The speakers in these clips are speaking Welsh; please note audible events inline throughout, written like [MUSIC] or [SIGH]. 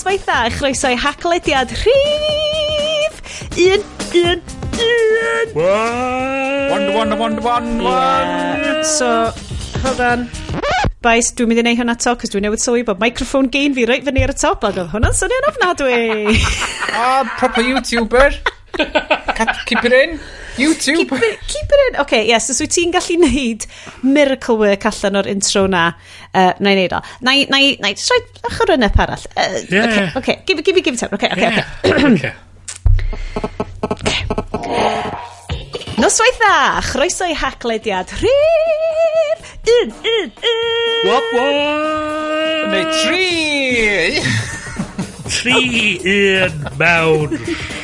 Noswaith dda, chroeso i haclediad rhif! Un, un, un! One, one, one, one, one! So, hold on. Bais, dwi'n mynd i wneud hwnna to, cos dwi'n newid sylwi bod microphone gain fi reit fyny ar y top, ac oedd hwnna'n swnio'n ofnadwy. [LAUGHS] Ah, proper YouTuber. [LAUGHS] Keep it in. YouTube. keep, it, keep it in. Oce, okay, yes, os wyt ti'n gallu neud miracle work allan o'r intro na, uh, na i neud o. Na i, na i, na i, just roed ochr yn up arall. Uh, yeah. OK, yeah. OK, give, give, give it time. OK, OK, yeah. [CLEARS THROAT] Okay. Noswaith dda, chroeso i haclediad rhif! Un, un, un! Wop, wop! Neu tri! Rhi un mewn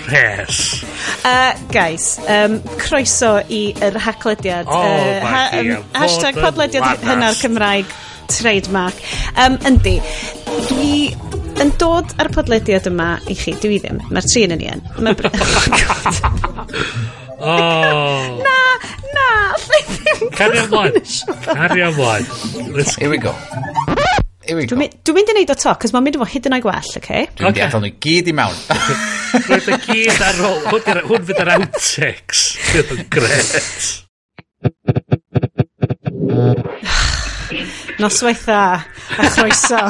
rhes. Uh, guys, um, croeso i yr haclediad. Oh, uh, ha, um, hashtag podlediad hynna'r Cymraeg trademark. Um, yndi, dwi yn dod ar podlediad yma i chi. Dwi ddim. Mae'r tri yn ni yn. [LAUGHS] oh. [LAUGHS] Na, na, allai ddim. Cario ymlaen. Cario ymlaen. Here we go. Here we go. Dwi'n mynd i wneud o to, cos mae'n mynd efo hyd yn o'i gwell, oce? Okay? Dwi'n okay. adael nhw gyd i mewn. [LAUGHS] Roedd y gyd ar ôl. Hwn fydd yr outtakes. Fydd yn gret. [SIGHS] [SIGHS] [SIGHS] Noswaith dda a chroeso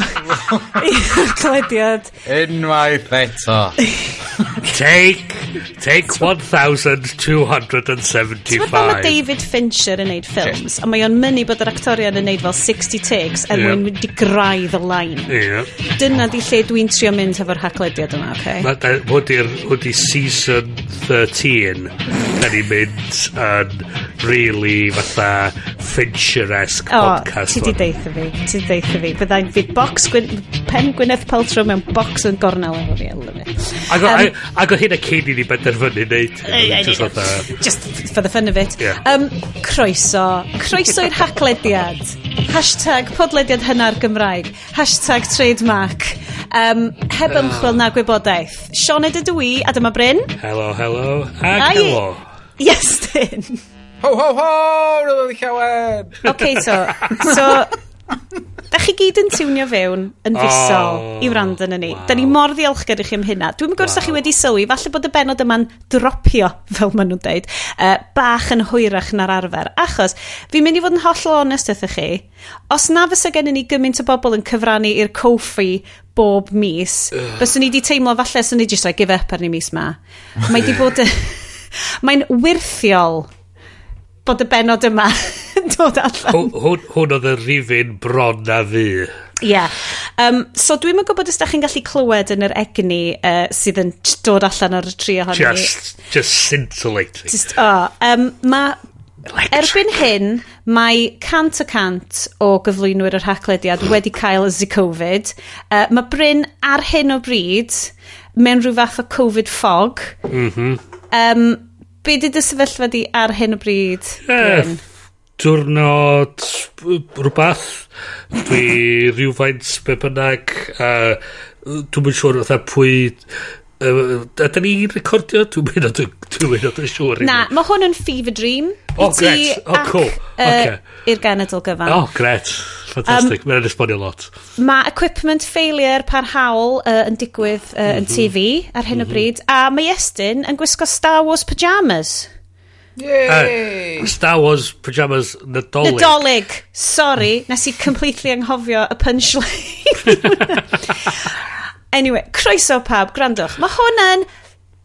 [LAUGHS] i'r clediad. Unwaith eto. [LAUGHS] take, take 1,275. Ti'n meddwl mae David Fincher yn neud ffilms, a mae o'n mynd bod yr actorion yn neud fel 60 takes er mwyn mynd i graidd y line. Yeah. Dyna di lle dwi'n trio mynd efo'r haglediad yma, oce? Okay? Hwdy'r hwdy season 13, da ni'n mynd yn really fatha Fincher-esque oh, podcast. O, ti di deud deitha fi, ti'n deitha fi. Byddai'n fi box, gwyn, pen Gwyneth Paltrow mewn box yn gornel efo fi, elw fi. Ac um, o hyn a cyn i ni benderfynu neud. Just, just for the fun of it. Yeah. Um, croeso. Croeso i'r haclediad. Hashtag podlediad hynna'r Gymraeg. Hashtag trademark. Um, heb ah. ymchwil na gwybodaeth. Sean edrych dwi, a dyma Bryn. hello. helo. Ag Ai. hello. Yes, Ho, ho, ho! Roedd o'n llawen! OK, so, so Da chi gyd yn tiwnio fewn yn fusol oh, i wrando yn ni. Wow. Da ni mor ddiolchgar i chi am hynna. Dwi'n gwrs wow. da chi wedi sylwi, falle bod y benod yma'n dropio, [LAUGHS] fel maen nhw'n deud, uh, bach yn hwyrach na'r arfer. Achos, fi'n mynd i fod yn hollol onest ydych chi, os na fysa gen ni gymaint o bobl yn cyfrannu i'r coffi bob mis, byswn ni wedi teimlo falle sy'n ni just like give up ar ni mis ma. Mae wedi bod... [LAUGHS] [LAUGHS] Mae'n wirthiol bod y benod yma yn dod allan. Hwn oedd y rifin bron na fi. Ie. Yeah. Um, so dwi'n yn gwybod os da chi'n gallu clywed yn yr egni uh, sydd yn dod allan ar y tri ohoni. Just, just scintillating. Just, oh, um, ma, Erbyn hyn, mae cant y cant o gyflwynwyr yr haclediad wedi cael y Covid. Uh, mae Bryn ar hyn o bryd mewn rhyw fath o Covid fog. Mm -hmm. um, be di dy sefyllfa di ar hyn o bryd? Yeah. Bryn? diwrnod rhywbeth. Dwi rhywfaint be bynnag a dwi'n mynd siŵr oedd pwy Uh, Ydy ni'n recordio? Dwi'n mynd o'n dwi'n mynd o'n siŵr. Na, mae hwn yn Fever Dream. O, oh, gret. O, oh, cool. Okay. Uh, I'r genedl gyfan. O, oh, gret. Fantastic. Um, Mae'n esbonio lot. Mae equipment failure parhaol uh, yn digwydd uh, mm -hmm. yn mhm. TV ar hyn mm -hmm. o mhm. bryd. A mae Estyn yn gwisgo Star Wars pyjamas. Yay! Uh, Star Wars pyjamas Nadolig. Nadolig. Sorry, nes i completely anghofio y punchline. [LAUGHS] anyway, croeso pawb, grandwch. Mae hwn yn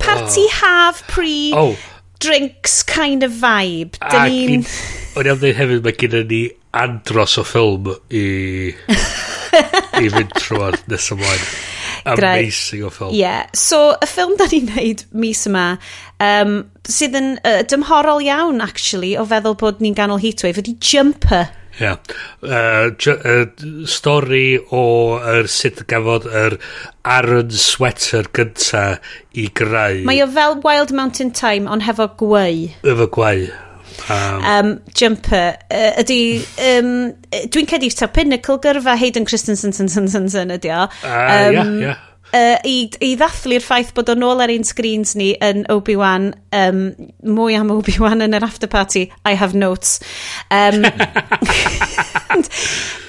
party oh. pre oh. drinks kind of vibe. Dyn ni'n... O'n i am ddweud hefyd, mae gen ni andros o ffilm i, [LAUGHS] i fynd trwy'r nes ymlaen. Amazing o ffilm. Ie. Yeah. So, y ffilm da ni'n neud mis yma, um, sydd yn uh, dymhorol iawn, actually, o feddwl bod ni'n ganol heatwave, ydy Jumper. Ie. Yeah. Uh, uh, stori o er, sut gafodd yr er Aaron Sweater gynta i greu. Mae o fel Wild Mountain Time, ond hefo gweu. Efo gweu. Um, um, jumper. Uh, ydy... Um, Dwi'n cedi ta pinnacle gyrfa Hayden Christensen ydy o. Um, uh, yeah, yeah uh, i, i ddathlu'r ffaith bod o'n ôl ar ein screens ni yn Obi-Wan, um, mwy am Obi-Wan yn yr after party, I have notes. Um, [LAUGHS]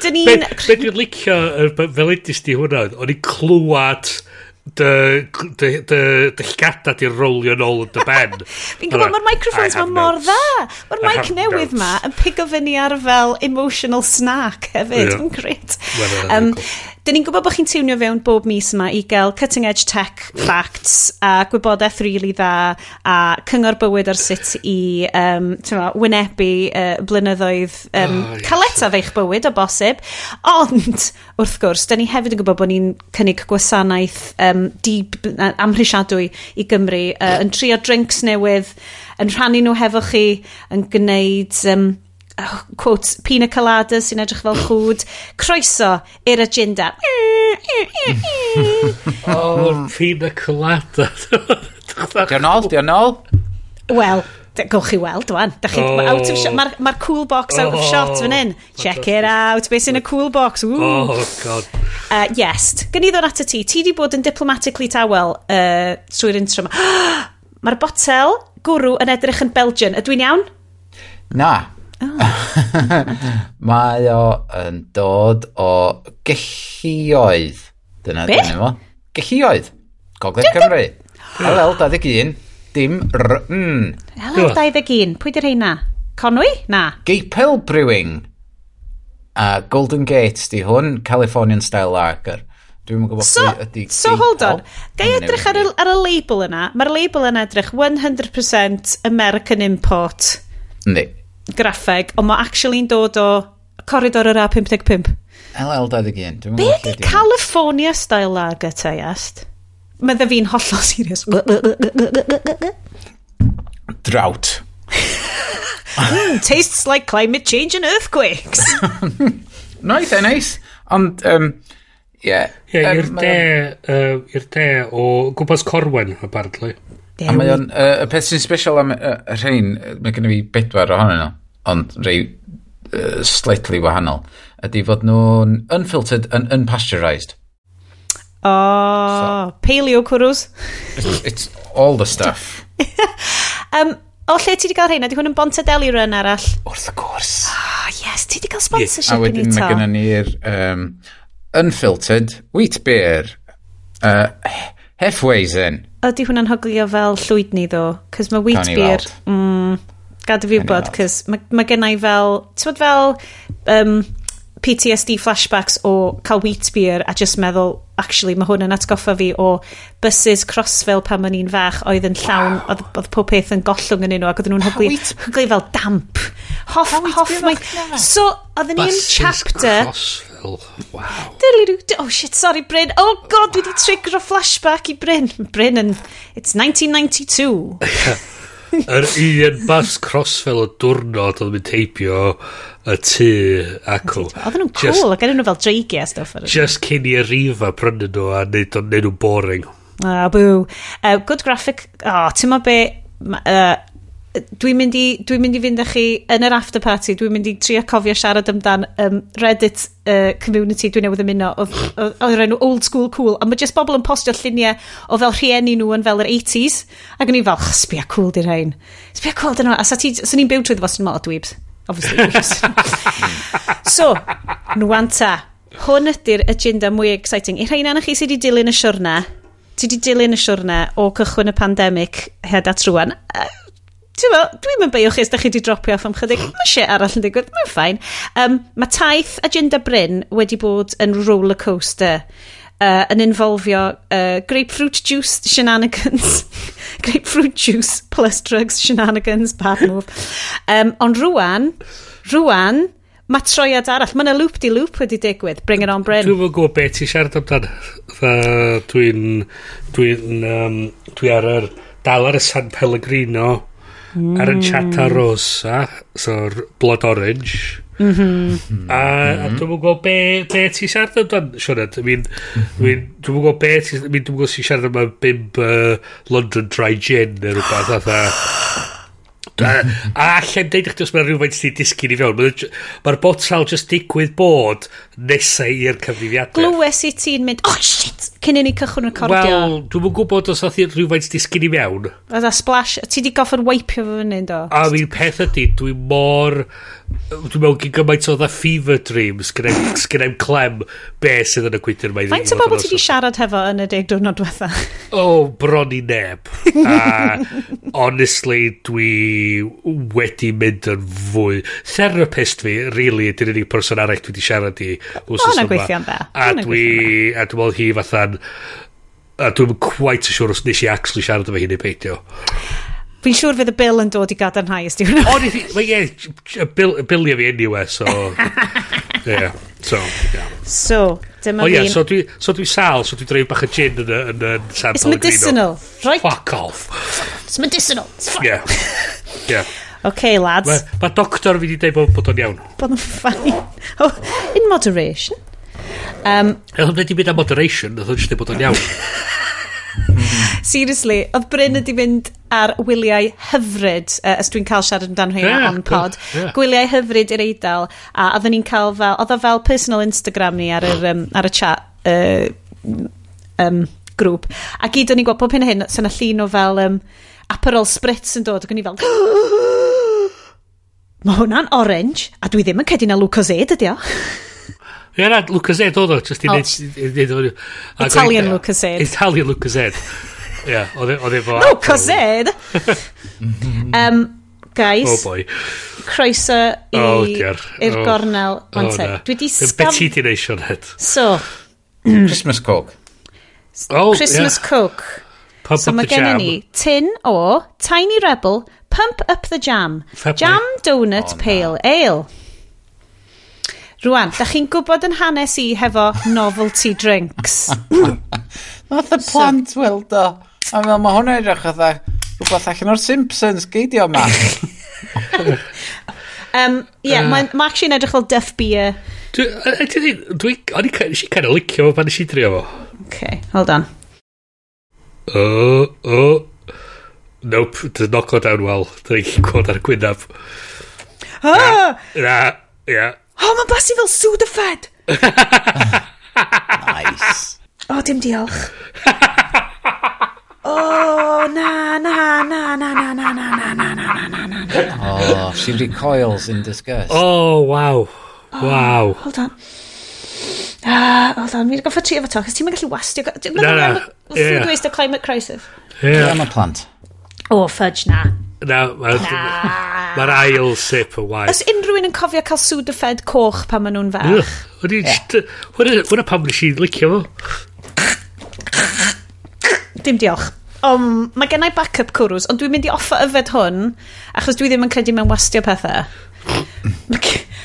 Dyn ni'n... Be, be dwi'n licio, fel edys di hwnna, o'n i'n clywed dy, dy, dy, dy llgada di rolio nôl yn dy [LAUGHS] ben. Fi'n gwybod, mae'r microphones ma mor dda. Mae'r mic newydd ma yn pigo fyny ar fel emotional snack hefyd. Yeah. Mae'n gret. Um, cool. Dyn ni'n gwybod bod chi'n tiwnio fewn bob mis yma i gael cutting edge tech facts a gwybodaeth rili really dda a cyngor bywyd ar sut i um, ma, wynebu uh, blynyddoedd um, oh, yes. caletaf eich bywyd o bosib. Ond, wrth gwrs, dyn ni hefyd yn gwybod bod ni'n cynnig gwasanaeth um, dib, amhrisiadwy i Gymru uh, yn trio drinks newydd, yn rhannu nhw hefo chi, yn gwneud... Um, oh, quote, pina colada sy'n edrych fel chwd, croeso i'r agenda. oh, pina colada. Diolch nôl, diolch nôl. Wel, gowch chi weld dwan. Oh. Mae'r ma, ma cool box out oh. of shot fan hyn. Check it out. beth sy'n y cool box? Woo. Oh, god. Uh, yes. Gyn i ddod at y ti. Ti di bod yn diplomatically tawel uh, trwy'r intro yma. [GASPS] Mae'r botel gwrw yn edrych yn Belgian. Ydw i'n iawn? Na. Oh. [LAUGHS] Mae o yn dod o gellioedd. Dyna Beth? dyna fo. Gellioedd. Gogledd Cymru. LL 21, dim r... RN. LL 21, pwy di'r heina? Conwy? Na. Gapel Brewing. A Golden Gate di hwn, Californian Style Lager. Dwi'n gwybod so, pwy ydy So Gapel. hold on, Gai i edrych ar y, ar y label yna. Mae'r label yna edrych 100% American Import. Ni graffeg, ond mae actually'n dod o corridor yr A55. LL21. Be di California style lager te, est? Medda fi'n hollol serious. Drought. mm, tastes like climate change and earthquakes. Noeth e, neis. Ond, um, yeah. Yeah, um, i'r de, uh, i'r de o gwmpas Corwen, apparently. A mae o'n, uh, y peth sy'n special am uh, rhain, mae gen i fi bedwar ohonyn nhw, ond rei uh, slightly wahanol, ydy fod nhw'n unfiltered and unpasteurised. O, oh, so, paleo cwrws. It's, it's all the stuff. [LAUGHS] um, o lle ti wedi cael rhain? Ydy hwn yn Bontadeli run arall? Wrth gwrs. Oh, yes, ti wedi cael sponsorship yeah. yn eto. A wedyn mae gennym ni'r um, unfiltered wheat beer uh, halfways ydy hwnna'n hoglio fel llwyd ni ddo? Cys mae wheat beer... Mm, Gad i fi wybod, cys mae ma gennau fel... Ti'n fel... Um, PTSD flashbacks o cael wheat beer a just meddwl, actually, mae hwn yn atgoffa fi o buses Crossville pan o'n i'n fach oedd yn llawn, wow. oedd, oedd pob peth yn gollwng yn un nhw ac oedden nhw'n hyglu, hyglu fel damp. Hoff, hoff, mae... So, oedden ni'n chapter... Crossville. Wel, waw. Oh shit, sorry Bryn. Oh god, wow. dwi wedi trigger o flashback i Bryn. Bryn yn... It's 1992. [LAUGHS] Yr un bas crossfell o diwrnod oedd mynd teipio y tŷ acw. Oedden nhw'n cool, ac oedden nhw fel dreigi a stuff. Just cyn i rifa prynu nhw a neud o'n neud nhw'n boring. Ah, boo. Uh, good graphic... Oh, ti'n ma be... Uh, dwi'n mynd i, dwi'n mynd i fynd â chi yn yr after party, dwi'n mynd i trio cofio siarad amdan um, Reddit uh, community dwi'n newydd ymuno, o'r enw old school cool, a mae jyst bobl yn postio lluniau o fel rhieni nhw yn fel yr 80s, ac o'n i'n fel, sbia cool di'r rhain. Sbia cool di'r rhain. A sa ti, swn i'n byw trwy ddefos yn mol dwebs. Obviously, [LAUGHS] so, nwanta, hwn ydy'r agenda mwy exciting. I rhain anach chi sydd wedi dilyn y siwrna, ti wedi dilyn y siwrna o cychwyn y pandemig hyd at rwan, uh, ti'n meddwl, dwi'n mynd beio chi os da chi wedi dropio off am chydig. Mae shit arall yn digwydd, mae'n ffain. Um, mae taith agenda Bryn wedi bod yn roller coaster uh, yn involfio uh, grapefruit juice shenanigans. [LAUGHS] grapefruit juice plus drugs shenanigans, bad move. Um, ond rwan, rwan, mae troiad arall. Mae yna loop di loop wedi digwydd. Bring it on, Bryn. Dwi'n mwyn gwybod beth i siarad amdan. Dwi'n... Dwi'n... Um, dwi ar yr... Dal ar y San Pellegrino mm. ar Enchata Rosa, so Blood Orange. Mm -hmm. A, a mm-hmm. dwi'n mwyn gwybod be, be ti siarad amdan, Sioned. I mean, mm -hmm. dwi'n mwyn gwybod be ti... I mean, dwi'n gwybod si siarad am bimb uh, London Dry Gin neu rhywbeth. Atha. [GASPS] A, a allai'n deud i chdi os mae rhywfaint sy'n disgyn i fewn. Mae'r ma botel jyst digwydd bod nesau i'r cyfrifiadau. Glywes i ti'n mynd, oh shit, cyn i ni cychwyn recordio. Wel, dwi'n mwyn gwybod os oedd rhywfaint disgyn i mewn. Oedd a splash, ti di goffod waipio fo fyny, do? A mi'n peth ydy, dwi mor, dwi'n mewn gyn gymaint oedd a fever dreams, gyda'n clem be sydd yn y gwydr mae. Faint o bobl ti di siarad hefo yn y deg diwrnod diwetha? O, oh, bron i neb. a, honestly, dwi wedi mynd yn fwy. Therapist fi, really, ydy'r unig person arall dwi wedi siarad i O, na gweithio'n dda. A dwi, a dwi'n meddwl hi fatha'n, a dwi'n quite sure os nes i actually siarad efo hi neu peidio. Fi'n siŵr fydd y bil yn dod i gadarnhau ysdi hwnna. O, mae ie, Bill, Bill fi anyway, so... [LAUGHS] yeah, so, yeah. So, dyma oh, yeah, so dwi, so dwi sal, so dwi dreif bach o gin yn, y, yn, y San It's medicinal, right? Fuck off. It's medicinal. It's yeah. [LAUGHS] Yeah. OK, lads. Mae ma doctor fi wedi dweud bod, bod o'n iawn. Bod o'n ffain. Oh, in moderation. Um, Oedd o'n wedi mynd am moderation, oedd o'n eisiau bod o'n iawn. [LAUGHS] Seriously, oedd Bryn wedi mynd ar wyliau hyfryd, uh, os dwi'n cael siarad amdano hynna yeah, on pod, yeah. gwyliau hyfryd i'r eidl, a oedden ni'n cael fel, oedd o fel personal Instagram ni ar, yr, um, ar y chat, uh, um, grŵp. A gyd o'n i'n gweld pob hyn a hyn, sy'n so llun o fel... Um, Aperol Spritz yn dod, ac o'n i fel... [GASPS] Mae hwnna'n orange, a dwi ddim yn cedi na Lucas Aid ydi o. [LAUGHS] Ie, na, Lucas Aid oedd o, just i wneud... Italian Lucas Aid. Italian Lucas Aid. Ie, oedd efo... Lucas Aid! um, guys, oh boy. croeso i'r oh, i'r oh. gornel. Oh, oh, dwi di scam... Beth ti di neisio, Ned? So. Christmas Coke. Oh, Christmas yeah. Coke. Pump so mae gen ni tin o Tiny Rebel Pump Up The Jam. Febly. Jam Donut oh, Pale na. Ale. Rwan, da chi'n gwybod yn hanes i hefo novelty drinks. [LAUGHS] Nath y plant so, weld o. A fel mae hwnna edrych oedd rhywbeth allan o'r Simpsons geidio yma. um, yeah, uh, mae'n ma actually'n edrych fel Duff Beer. Dwi, dwi, dwi, o'n i'n cael licio fo pan nes i drio fo. Okay, hold on oh, oh. Nope, does not go down well. Dyna i'n gweld ar y gwynaf. Ah! Na, ia. Oh, mae'n blasu fel Sudafed! nice. O, oh, dim diolch. O, na, na, na, na, na, na, na, na, na, na, na, na, na. Oh, she recoils in disgust. Oh, wow. Wow. Oh, hold on. Ah, hold on, mi'n goffa tri efo to, chos ti'n gallu wastio... Na, na. Food waste o climate crisis. Ie. Yeah. Am y plant. O, oh, fudge na. Na, mae'r ma ail sip o waith. Os unrhyw un yn cofio cael sŵd y fed coch pan maen nhw'n fach. Hwna pam wnes i licio fo. Dim diolch. Um, mae gennau backup cwrws, ond dwi'n mynd i offa yfed hwn, achos dwi ddim yn credu mewn wastio pethau.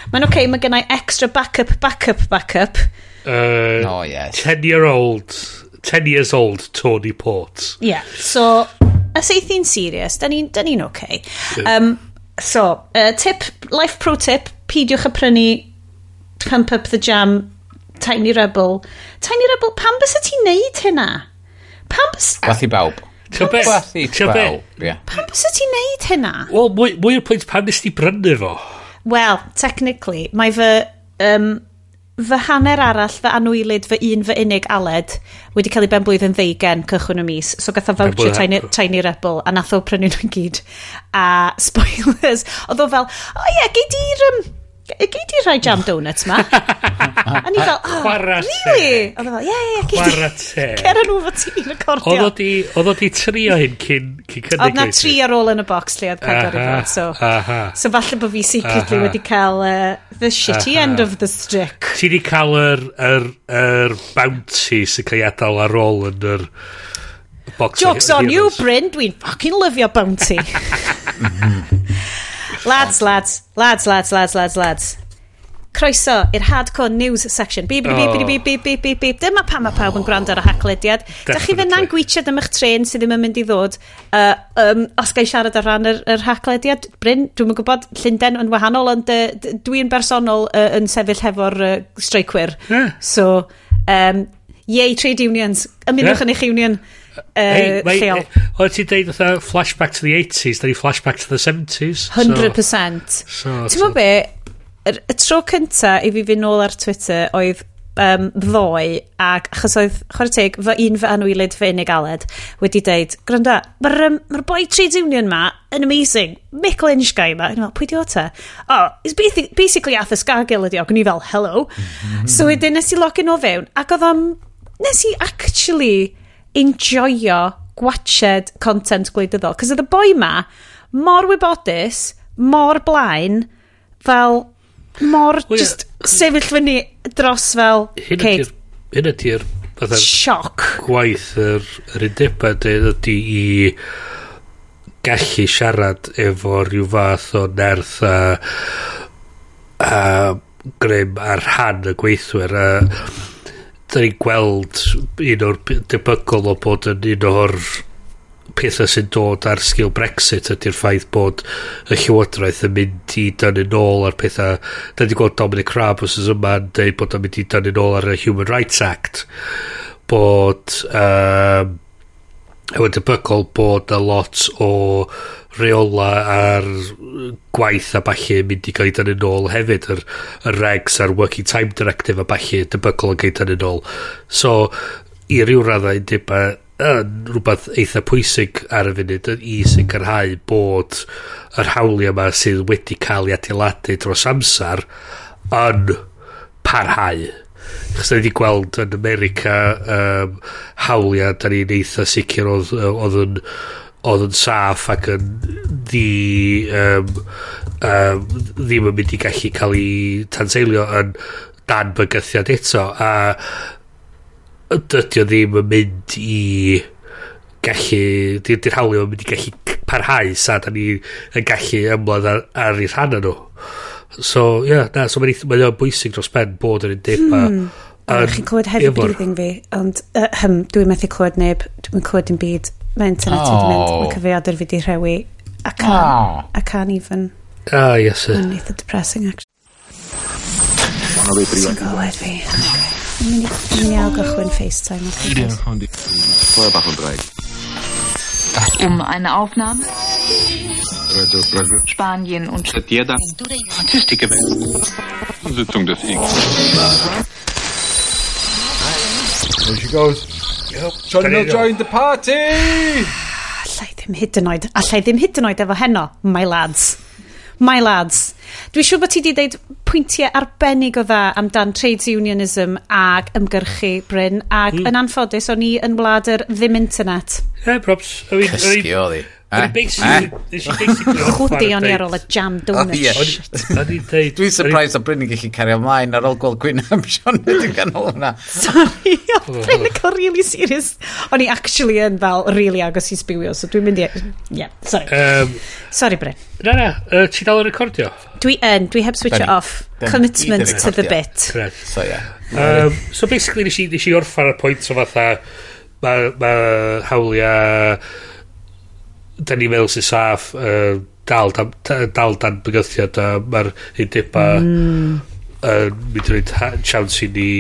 Mae'n oce, okay, mae gennau extra backup, backup, backup. Uh, oh, yes. 10 year old, 10 years old Tony Port. Yeah, so, as eithin serious, da ni'n ni oce. Okay. Um, so, uh, tip, life pro tip, pidiwch a prynu Pump Up the Jam, Tiny Rebel. Tiny Rebel, pam bys y ti'n neud hynna? Pam bys... Wath i bawb. Rhywbeth i 12. Pam bys ti'n neud hynna? Wel, mwy o'r pwynt pan nes ti brynu fo. Wel, technically, mae fy... Um, fy hanner arall, fy anwylid, fy un, fy unig aled wedi cael ei ben blwyddyn ddeugen cychwyn y mis. So gatho voucher tiny, tiny Rebel a nath o prynu nhw'n gyd. A [LAUGHS] spoilers, oedd o fel, o oh, ie, yeah, gei di'r... Um, gei di rhai jam donuts ma? [LAUGHS] a ni fel, oh, Chwara really? Oedd e fel, ie, ie, gei di. [LAUGHS] Cer nhw fo ti'n recordio. Oedd o di trio hyn cyn cynnig. Oedd na tri ar ôl yn y box lle oedd pedwar i fod. So, aha. so falle bod fi secretly aha. wedi cael uh, the shitty aha. end of the stick. Ti di cael yr, yr, yr bounty sy'n cael ei adael ar ôl yn yr... Box Joke's on you, Bryn. Dwi'n fucking lyfio bounty. [LAUGHS] Lads, lads, lads, lads, lads, lads, lads. Croeso i'r hardcore news section. Bip, bip, bip, bip, bip, bip, bip, bip. Dyma pam mae pawb yn gwrando ar y haclediad. Da chi fyna'n gwychiad am eich tren sydd ddim yn mynd i ddod. Uh, um, os gael siarad ar ran yr, yr haclediad, Bryn, dwi'n yn gwybod, Llundain yn wahanol, ond uh, dwi'n bersonol uh, yn sefyll hefo'r uh, streicwyr. Yeah. So, um, yay trade unions. Ymunwch yeah. yn eich union uh, hey, lleol. Eh, Oeddet ti'n deud fatha flashback to the 80s, da ni flashback to the 70s. 100%. So, so, ti'n so. be, y, y tro cynta i fi fynd nôl ar Twitter oedd um, ddoe, ac achos oedd chwarae teg, fy un fy anwylid fy unig aled, wedi deud, gwranda, mae'r um, ma boi trade union ma yn amazing, Mick Lynch guy ma, yn pwy di o ta? Oh, it's basically, basically Scargill ysgargil ydi o, gwni fel, hello. Mm -hmm. So wedyn nes i login o fewn, ac oedd am, nes i actually enjoyo gwached content gwleidyddol. Cos oedd y boi ma mor wybodus, mor blaen, fel mor well, just sefyll fyny dros fel Kate. Hyn ydy'r sioc gwaith yr, yr undeba ydy i gallu siarad efo rhyw fath o nerth a, a grym ar rhan y gweithwyr a da ni'n gweld un o'r debygol o bod yn un o'r pethau sy'n dod ar sgil Brexit ydy'r ffaith bod y llywodraeth yn mynd i dynnu nôl ar pethau da ni gweld Dominic Raab os ys yma yn dweud bod yn mynd i dynnu nôl ar y Human Rights Act bod um, Ewan debygol bod a lot o reola ar gwaith a bachu yn mynd i gael dan yn ôl hefyd. Yr, yr regs a'r working time directive a bachu debygol yn gael dan yn ôl so i ryw raddau dyma yn rhywbeth eitha pwysig ar y funud i sicrhau bod yr hawliau yma sydd wedi cael ei adeiladu dros amser yn parhau. Chos da ni wedi gweld yn America um, hawliau, da ni'n eitha sicr oedd, oedd yn oedd yn saff ac yn ddi, um, um, ddim yn mynd i gallu cael ei tanseilio yn dan bygythiad eto a dydy o ddim yn mynd i gallu, di'r hawlio yn mynd i gallu parhau sa da ni yn gallu ymladd ar, ar ei rhan nhw. So, ie, yeah, na, so mae'n ma o'n bwysig dros ben bod yn un hmm. a... Um, chi'n clywed heavy efo'r... breathing fi, ond uh, hym, dwi'n methu clywed neb, dwi'n clywed yn byd. Mae internet oh. wedi mynd, oh. mae cyfrifiadur fi wedi rhewi. A can, oh. Ah. a can even. Ah, yes, sir. Mae'n eitha depressing, actually. Ti'n clywed fi, okay. Mi'n iawn gychwyn FaceTime. Ie, hwn di. Clywed bach yn braig. Um eine Aufnahme Radio Prague. Spanien und Statistik gewählt. Sitzung des IG. There she goes. Johnny Can you- joined the party! Allai ddim hyd yn oed allai ddim hyd yn oed efo heno my lads my lads, dwi siŵr bod ti wedi deud pwyntiau arbennig o dda amdan trades unionism ag ymgyrchu Bryn, ac mm. yn anffodus o'n i yn wlad yr ddim internet. Ie, yeah, props. Cysgu oedd hi. Eh? Eh? Chwdi o'n i ar ôl y jam oh, donuts. Dwi'n surprised o Bryn yn gallu cario ymlaen ar ôl gweld Gwynham Sean wedi [LAUGHS] ganol hwnna. Sorry, o Bryn yn cael really serious. O'n i actually yn fel really agos i sbywio, so dwi'n mynd i... Yeah, sorry. Um, sorry, Bryn. Na, na, uh, ti dal yn recordio? Dwi yn, dwi heb switch it off. Commitment to the bit. So, yeah. Um, so basically, nes i, nes i orffan y pwynt o fatha, mae ma hawliau da ni meddwl sy'n saff uh, dal, dal, dal dan bygythiad a mae'r hundiba mm. uh, mynd i roed chance i ni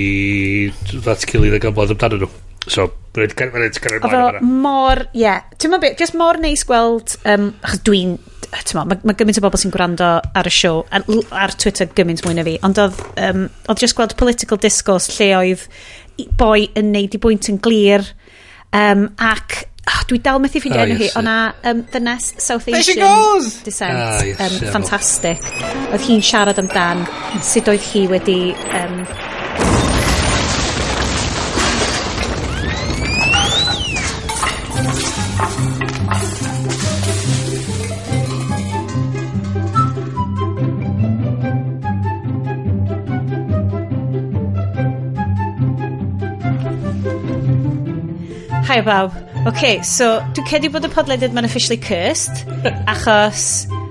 ddat gilydd ag ymlaen amdano nhw. So, mae'n rhaid gan ymlaen mor, ie. Yeah. Ti'n meddwl beth, just mor neis gweld, um, achos dwi'n, ti'n meddwl, mae ma gymaint o bobl sy'n gwrando ar y siow, ar, ar Twitter gymaint mwy na fi, ond oedd, um, oedd just gweld political discourse lle oedd boi yn neud i bwynt yn glir, um, ac dwi dal methu ffeindio oh, enw hi. O'na um, ddynes South Asian There she goes! Descent. Ah, yes, um, yeah, fantastic. Oedd hi'n siarad amdan sut oedd hi wedi... Um, Hi bawb. Ok, so dwi'n cedi bod y podlediad ma'n officially cursed [LAUGHS] achos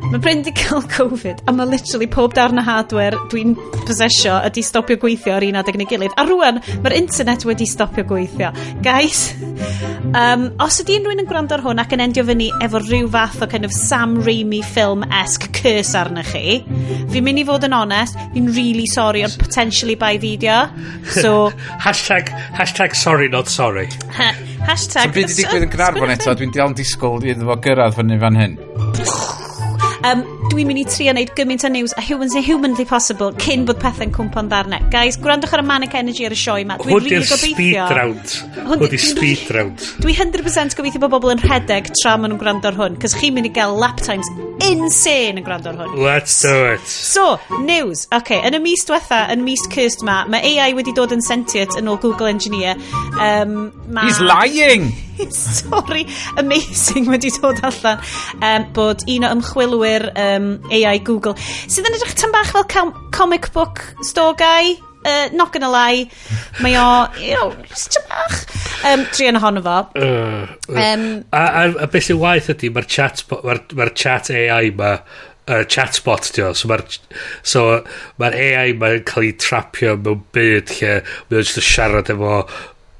Mae Bryn di cael Covid a mae literally pob darn y hardware dwi'n posesio ydi stopio gweithio ar un adeg yn y gilydd. A rwan, mae'r internet wedi stopio gweithio. Guys, um, os ydy unrhyw'n yn gwrando ar hwn ac yn endio fyny efo rhyw fath o kind of Sam Raimi film-esque curse arna chi, fi'n mynd i fod yn onest, fi'n really sorry ond potentially by video. So, [LAUGHS] hashtag, hashtag sorry not sorry. Hashtag... So, beth i digwydd yn Gynarfon eto, dwi'n dal yn disgwyl iddo fo gyrraedd fyny fan hyn. [LAUGHS] Um, Dwi'n mynd i trio wneud gymaint o news a humans and humanly possible cyn bod pethau'n cwmpo'n ddarnau. Guys, gwrandwch ar y manic energy ar y sioe yma. Dwi'n rili gobeithio. Hwn di'r speed round. Hwn di'r speed round. Dwi 100% gobeithio bod bobl yn rhedeg tra maen nhw'n gwrando ar hwn, cos chi'n mynd i gael lap times insane yn gwrando ar hwn. Let's do it. So, news. OK, yn y mis diwetha, yn mis cursed ma, mae AI wedi dod yn sentient yn ôl Google Engineer. Um, ma... He's lying! [LAUGHS] stori amazing wedi dod allan. Um, bod un o ymchwilwyr um, AI Google. Sydd yn edrych tan bach fel com comic book store guy. Uh, not gonna lie mae o you know just bach. Um, drian ohono fo. Uh, uh, um, a, a, a beth sy'n waith ydy mae'r chat mae'r ma chat AI ma uh, chatbot dio so mae'r so ma AI mae'n cael ei trapio mewn byd lle mae'n just siarad efo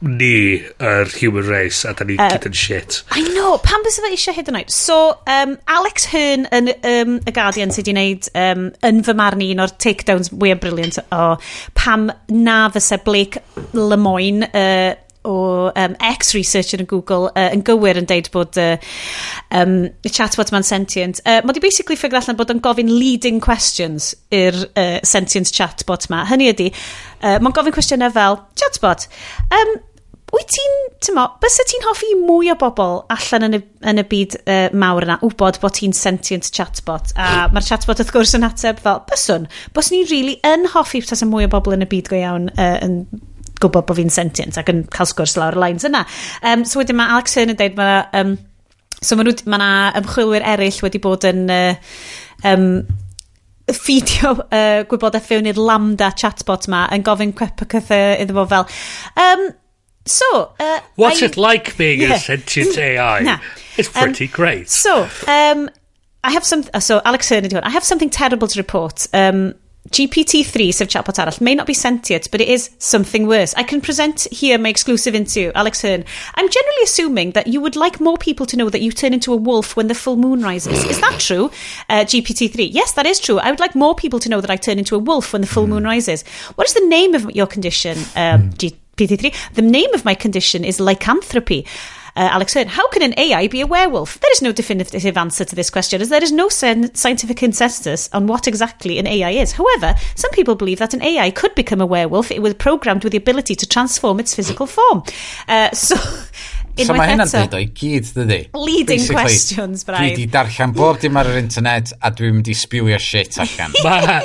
ni yr human race a da ni uh, gyd yn shit. I know, pam bys fe eisiau hyd yn oed? So, um, Alex Hearn yn um, y Guardian sydd wedi gwneud um, yn fy marn un o'r takedowns mwyaf briliant o pam na fysa Blake Lemoyne, uh, o um, ex-research yn Google uh, yn gywir yn deud bod uh, um, y chatbot ma'n sentient. Uh, Mae di basically ffigro allan bod yn gofyn leading questions i'r uh, sentient chatbot ma. Hynny ydy, uh, mae'n gofyn cwestiynau fel, chatbot, um, wyt ti'n, tymo, bys ti'n hoffi mwy o bobl allan yn y, yn y byd uh, mawr yna, wybod bod ti'n sentient chatbot, a mae'r chatbot wrth gwrs yn ateb fel, byswn, bys ni'n really yn hoffi tas y mwy o bobl yn y byd go iawn uh, yn gwybod bod fi'n sentient ac yn cael sgwrs lawr y lines yna. Um, so wedyn mae Alex Hearn yn dweud, mae um, so mae yna ymchwilwyr eraill wedi bod yn uh, um, ffidio uh, gwybodaeth fewn i'r Lambda chatbot ma yn gofyn cwepycythau iddo fo fel um, So, uh, what's I, it like being yeah. [LAUGHS] a sentient AI? Nah. It's pretty um, great. So, um, I have some. So, Alex Hearn I have something terrible to report. Um, GPT-3, sef chatbot arall, may not be sentient, but it is something worse. I can present here my exclusive interview, Alex Hearn. I'm generally assuming that you would like more people to know that you turn into a wolf when the full moon rises. Is that true? Uh, GPT-3. Yes, that is true. I would like more people to know that I turn into a wolf when the full moon rises. What is the name of your condition, um, GPT-3? The name of my condition is lycanthropy. Uh, Alex Hearn, how can an AI be a werewolf? There is no definitive answer to this question, as there is no scientific consensus on what exactly an AI is. However, some people believe that an AI could become a werewolf if it was programmed with the ability to transform its physical form. Uh, [LAUGHS] so, So mae hynna'n dweud o'i gyd, dydy? Leading Basically, questions, Brian. Dwi wedi darllen bob dim ar yr internet a dwi'n mynd i spywio shit allan. [LAUGHS] ma,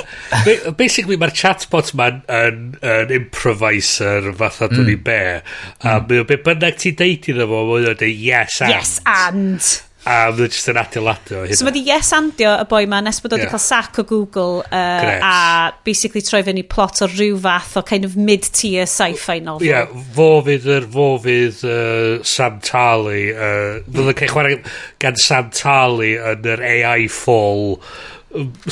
basically, mae'r chatbot ma'n yn, yn improviser fatha dwi'n mm. i be. A mm. mae o be bynnag ti deud iddo fo, mae o'n deud yes and. Yes and a mae jyst yn adeiladu o hynna. So mae di yes andio y boi ma nes bod o wedi yeah. cael sac o Google uh, Correct. a basically troi fyny plot o rhyw fath o kind of mid-tier sci-fi novel. Ie, yeah, fo fydd yr fo fydd uh, Sam Tali uh, fydd yn cael chwarae gan Sam Tali yn yr AI fall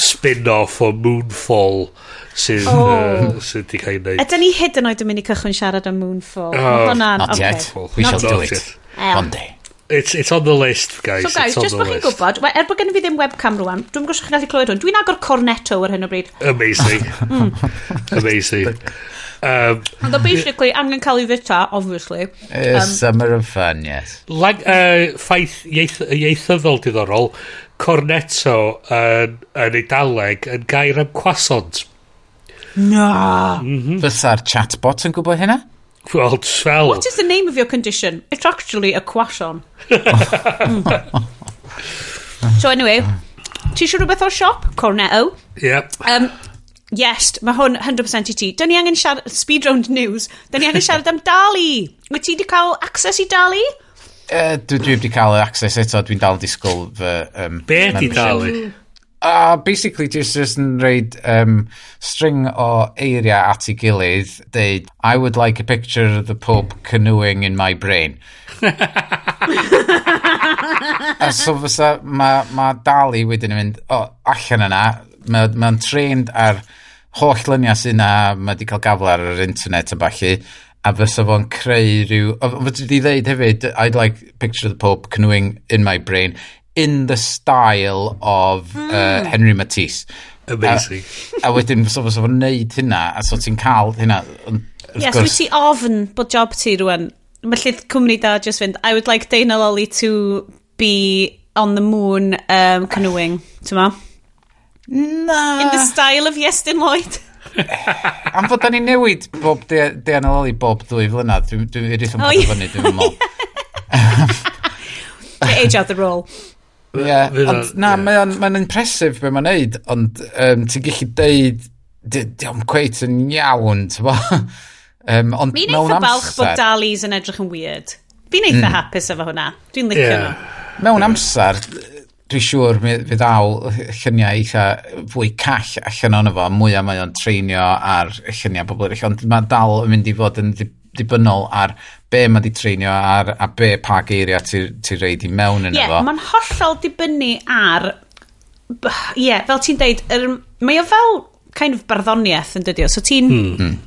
spin-off o Moonfall sydd oh. uh, sydd wedi cael ei wneud. Ydyn ni hyd yn oed yn mynd i cychwyn siarad am Moonfall? Oh, hwnna'n... Not okay. yet. We shall do it. Um. One day. It's, it's on the list, guys. So, guys, just bod chi'n gwybod, er bod gen i fi ddim webcam rwan, dwi'n gwybod chi'n gallu clywed hwn, dwi'n agor cornetto ar hyn o bryd. Amazing. [LAUGHS] Hmm. Amazing. Um, Ond basically, angen cael ei fita, obviously. Um, summer of fun, yes. Lag, uh, ffaith ieith, ieithyddol diddorol, cornetto yn, yn Eidaleg yn gair am croissant. No! Mm -hmm. Fysa'r chatbot yn gwybod hynna? Well, fel... What is the name of your condition? It's actually a quashon. mm. [LAUGHS] so anyway, ti eisiau rhywbeth o'r siop? Cornetto. Yep. Um, yes, mae hwn 100% i ti. Da ni angen siarad, speed round news, da ni angen siarad am Dali. Wyt ti wedi cael access i Dali? Uh, dwi, dwi wedi cael access eto, dwi'n dal yn disgwyl fy... Um, Be di Dali? A basically, just just yn reid um, string o eiriau at ei gilydd, deud, I would like a picture of the Pope canoeing in my brain. [LAUGHS] a so fysa, mae ma Dali wedyn yn mynd, o, oh, allan yna, mae'n ma, trained ar holl lyniau sy'n yna, mae wedi cael gafle ar yr internet a falle, a fysa fo'n creu rhyw... Fysa di ddeud hefyd, I'd like a picture of the Pope canoeing in my brain in the style of hmm. uh, Henry Matisse. Amazing. A, wedyn, so fos o'n neud hynna, a so ti'n cael hynna. Yes, yeah, so wyt ti ofn bod job ti rwan. Mae lle cwmni da just fynd, I would like Dana Lolly to be on the moon um, canoeing, ti'n ma? Na. In the style of Iestyn Lloyd. [LAUGHS] Am fod da ni newid bob Dian Loli bob dwy flynedd, dwi'n dwi, dwi, dwi, o dwi, dwi, dwi, dwi, dwi, dwi, dwi, dwi, dwi, Ie, yeah, ond na, yeah. mae'n mae impresif be mae'n neud, ond um, ti'n gallu deud, diolch cweit yn iawn, ti'n bo? [LAUGHS] um, ond Mi'n eitha balch bod dalis yn edrych yn weird. Fi'n eitha mm. hapus efo hwnna. Dwi'n licio yeah. nhw. Mewn amser, dwi'n siŵr fydd awl lluniau eitha fwy call allan o'n efo, mwyaf mae o'n treinio ar lluniau pobl eraill, ond mae dal yn mynd i fod yn dibynnol ar be mae di treinio ar a be pa geiriau ti'n ti reid i mewn yn yeah, efo. Ie, mae'n hollol dibynnu ar... Ie, yeah, fel ti'n deud, er, mae o fel kind of barddoniaeth yn dydio. So ti'n... Hmm. hmm.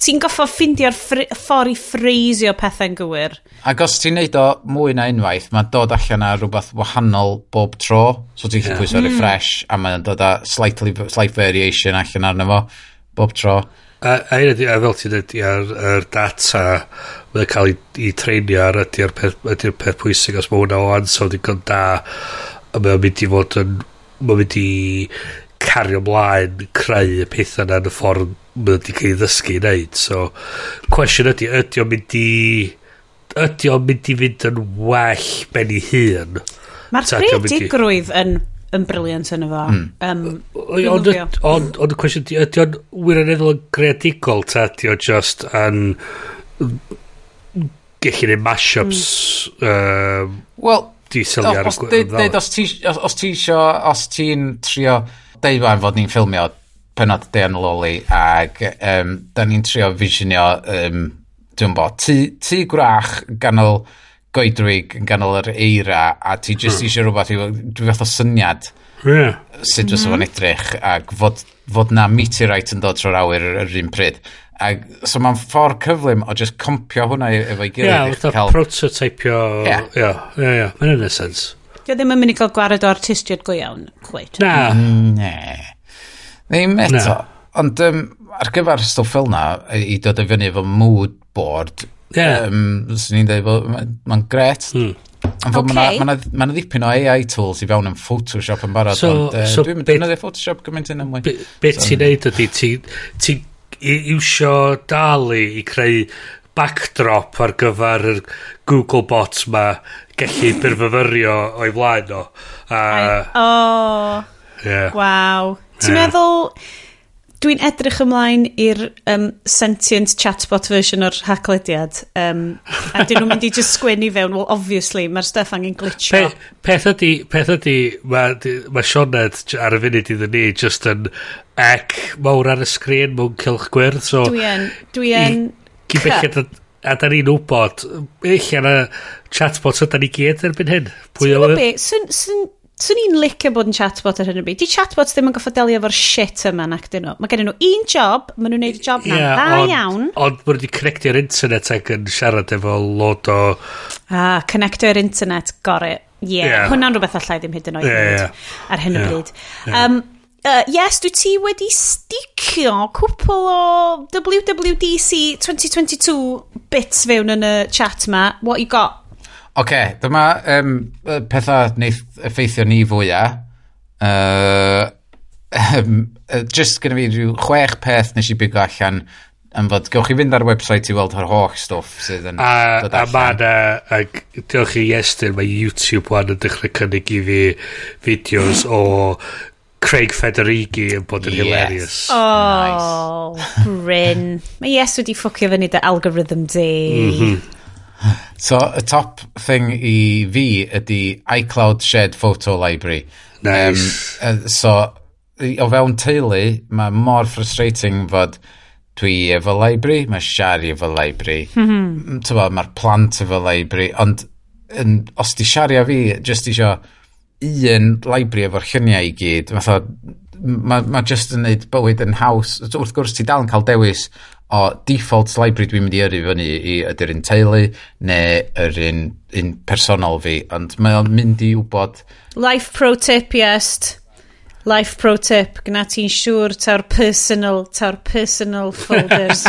Ti'n goffo ffindio'r ffordd i ffreisio pethau'n gywir. Ac os ti'n neud o mwy na unwaith, mae'n dod allan ar rhywbeth wahanol bob tro. So ti'n yeah. pwyso mm. refresh a mae'n dod â slightly, slight variation allan arno fo bob tro. A, a, ydy, a fel ti'n dweud, ar yr data mae'n cael ei, ei treinio ar ydy'r peth, ydy peth pwysig os mae hwnna o ansawdd i gond da a mae'n mynd i fod yn mae'n mynd i cario mlaen creu y pethau yna yn y ffordd mae'n mynd i cael ei ddysgu i wneud so cwestiwn ydy ydy o'n mynd i ydy o'n mynd i fynd yn well ben i hun? Mae'r creadigrwydd yn yn briliant yn efo. Mm. Um, ond y cwestiwn, ydy o'n wirioneddol yn greadigol, ta ydy o'n just yn gallu neud mashups mm. uh, well, di sylwi ar os, deud, os ti isio os ti'n trio deud fan fod ni'n ffilmio penod Dean Loli ag um, da ni'n trio visionio um, dwi'n bod, tŷ gwrach ganol goedwig yn ganol yr eira a ti jyst hmm. eisiau rhywbeth i dwi fath o syniad yeah. sut fysa mhm. fo'n edrych ac fod, fod na meteorite yn dod trwy'r awyr yr un pryd. A so mae'n ffordd cyflym o just compio hwnna efo'i gilydd yeah, cael... prototypio yeah. yeah, yeah, yeah. mae'n yn y sens Dio ddim yn mynd i gael gwared o artistiad go iawn cwyd na. Mm, ne. Ddim eto. Ond um, ar gyfer stwff fel na i dod i fyny efo mood board Yeah. Um, Swn i'n dweud, mae'n ma gret. Mm. Ond okay. mae yna ma, ma ddipyn o AI tools i fewn yn Photoshop yn barod. So, ond, uh, so dwi'n mynd Photoshop gymaint yn ymwy. Beth be ti'n neud ydy, ti'n ti iwsio dalu i creu backdrop ar gyfer yr Google bots ma gallu byrfyfyrio o'i flaen o. A, I, oh, yeah. waw. Ti'n yeah. meddwl Dwi'n edrych ymlaen i'r um, sentient chatbot version o'r hacklediad. Um, a dyn nhw'n mynd i just sgwennu fewn, well, obviously, mae'r stuff angen glitchio. Pe, peth ydy, peth ydy, mae ma Sioned ar y funud iddyn ni just yn ec mawr ar y sgrin mewn cilch gwyrdd. So, dwi en, dwi en... A da ni'n wybod, eich ar y chatbots yda ni gyd erbyn hyn. Pwy o... Be, swn, swn, swn i'n licio bod yn chatbot ar hyn o bryd. Di chatbots ddim yn goffa delio efo'r shit yma nac dyn nhw. Mae gen nhw un job, maen nhw'n neud y job yeah, na dda iawn. Ond maen nhw wedi connectio'r internet ac yn siarad efo lot o... Ah, connectio'r internet, got it. Ie, Yeah. yeah. hwnna'n rhywbeth allai ddim hyd yn oed yeah, yeah. ar hyn o yeah. bryd. Yeah. Um, uh, yes, dwi ti wedi sticio cwpl o WWDC 2022 bits fewn yn y chat ma. What you got? Oce, okay, dyma um, pethau wneud effeithio ni fwyaf. Uh, um, just gyda fi rhyw chwech peth nes i bigo allan yn fod, gewch chi fynd ar website i weld yr holl stwff sydd yn a, dod allan. A mae yna, diolch i Estyn, mae YouTube wan yn dechrau cynnig i fi fideos o Craig Federighi yn bod yn yes. hilarious. Oh, nice. Bryn. Mae Yes wedi ffwcio fyny dy algorithm di. Mm -hmm. So, y top thing i fi ydy iCloud Shared Photo Library. Nice. Um, so, o fewn teulu, mae mor frustrating fod dwi efo library, mae Shari efo library, mm -hmm. mae'r plant efo library, ond yn, os di Shari a fi, jyst isio un library efo'r lluniau i gyd, fatha, mae ma, ma just yn neud bywyd yn haws. Wrth gwrs, ti dal yn cael dewis o default library dwi'n mynd i yrru fyny i ydy'r un teulu neu yr un, un personol fi, ond mae o'n mynd i wybod... Life pro tip, yes. Life pro tip, gyna ti'n siŵr ta'r personal, ta'r personal [LAUGHS] folders.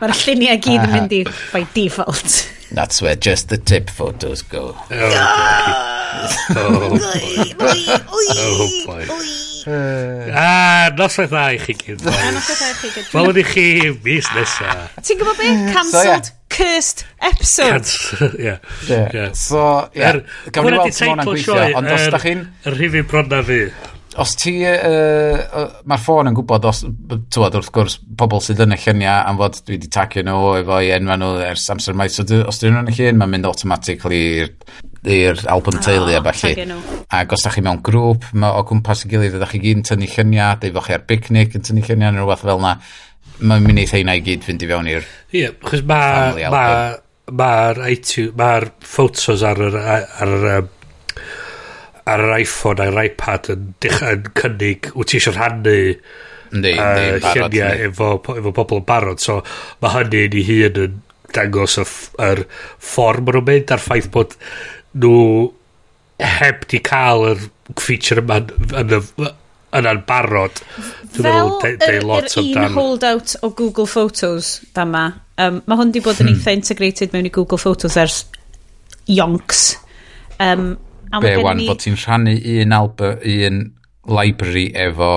Mae'r lluniau gyd yn mynd i by default. That's where just the tip photos go. Oh, boy [LAUGHS] oh, boy, oh, boy. oh, oh, oh, A, noswaith dda i chi gyd. A i chi. Fel i chi mis nesa. Ti'n gwybod be? Cancelled cursed episode. [LAUGHS] Ie. So, ie. Er- Gawn ni weld sy'n hwnna'n gweithio. Ond os da chi'n... Yr rhifin bronna fi os ti, uh, mae'r ffôn yn gwybod, os, tywed, wrth gwrs, pobl sydd yn y lluniau am fod dwi wedi tagio nhw efo i enwa nhw ers amser maith, so os dyn nhw'n y llun, mae'n mynd automatically i'r album teulu oh, a falle. Ac os da chi mewn grŵp ma, o gwmpas y gilydd, ydych chi gyn tynnu lluniau, dweud fo chi ar picnic yn tynnu lluniau neu rhywbeth fel yna, mae'n mynd i theina i gyd fynd i fewn i'r Ie, yeah, chos mae'r ma, iTunes, mae'r photos ar yr, ar yr, ar yr iPhone a'r iPad yn, yn cynnig wyt ti eisiau rhannu Yndi, uh, lluniau efo, efo pobl yn barod. So mae hynny'n ei hun yn dangos y, yr ffordd maen nhw'n mynd a'r ffaith bod nhw heb di cael yr feature yma yn, y, yn anbarod. Fel meddwl, de, de yr, lot yr un holdout o Google Photos da ma, um, mae hwn di bod yn hmm. eitha integrated mewn i Google Photos ers yonks. Um, Be wan, ni... bod ti'n rhannu un, alba, un library efo...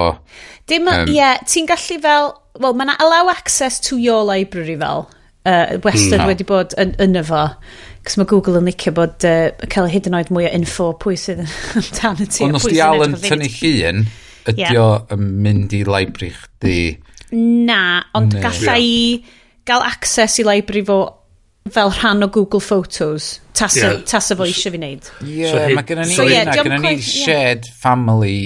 Dim, um, ie, yeah, ti'n gallu fel... Wel, mae yna allow access to your library fel. Uh, Western mm, no. wedi bod yn, yn efo. Cos mae Google yn licio bod uh, cael hyd yn oed mwy o info pwy sydd yn [LAUGHS] dan y tu. Ond os di al yn tynnu llun, ydy yeah. o yn mynd i laibri chdi? Na, ond ne. gallai i gael access i laibri fo fel rhan o Google Photos. tasa, yeah. tasa fo eisiau fi wneud. Ie, yeah, so mae gennym ni, so, yeah, gennym ni shared yeah. family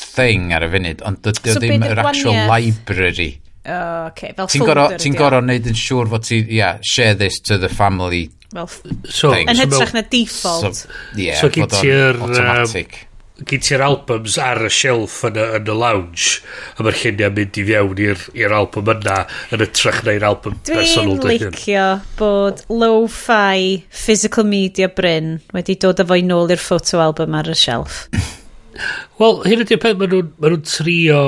thing ar y funud, ond dydy o so ddim yr actual yeah. library. Oh, okay, fel ti'n gorfod ti neud yn siŵr fod ti, yeah, share this to the family Fel so, thing. Yn hytrach so, na default. So, yeah, so gyd ti'r... Um, gyd ti'r albums ar y shelf yn y, yn y lounge, a mae'r lluniau mynd i fiewn i'r album yna yn hytrach na'r album Dwi personol. Dwi'n licio bod lo-fi physical media Bryn wedi dod â fo i nôl i'r photo album ar y shelf. Wel, hyn ydy'r peth, maen nhw'n ma nhw trio,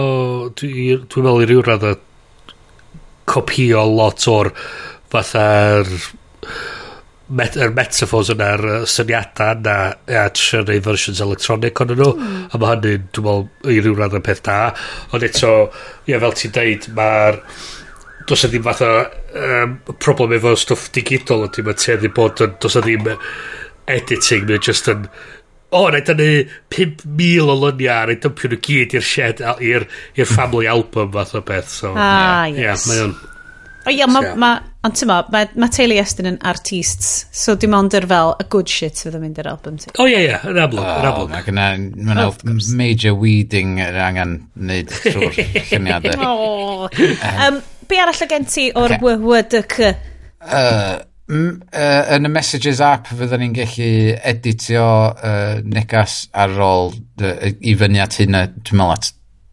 dwi'n dwi meddwl i ryw radd copio lot o'r fatha'r met, er metaphors yna'r uh, syniadau yna a trio neud versions electronic ond nhw hmm. a mae hynny, dwi'n meddwl i ryw rhan o'r peth da ond eto ie, fel ti'n deud mae'r does ddim fatha um, problem efo stwff digidol ond mae'n teddu bod yn does ddim editing mae'n just yn o, oh, na i dynnu 5,000 o lyniau a i dympio nhw gyd i'r shed i'r family album fath o beth so, ah, yeah, yes. yeah, mae o'n O ia, mae ma, Ond ti'n ma, mae, ma Taylor Yestin yn artists, so dim ond yr fel y good shit fydd yn mynd i'r album ti. O ie, ie, yn amlwg, yn amlwg. Mae gynna, mae'n oh, major weeding yr angen wneud [LAUGHS] trwy'r lluniadau. oh. um, be arall o gen ti o'r okay. WWDC? Uh, uh, yn y messages app fyddwn ni'n gallu editio uh, negas ar ôl uh, i fyny at hynna, dwi'n meddwl at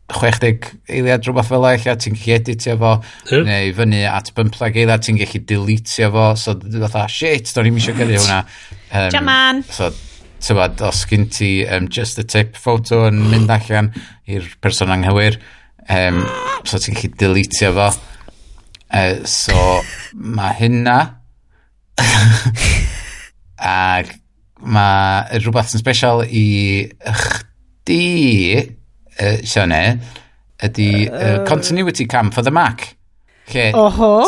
60 eiliad rhywbeth fel eich a ti'n gallu editio fo yeah. neu fyny at 15 eiliad ti'n gallu deletio fo so dwi'n fatha shit do'n i'n misio gyrru hwnna. Um, Jaman. so tybod os gyn ti um, just a tip photo yn mynd allan i'r person anghywir um, so ti'n gallu deletio fo. Uh, so mae hynna [LAUGHS] ac mae rhywbeth yn special i chdi uh, Sione, ydy uh, Continuity Cam for the Mac. Lle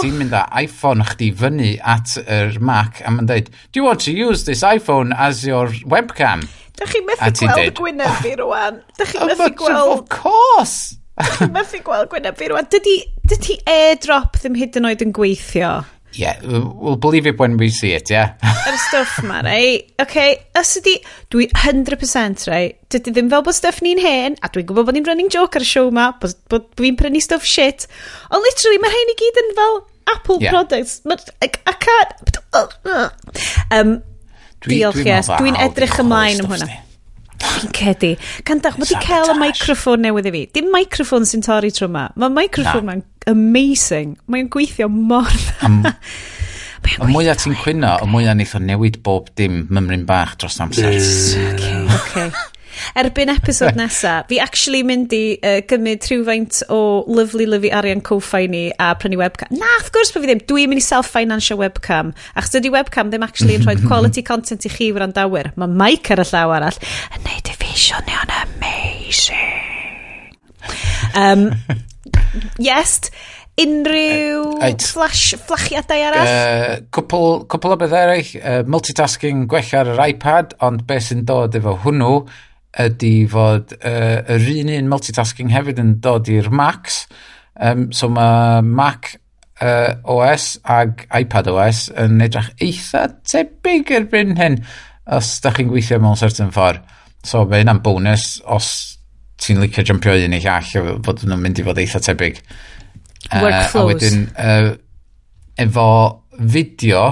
ti'n mynd â iPhone chdi fyny at yr Mac a mae'n dweud, do you want to use this iPhone as your webcam? Da chi oh, methu gweld gwyneb fi rwan. Da chi methu gweld... Of course! Da chi methu gweld gwyneb fi rwan. Dydy, dydy airdrop ddim hyd yn oed yn gweithio. Yeah, we'll believe it when we see it, yeah. [LAUGHS] Yr stuff ma, rei. OK, os ydi, dwi 100% rei. dydy ddim fel bod stuff ni'n hen, a dwi'n gwybod bod ni'n running joke ar y show ma, bod, bod dwi'n prynu stuff shit, ond literally mae rhain i gyd yn fel Apple yeah. products. I can't... [SIGHS] Um, dwi, diolch, yes. Dwi'n edrych ymlaen am hwnna. Ni. Blancedi. Gan dach, mae di cael y microphone newydd i fi. Dim microffon sy'n torri trwy yma. Mae microffon ma'n amazing. Mae'n gweithio mor [LAUGHS] Y mwyaf ti'n cwyno, y mwyaf neith o newid bob dim mymryn bach dros amser. Okay, okay erbyn episod nesa, fi actually mynd i uh, gymryd rhywfaint o lyflu lyfu arian coffa ni a prynu webcam. Na, of gwrs bod fi ddim. Dwi'n mynd i self-financial webcam. Achos dydy webcam ddim actually yn rhoi [LAUGHS] quality content i chi wrandawyr. Mae mic ar y llaw arall yn neud i fi sionio'n amazing. Um, yes, unrhyw flash, flachiadau arall? Uh, cwpl, cwpl o beth eraill, uh, multitasking gwella ar yr iPad, ond beth sy'n dod efo hwnnw ydy fod uh, yr un un multitasking hefyd yn dod i'r Macs. Um, so mae Mac uh, OS ag iPad OS yn edrych eitha tebyg erbyn hyn os da chi'n gweithio mewn certain ffordd. So mae hynna'n bonus os ti'n licio jumpio un eich all fod nhw'n mynd i fod eitha tebyg. Workflows. A wedyn, uh, efo fideo,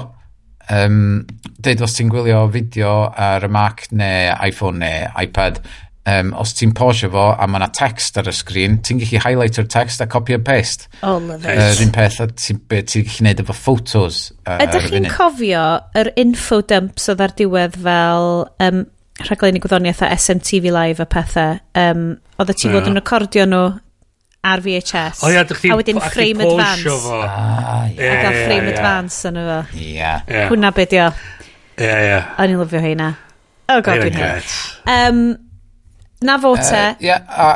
um, deud os ti'n gwylio fideo ar y Mac neu iPhone neu iPad, um, os ti'n posio fo a mae yna text ar y sgrin, ti'n gallu highlight yr text a copy and paste. Oh, love it. Yr uh, un peth ti'n ti, ti gallu gwneud efo photos. Uh, Ydych chi'n cofio yr info dumps oedd ar diwedd fel um, rhaglen i gwyddoniaeth a SMTV Live a pethau? Um, oedd y ti yeah. fod yn recordio nhw ar VHS. O ia, dych chi... A wedyn frame advance. Fo. Ah, ia. Yeah, a gael frame yeah, advance yn efo. Ia. Hwna be dio. ie. ia. O'n i'n lyfio heina. Oh god, dwi'n hyn. Um, na fo te. Ie, a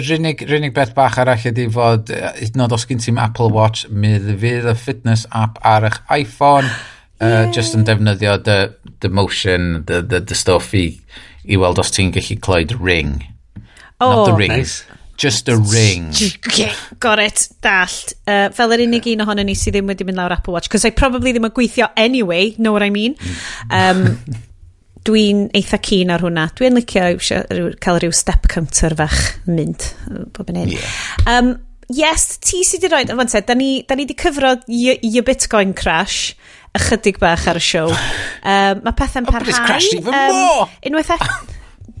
rynnig, rynnig beth bach arall ydy fod, hyd yn oed os gen ti'n Apple Watch, mi fydd y fitness app ar eich iPhone, uh, just yn defnyddio the, the motion, the, the, the stuff i, i weld os ti'n gallu clywed ring. Oh, Not the rings. Nice. Just a ring. Okay, Got it, dallt. Uh, fel yr unig un ohono ni sydd ddim wedi mynd lawr Apple Watch, because I probably ddim yn gweithio anyway, know what I mean. Um, [LAUGHS] dwi'n eitha keen ar hwnna. Dwi'n licio cael rhyw step counter fach mynd bob yn hyn. Yeah. Um, yes, ti sydd wedi rhoi, fan te, da ni, da ni wedi cyfro y Bitcoin crash ychydig bach ar y siow. [SIGHS] Um, mae pethau'n oh, parhau. it's crashed even Um, unwaith eto... [LAUGHS]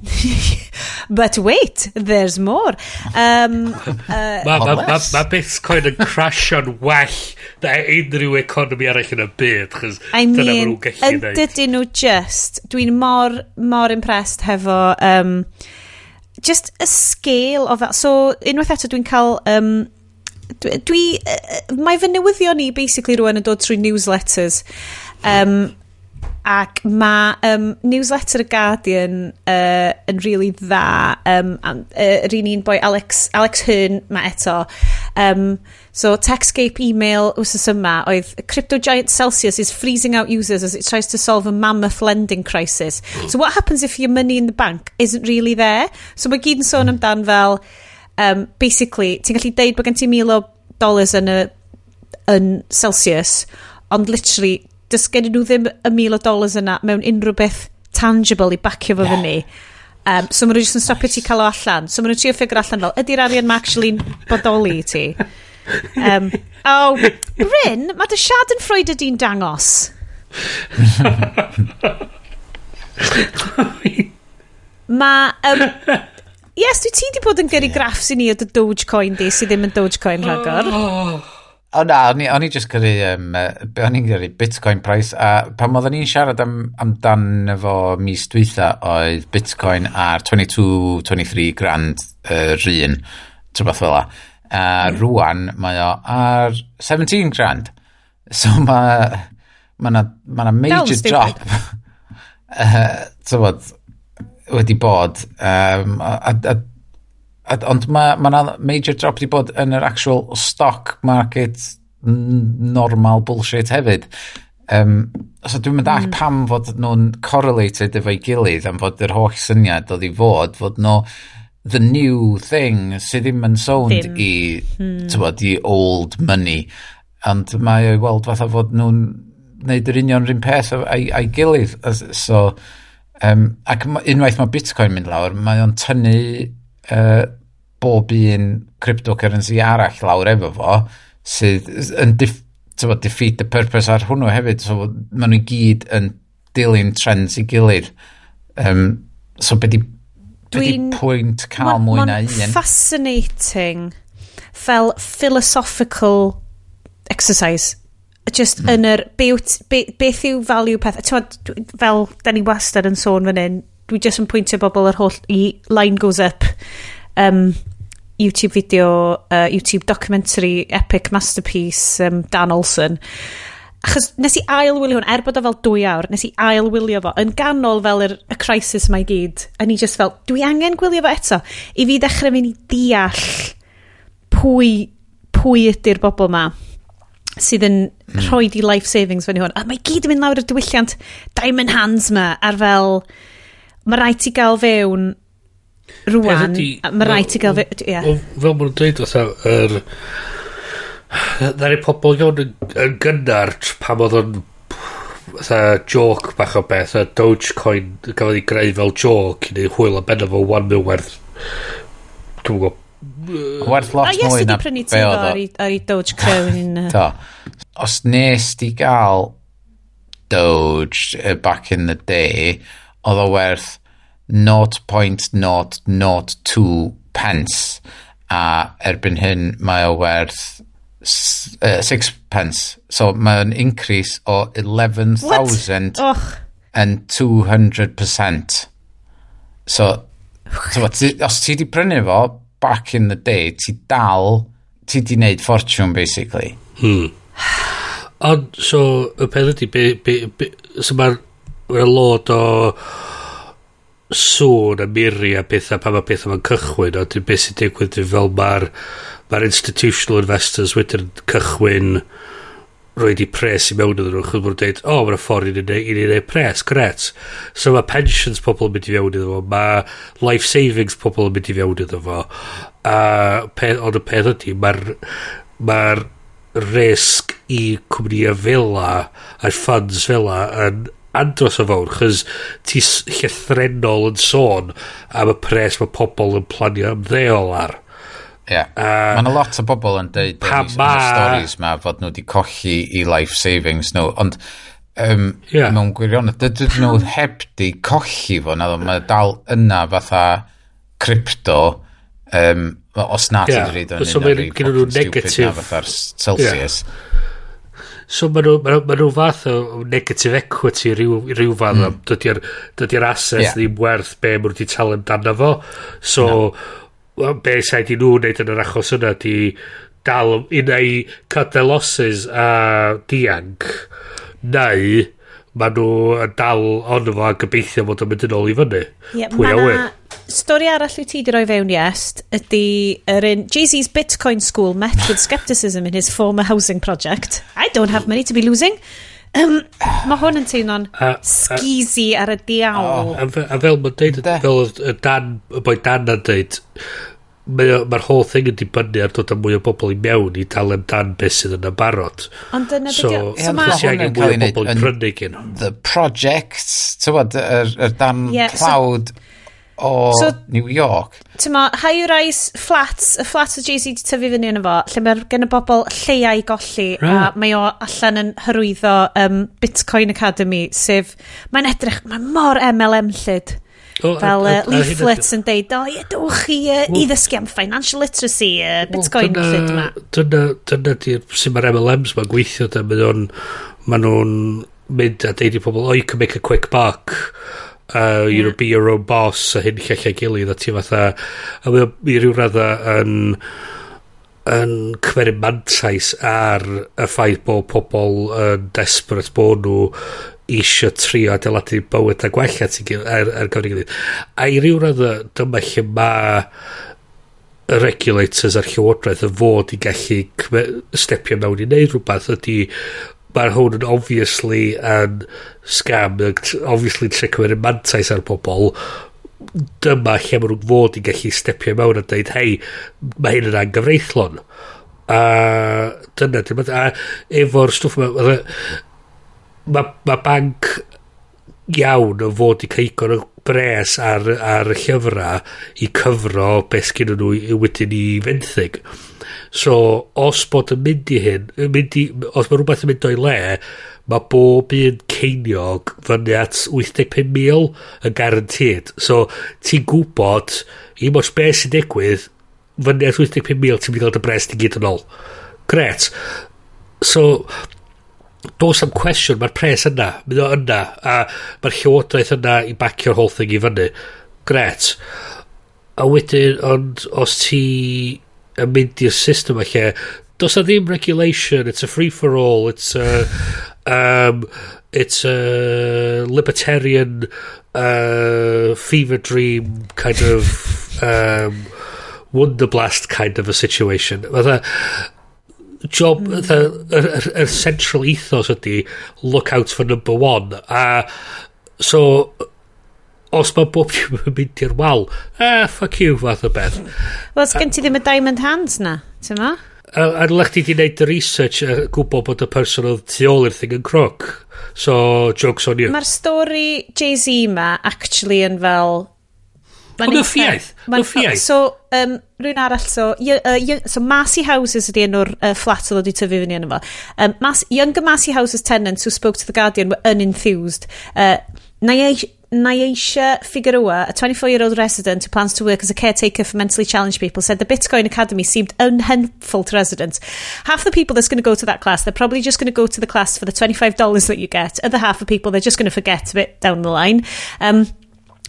[LAUGHS] But wait, there's more. Um, uh, mae ma, ma, ma Bitcoin yn crasio'n well na unrhyw economi arall yn y byd. I mean, yn dydyn nhw just, dwi'n mor, mor impressed hefo um, just a scale of that. So, unwaith eto dwi'n cael... Um, dwi, dwi uh, mae fy newyddion ni basically rwan yn dod trwy newsletters um, Ac mae um, newsletter y Guardian uh, yn really dda. Um, um, uh, yr un un boi Alex, Alex Hearn mae eto. Um, so Techscape email wrth yma oedd Crypto giant Celsius is freezing out users as it tries to solve a mammoth lending crisis. So what happens if your money in the bank isn't really there? So mae gyd yn sôn amdan fel um, basically ti'n gallu deud bod gen ti mil o dollars yn y yn Celsius ond literally does gen nhw ddim y mil o dollars yna mewn unrhyw beth tangible i bacio fo yeah. fyny. Um, so maen nhw jyst yn stopio ti cael o allan. So maen nhw'n trio ffigur allan fel, ydy'r arian mae actually'n bodoli i ti? Um, oh, Bryn, mae dy siad yn ffroed ydy'n dangos. [LAUGHS] mae... Um, yes, dwi ti di bod yn gyrru graffs i ni o dy Dogecoin di, sydd ddim yn Dogecoin rhagor. Oh. O na, o'n i, on i just gyrru, um, o'n i'n gyrru Bitcoin price, a pan oedden ni'n siarad am, amdan efo mis dwytha oedd Bitcoin ar 22-23 grand yr uh, un, trwbeth fel la. A rwan mae o ar 17 grand. So mae ma na, ma na major drop [LAUGHS] uh, bod, wedi bod. Um, a, a, a Ond mae ma, na major drop wedi bod yn yr actual stock market normal bullshit hefyd. Um, so dwi'n mynd all mm. pam fod nhw'n correlated efo'i gilydd am fod yr holl syniad oedd i fod, fod nhw the new thing sydd ddim yn sownd ddim. i, mm. tywod, i old money. Ond mae o'i weld fatha fod nhw'n gwneud yr union rhywun peth a'i, ai gilydd. So, um, ac unwaith mae Bitcoin mynd lawr, mae o'n tynnu uh, bob un cryptocurrency arall lawr efo fo, sydd yn diff, tyfod, defeat the purpose ar hwnnw hefyd. So, maen nhw gyd yn dilyn trends i gilydd. Um, so, be di, be di pwynt cael mwy na un? fascinating fel philosophical exercise just mm. yn yr beth yw value peth fel da ni wastad yn sôn fan hyn dwi jyst yn pwyntio bobl yr holl i line goes up um, YouTube video uh, YouTube documentary epic masterpiece um, Dan Olson achos nes i ail wylio hwn er bod o fel dwy awr nes i ail wylio fo yn ganol fel yr, y crisis mae gyd a ni just fel dwi angen gwylio fo eto. I fi ddechrau mynd i deall pwy pwy ydy'r bobl ma sydd yn mm. rhoi di life savings fan hwn. A mae gyd yn mynd lawr y diwylliant diamond hands ma ar fel mae rhaid ti gael fewn rwan, mae rhaid ti gael fewn, ie. Yeah. Fel maen dweud, fatha, yr... Ddari pobl iawn yn, gynnar pam oedd o'n fatha joke bach o beth a Dogecoin gafodd ei greu fel joke i neu hwyl a benno fo 1 mil werth dwi'n gwybod werth lot mwy na beth oedd o. A prynu ti ar ei Doge Crown. [LAUGHS] Do. Os nes di gael Doge uh, back in the day, oedd o werth 0.002 pence a erbyn hyn mae o werth 6 pence. So mae'n increase o 11,000 and 200%. So, so os ti di prynu fo back in the day, ti dal, ti di wneud fortune basically. Hmm. [SIGHS] Ond, so, y peth ydy, be, be, be, so mae'r y lot o sŵn a miri a pethau pa mae pethau mae'n cychwyn a dwi'n beth sy'n digwydd dwi'n fel mae'r mae'r institutional investors wedyn cychwyn roed i pres i mewn iddyn nhw chyd mwyn dweud o oh, mae'n ffordd i ni wneud pres gret so mae pensions pobl yn mynd i fewn iddo fo mae life savings pobl yn mynd i fewn iddo fo a peth, ond y peth ydy mae'r mae'r risg i cwmnïau fela a'r funds fela yn andros o fawr, chys ti llethrenol yn sôn am y pres mae pobl yn planio ymddeol ar. Yeah. Uh, Mae'n a lot o bobl yn dweud pa ma... stories ma fod nhw wedi colli i life savings nhw, ond um, yeah. mewn gwirionedd, dydyn nhw heb di colli fo, na mae dal yna fatha crypto, um, os na yeah. ti'n rhaid o'n un o'r negatif fatha'r Celsius. Yeah So mae nhw, ma, nhw, nhw fath o negative equity rhyw, rhyw fath mm. dydy'r dydy asset yeah. ddim werth be maen nhw wedi talu amdano fo. So no. be sa'i di nhw wneud yn yr achos yna di dal un ei cadw losses a dianc neu mae nhw yn dal ond efo a gobeithio fod yn mynd yn ôl i fyny. Yeah, Pwy a wyr. Stori arall wyt ti di roi fewn i est ydy yr un Jay-Z's Bitcoin School met with skepticism in his former housing project. I don't have money to be losing. Um, mae hwn yn teimlo'n skeezy ar y diawl. Oh, a, a fel mae'n deud, fel y dan, y boi dan yn deud, mae'r ma whole thing yn dibynnu ar dod â mwy o bobl i mewn i dal amdan beth sydd yn y barod. Ond dyna so, beth so, ma... Chos iawn mwy o bobl i prynu gen The Project, tywod, yr, er, er dan yeah, cloud so, o so, New York. Tyma, high-rise flats, y flats o Jay-Z di tyfu fyny yn efo, lle mae gen y bobl lleiau golli, right. a mae o allan yn hyrwyddo um, Bitcoin Academy, sef, mae'n edrych, mae'n mor MLM llyd. O, fel uh, leaflets yn deud, o ie, dwch chi uh, i ddysgu am financial literacy, uh, bitcoin well, dyna, yma. Dyna, dyna di'r sy'n ma'r MLMs ma'n gweithio, dyna mae nhw'n ma nhw'n mynd a deud i pobl, oh, you can make a quick buck, uh, you know, mm. be your own boss, a hyn lle lle gilydd, a ti fatha, a mae i ryw radda yn yn cymryd mantais ar y ffaith bod pobl yn desperate bod nhw eisiau trio adeiladu bywyd a gwella ti ar, ar gyfer gilydd. A i ryw radd dyma lle mae y regulators a'r llywodraeth yn fod i gallu stepio mewn i wneud rhywbeth ydy mae'r hwn yn obviously yn scam obviously tre cymryd mantais ar bobl dyma lle mae nhw'n fod i gallu stepio mewn a dweud hei mae hyn yn angyfreithlon a dyna dyma a efo'r stwff yma mae ma banc iawn o fod i cael igon bres ar, ar y llyfrau i cyfro beth sgyn nhw i wedyn i fenthyg. So, os bod yn mynd i hyn, mynd i, os mae rhywbeth yn mynd o'i le, mae bob un ceiniog fyny at 85,000 yn garantid. So, ti'n gwybod, i mos beth sy'n digwydd, fyny at 85,000 ti'n mynd i gael dy bres ti'n gyd yn ôl. Gret. So, dos am cwestiwn, mae'r pres yna, mynd o yna, a mae'r llywodraeth yna i bacio'r whole thing i fyny. Gret. A wedyn, ond os ti yn mynd i'r system lle, does a ddim regulation, it's a free-for-all, it's a, um, it's a libertarian uh, fever dream kind of um, wonderblast kind of a situation. Fatha, job, mm. y, y, y, central ethos ydy look out for number one. A so, os mae bob dim yn mynd i'r wal, eh, fuck you, fath o beth. Wel, sgen ti ddim y diamond hands na, ti'n ma? A lech ti di wneud y research a gwybod bod y person oedd tu ôl i'r thing yn croc. So, jokes on you. Mae'r stori Jay-Z ma actually yn fel Mae'n uffiaeth. Mae'n uffiaeth. So, um, rwy'n arall, so, uh, so Massey Houses ydy enw'r uh, flat oedd wedi tyfu fyny yn efo. Um, Mas, younger Massey Houses tenants who spoke to the Guardian were unenthused. Uh, Naisha Figueroa, a 24-year-old resident who plans to work as a caretaker for mentally challenged people, said the Bitcoin Academy seemed unhelpful to residents. Half the people that's going to go to that class, they're probably just going to go to the class for the $25 that you get. Other half of people, they're just going to forget a bit down the line. Um,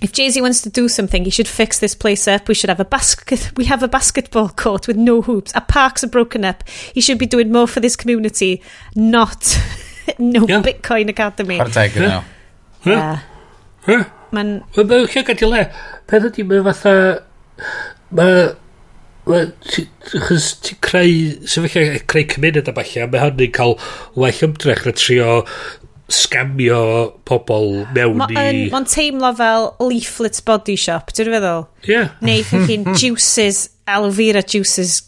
if Jay-Z wants to do something, he should fix this place up. We should have a basket. We have a basketball court with no hoops. Our parks are broken up. He should be doing more for this community, not [LAUGHS] no yeah. Bitcoin Academy. Chwarae teg yna. Mae'n... Mae'n lle gadael le. Peth ydy, mae fatha... Mae... Chos ti'n creu... Sefyllfa e, creu cymuned a falle, mae hynny'n cael well ymdrech na trio scamio pobl mewn ma i... Mae'n teimlo fel leaflet body shop, dwi'n feddwl? Ie. Yeah. Neu ffocin [LAUGHS] juices, aloe vera juices,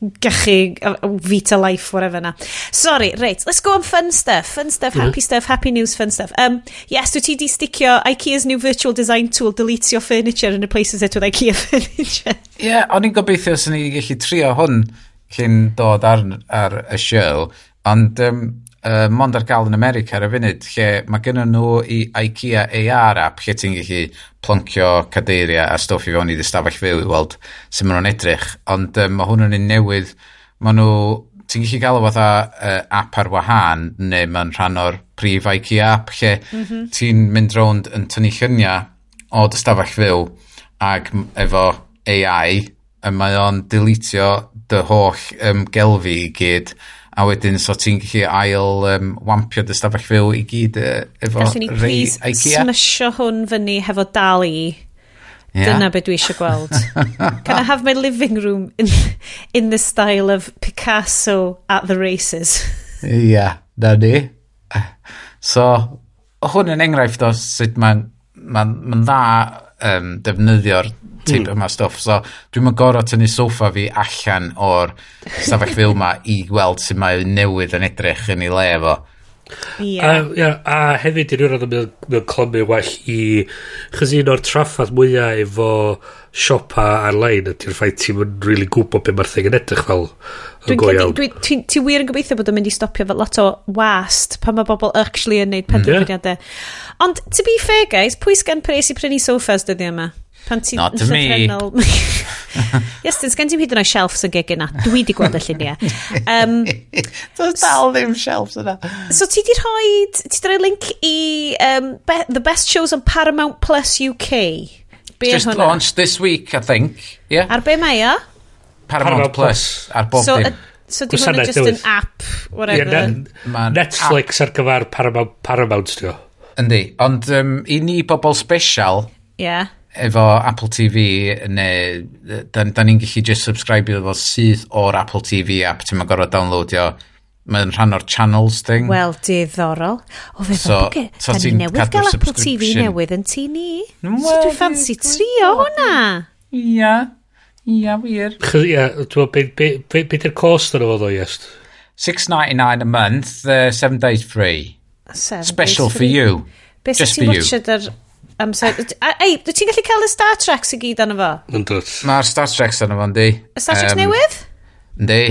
gachu, Vita Life, whatever na. Sorry, right, let's go on fun stuff. Fun stuff, happy stuff, happy news, fun stuff. Um, yes, dwi ti di sticio IKEA's new virtual design tool, deletio furniture and replaces it with IKEA [LAUGHS] furniture. Ie, yeah, o'n i'n gobeithio sy'n ni gallu trio hwn cyn dod ar, ar y show, ond um, uh, mond ar gael yn America ar y funud, lle mae gennym nhw i IKEA AR app lle ti'n gallu ploncio cadeiriau a stwff i fewn i ddystafell fyw i weld sut maen nhw'n edrych. Ond um, mae hwn yn un newydd, mae nhw, ti'n gallu gael o fatha uh, app ar wahân, neu mae'n rhan o'r prif IKEA app lle mm -hmm. ti'n mynd rownd yn tynnu lluniau o dystafell fyw ac efo AI, y mae o'n dilitio dy holl um, gelfi i gyd a wedyn so ti'n gallu ail um, wampio dy stafell fyw i gyd uh, efo Gallwn ni rei IKEA. smysio hwn fyny hefo dali. Yeah. Dyna beth dwi eisiau gweld. [LAUGHS] Can I have my living room in, in the style of Picasso at the races? Ia, yeah, na ni. So, hwn yn enghraifft o sut mae'n ma, ma, dda um, defnyddio'r teip mm. yma stuff. So, dwi'n mynd gorau tynnu sofa fi allan o'r stafell fyw yma i gweld sy'n mae newydd yn edrych yn ei le fo. Yeah. A, ia, a hefyd yn ymwneud â mewn clymu well i... Chos un o'r traffath mwyaf efo siopa ar-lein ydy'r ffaith ti'n yn really gwybod beth mae'r thing yn edrych fel yn go iawn. Ti, ti wir yn gobeithio bod yn mynd i stopio fel lot o wast pan mae bobl actually yn neud hmm. penderfyniadau. Yeah. Ond, to be fair guys, pwy sgan pres i prynu sofas dyddi yma? Pan ti'n Not me. dyn sgen ti'n hyd yn oed shelves yn gegin na. Dwi di gweld y lluniau. [LAUGHS] Um, Does dal ddim shelves yna. So ti di rhoi, ti di rhoi link i um, be, The Best Shows on Paramount Plus UK. Be Just hwnna? launched this week, I think. Yeah. Ar be mae o? Paramount, Paramount Plus. Ar bob so, dim. So di hwnna just an app, whatever. Yeah, ne Netflix ar gyfer Paramount, Paramount, ti o. Yndi, ond um, i ni bobl special... Yeah efo Apple TV neu da, da ni'n gallu just subscribe iddo fo syth o'r Apple TV app. Ti'n ma'n gorfod downloadio. Mae'n rhan o'r channels thing wel diddorol. O fe so, fe so da ni newydd gael Apple TV newydd yn ti ni? Well, so dwi fancy trio hwnna? Ia ia wir. Ia beth yw'r cost ar efo ddo iest? 6.99 a month uh, 7 days free. Seven special days for free. you. Be just for you. Beth sy'n watched ar amser... Ei, dwi ti'n gallu cael y Star Trek sy'n gyd anna fo? Yndw. Mae'r Star Treks anna fo, ynddi. Y Star Trek um, newydd? Ynddi.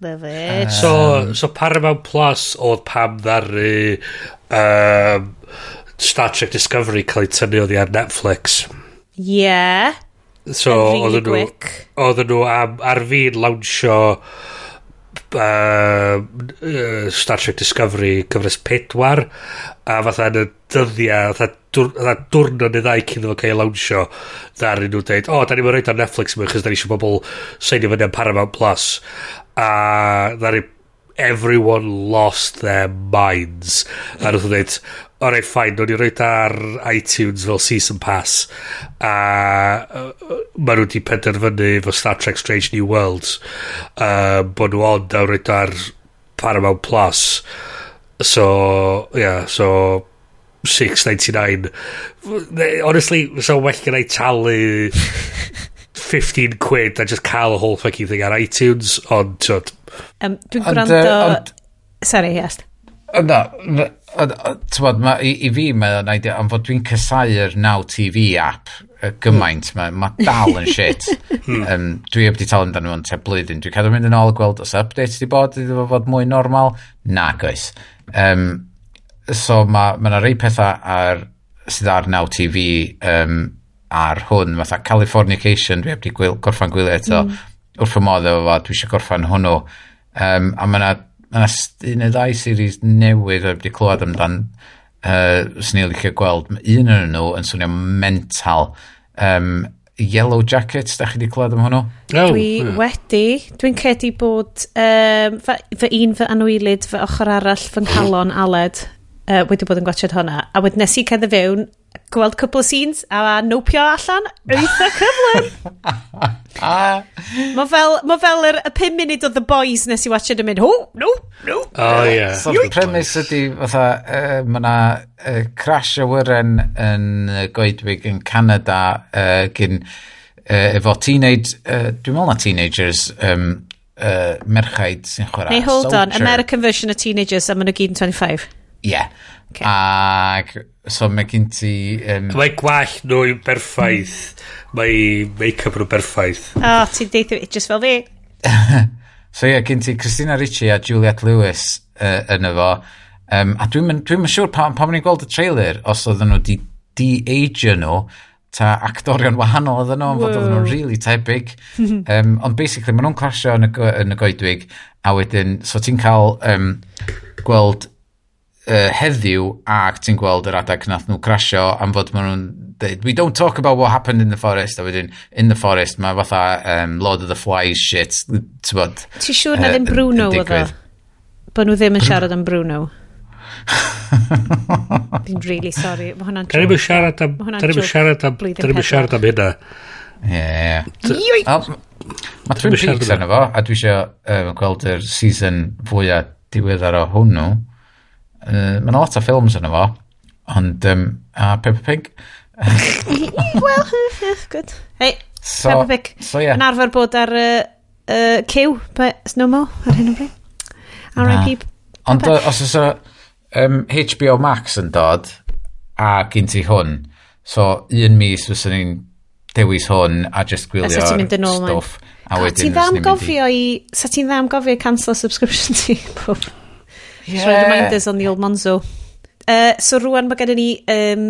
Love it. Um, so, so Paramount Plus oedd pam ddaru um, Star Trek Discovery cael ei tynnu oddi ar Netflix. Yeah. So, really oedden nhw, oedden nhw am, ar fi'n lawnsio uh, Star Trek Discovery cyfres pedwar a fatha yn y dyddiau fatha, dwr, fatha dwrnod neu ddau cyn iddo fo cael lawnsio ddaru nhw dweud o, oh, da ni'n rhaid ar Netflix mewn chos da ni eisiau bobl seinio fyny am Paramount Plus. A ddaru everyone lost their minds. A nhw'n dweud alright ffain, o'n i roed ar iTunes fel season pass a uh, maen nhw wedi penderfynu fo Star Trek Strange New Worlds uh, bod nhw ond a roed ar Paramount Plus. So yeah so 6.99 honestly so well gen i talu 15 quid a just cael y whole fucking thing ar iTunes ond um, dwi'n gwrando um, sorry yes. Yna, tywod, i, i fi, mae o'n idea, ond fod dwi'n cysau'r Now TV app gymaint, hmm. mae ma dal yn shit. [LAUGHS] um, dwi heb di tal amdano nhw'n te blwyddyn. Dwi'n cadw mynd yn ôl gweld os update di bod, wedi fod mwy normal. Na, goes. Um, so mae ma yna rei pethau ar, sydd ar Now TV um, ar hwn, fatha Californication, dwi heb di gwyl, gorffan gwylio eto, mm. wrth y modd efo fo, dwi eisiau gorffan hwnnw. Um, a mae yna Mae yna un neu ddau series newydd o'r wedi clywed amdan. Uh, sy'n i'n licio gweld. Un o'n nhw yn swnio mental. Um, Yellow Jackets, da chi wedi clywed am hwnnw? Oh, dwi yeah. wedi. Dwi'n credu bod um, fy, fy un fy anwylid fy ochr arall fy nghalon aled uh, wedi bod yn gwachod hwnna. A wedi nes i cedd fewn gweld cwpl o scenes a nopio allan eitha cyflym. [LAUGHS] mae fel, ma fel yr, y 5 munud o The Boys nes i watched yn mynd, ho, no, no. Oh, yeah. So, the premise ydy, fatha, uh, mae yna uh, crash awyren yn uh, goedwig yn Canada uh, gyn, uh, efo teenage, uh, dwi'n meddwl na teenagers, um, uh, merchaid sy'n chwarae. Neu hold Soldier. on, American version of teenagers a maen nhw gyd yn 25. Yeah. Okay. Ac so mae gen ti... Um, mae gwall nhw'n berffaith. mae make-up nhw'n berffaith. O, oh, ti'n deitha just fel fi. [LAUGHS] so ie, yeah, gen ti Christina Ricci a Juliette Lewis uh, yn efo. Um, a dwi'n mynd dwi siŵr pan, pan ni'n gweld y trailer, os oedden nhw di de-agio nhw, ta actorion wahanol oedden nhw, fod oedden nhw'n really tebyg. [LAUGHS] um, ond basically, maen nhw'n clasio yn y, yn y goedwig, a wedyn, so ti'n cael um, gweld uh, heddiw ac ti'n gweld yr adag nath nhw crasio am fod maen nhw'n dweud, we don't talk about what happened in the forest, a wedyn, in the forest, mae fatha um, Lord of the Flies shit, ti'n bod. Ti'n siŵr na ddim Bruno oedd o? Bod nhw ddim yn siarad am Bruno. [LAUGHS] Dwi'n really sorry. Mae hwnna'n trwy. Da ni'n siarad am... Da ni'n siarad am... Da ni'n siarad am hynna. Ie. Mae Twin Peaks arno fo, a dwi eisiau um, gweld yr season fwyaf diweddar o hwnnw. Uh, Mae yna lot o ffilms yn efo, ond um, a Peppa Pig. [LAUGHS] Wel, yeah, [LAUGHS] hmm, hmm, good. Hei, so, Peppa Pig. So, yeah. Yn arfer bod ar uh, uh, cyw, but no more ar hyn o bryd. R.I.P. Ond os oes um, HBO Max yn dod, a gyn ti hwn, so un mis fysyn ni'n dewis hwn a just gwylio stwff. A wedyn... Ti ddam gofio i... Sa ti'n ddam gofio i cancel subscription ti? [LAUGHS] Yeah. Rhaid reminders on the old Monzo. Uh, so rwan mae gennym ni um,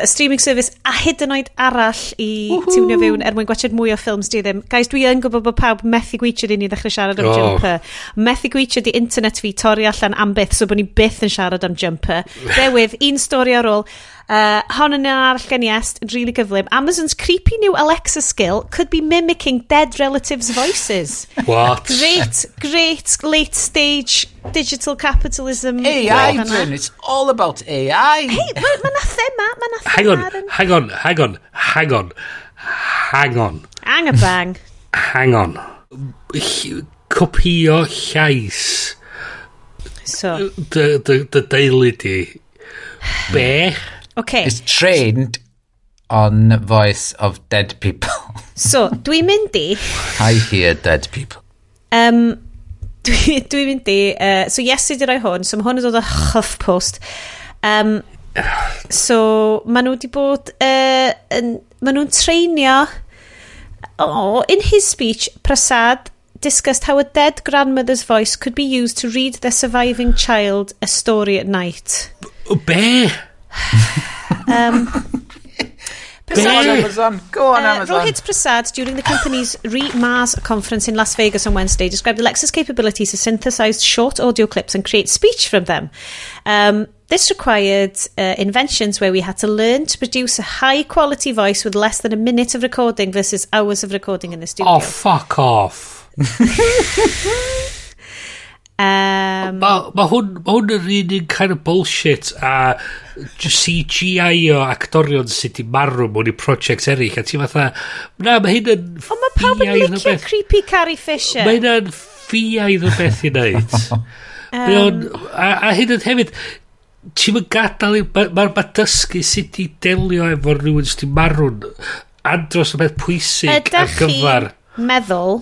a streaming service a hyd yn oed arall i tiwnio fewn er mwyn gwachod mwy o ffilms di ddim. Guys, dwi yn gwybod bod pawb methu gweithio i ni ddechrau siarad am oh. Jumper. Methu gweithio di internet fi torri allan am byth, so bod ni byth yn siarad am Jumper. Bewydd, un stori ar ôl. Uh, hon yn un arall gen i est, yn really gyflym. Amazon's creepy new Alexa skill could be mimicking dead relatives' voices. What? Great, great late stage digital capitalism. AI, Bryn, it's all about AI. Hey, mae ma na thema, mae na thema. Hang on, hang on, hang on, hang on. Hang a bang. hang on. Copio llais. So. Dy deulu di. Be? Okay. It's trained on voice of dead people. [LAUGHS] so, dwi'n mynd i... I hear dead people. Um, dwi'n dwi mynd i... Uh, so, yes, i di roi hwn. So, mae hwn yn dod o HuffPost. Um, so, maen nhw wedi bod... Uh, yn, maen nhw'n treinio... Oh, in his speech, Prasad discussed how a dead grandmother's voice could be used to read their surviving child a story at night. Be? Um, Be [LAUGHS] Go on, Prasad. Amazon. Go on, Uh, Amazon. Rohit Prasad, during the company's Re-Mars conference in Las Vegas on Wednesday, described Alexa's capability to synthesize short audio clips and create speech from them. Um, this required uh, inventions where we had to learn to produce a high-quality voice with less than a minute of recording versus hours of recording in the studio. Oh, fuck off. [LAUGHS] Um, Mae ma hwn, ma hwn yn un un kind of bullshit a just CGI o actorion sydd wedi marw mewn i projects eraill a ti fatha na mae hyn yn ond mae pawb yn licio beth. creepy Carrie Fisher. [LAUGHS] Mae hyn yn ffiaidd o beth i wneud um, a, a hyn yn hefyd ti'n mynd gadael mae'r ma, ma dysgu sut i delio efo rhywun sydd wedi marw'n andros o beth pwysig ar gyfer meddwl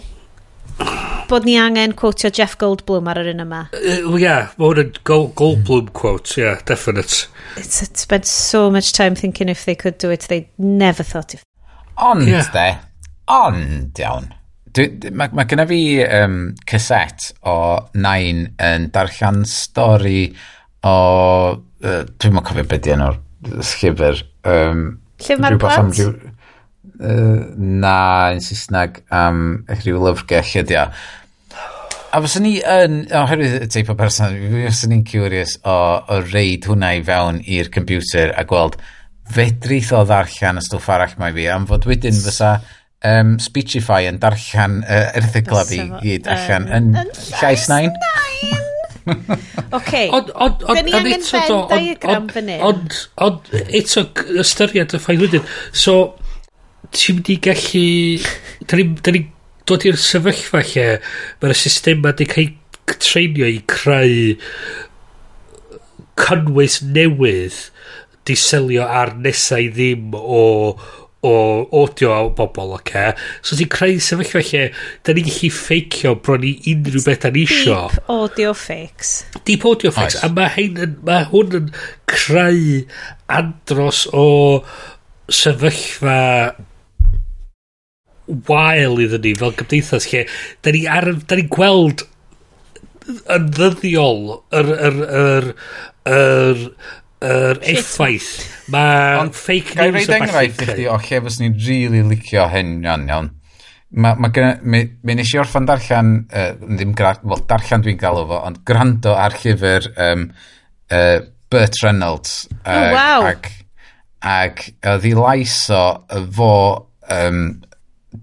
bod ni angen quotio Jeff Goldblum ar yr un yma. Uh, yeah, mae hwn yn Gold, Goldblum quote, yeah, definite. It's, it spent so much time thinking if they could do it, they never thought if... Ond, yeah. de, ond iawn. Mae ma gyda fi um, cassette o Nain yn darllen stori o... Uh, Dwi'n mwyn cofio beth enw'r llyfr. Um, Llyfr Marplant? Uh, na, yn Saesneg am um, rhyw lyfrgell ydi o. A fyswn ni yn, oherwydd y teip o person, fyswn ni'n curious o, o reid hwnna i fewn i'r computer a gweld fedrith o ddarllen y stwff arall mae fi, am fod wedyn fysa um, Speechify yn darllen uh, erthigla fi gyd allan yn llais nain. [LAUGHS] OK. Ond, ond, ond, ond, ond, ond, ond, ond, ond, ond, ond, ond, ond, ond, ond, ond, ond, ti'n mynd i gallu... Da ni'n ni dod i'r sefyllfa lle mae'r system ma di cael treinio i creu cynnwys newydd di selio ar nesau ddim o o audio o bobl, oce? Okay? So ti'n creu sefyllfa lle da ni'n gallu ffeicio bron i unrhyw beth da ni isio. Deep audio fakes. Deep audio fakes. Oes. A mae, hyn, yn, mae hwn yn creu andros o sefyllfa wael iddyn ni fel gymdeithas lle da ni, ar, da ni gweld yn ddyddiol yr, yr, yr, yr, yr effaith. Mae fake news gai reid enghraifft i chdi o lle fes ni'n rili really licio hyn iawn iawn. Mae ma, ma, mi, mi nes i orffan darllen uh, ddim gra, well, darllen dwi'n galw fo ond gwrando ar llyfr um, uh, Bert Reynolds uh, oh, wow. ag, ag oedd i laiso fo um,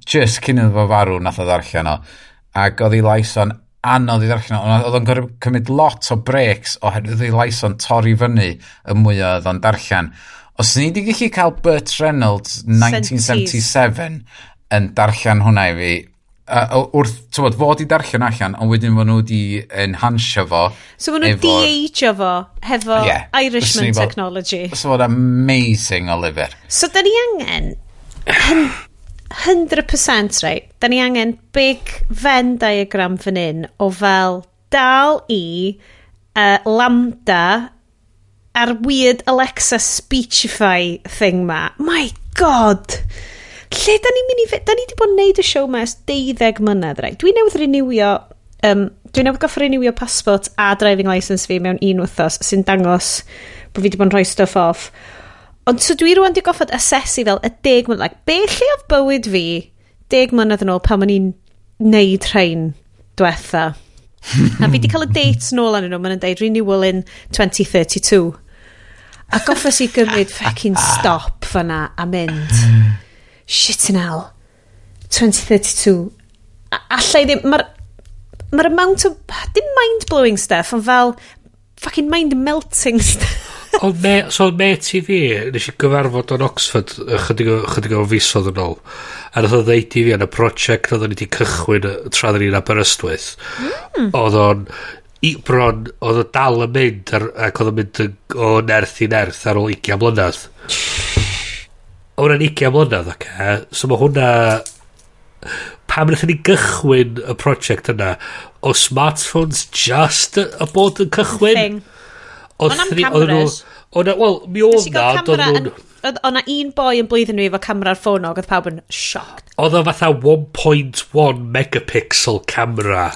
just cyn iddo fo farw nath o ddarllen o. Ac oedd ei lais o'n anodd i ddarllen o. Oedd o'n gorfod cymryd lot o breaks oherwydd ei lais o'n torri fyny y mwy oedd o'n darllen. Os ni wedi gallu cael Burt Reynolds 1977 yn darllen hwnna i fi, uh, wrth, ti'n bod, fod i darllen allan, ond wedyn fod nhw wedi enhansio fo. So fod nhw efo... de-ageio fo, hefo yeah, Irishman technology. So fod amazing o lyfr. So da ni angen 100% right, da ni angen big Venn diagram fan hyn o fel dal i uh, lambda a'r weird Alexa speechify thing ma. My god! Lle da ni'n mynd i... Da ni wedi bod yn neud y show ma ys deuddeg mlynedd, rai. Dwi newydd renewio... Um, dwi newydd goff renewio passport a driving licence fi mewn un wythnos sy'n dangos bod fi wedi bod yn rhoi stuff off. Ond so dwi rwan di goffod asesu fel y deg mlynedd, like, be lle oedd bywyd fi deg mlynedd yn ôl pan o'n i'n neud rhain diwetha. a fi di cael y [LAUGHS] dates nôl anyn nhw, maen nhw'n deud renewal in 2032. A goffes i gymryd fucking stop fyna a mynd. Shit in hell. 2032. A allai ddim, mae'r ma amount o, dim mind-blowing stuff, ond fel fucking mind-melting [LAUGHS] stuff. Ond me, so met i fi, nes i gyfarfod o'n Oxford chydig o, chydig o fisodd yn ôl. A nath o ddeud i fi yn y prosiect oedd o'n wedi cychwyn tra ddyn ni'n Aberystwyth. Mm. Oedd o'n i bron, oedd o dal yn mynd ar, ac oedd o'n mynd o nerth i nerth ar ôl 20 mlynedd. Oedd hwnna'n 20 mlynedd, ac e. So mae hwnna... Pam wnaethon ni gychwyn y prosiect yna, o smartphones just y bod yn cychwyn? Thing. Oedd thri... Oedd nhw... Oedd Wel, mi oedd na, ond oedd nhw'n... Oedd na un boi yn blwyddyn nhw efo camera'r ffonog, oedd pawb yn shocked. Oedd o fatha 1.1 megapixel camera,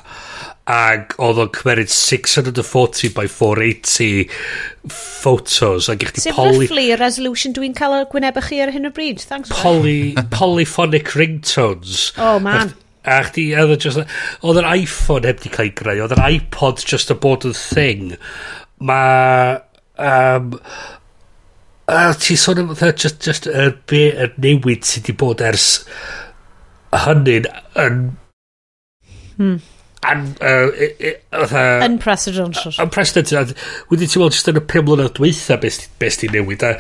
ac oedd o'n cymeryd 640 by 480 photos, ac eich di poly... Sef resolution dwi'n cael o gwynebau chi ar hyn o bryd, thanks. Poly, polyphonic ringtones. Oh, man. A chdi, oedd o'n just... Oedd yr iPhone heb di cael ei greu, oedd yr iPod just a bod yn thing mae um, a ti sôn am fatha just, just y be' y newid sydd wedi bod ers hynny'n yn Hmm. An, uh, i, i, fatha... Unprecedented. Unprecedented. wedi ti'n meddwl, just yn y pum mlynedd dweitha, beth be ti'n newid. A,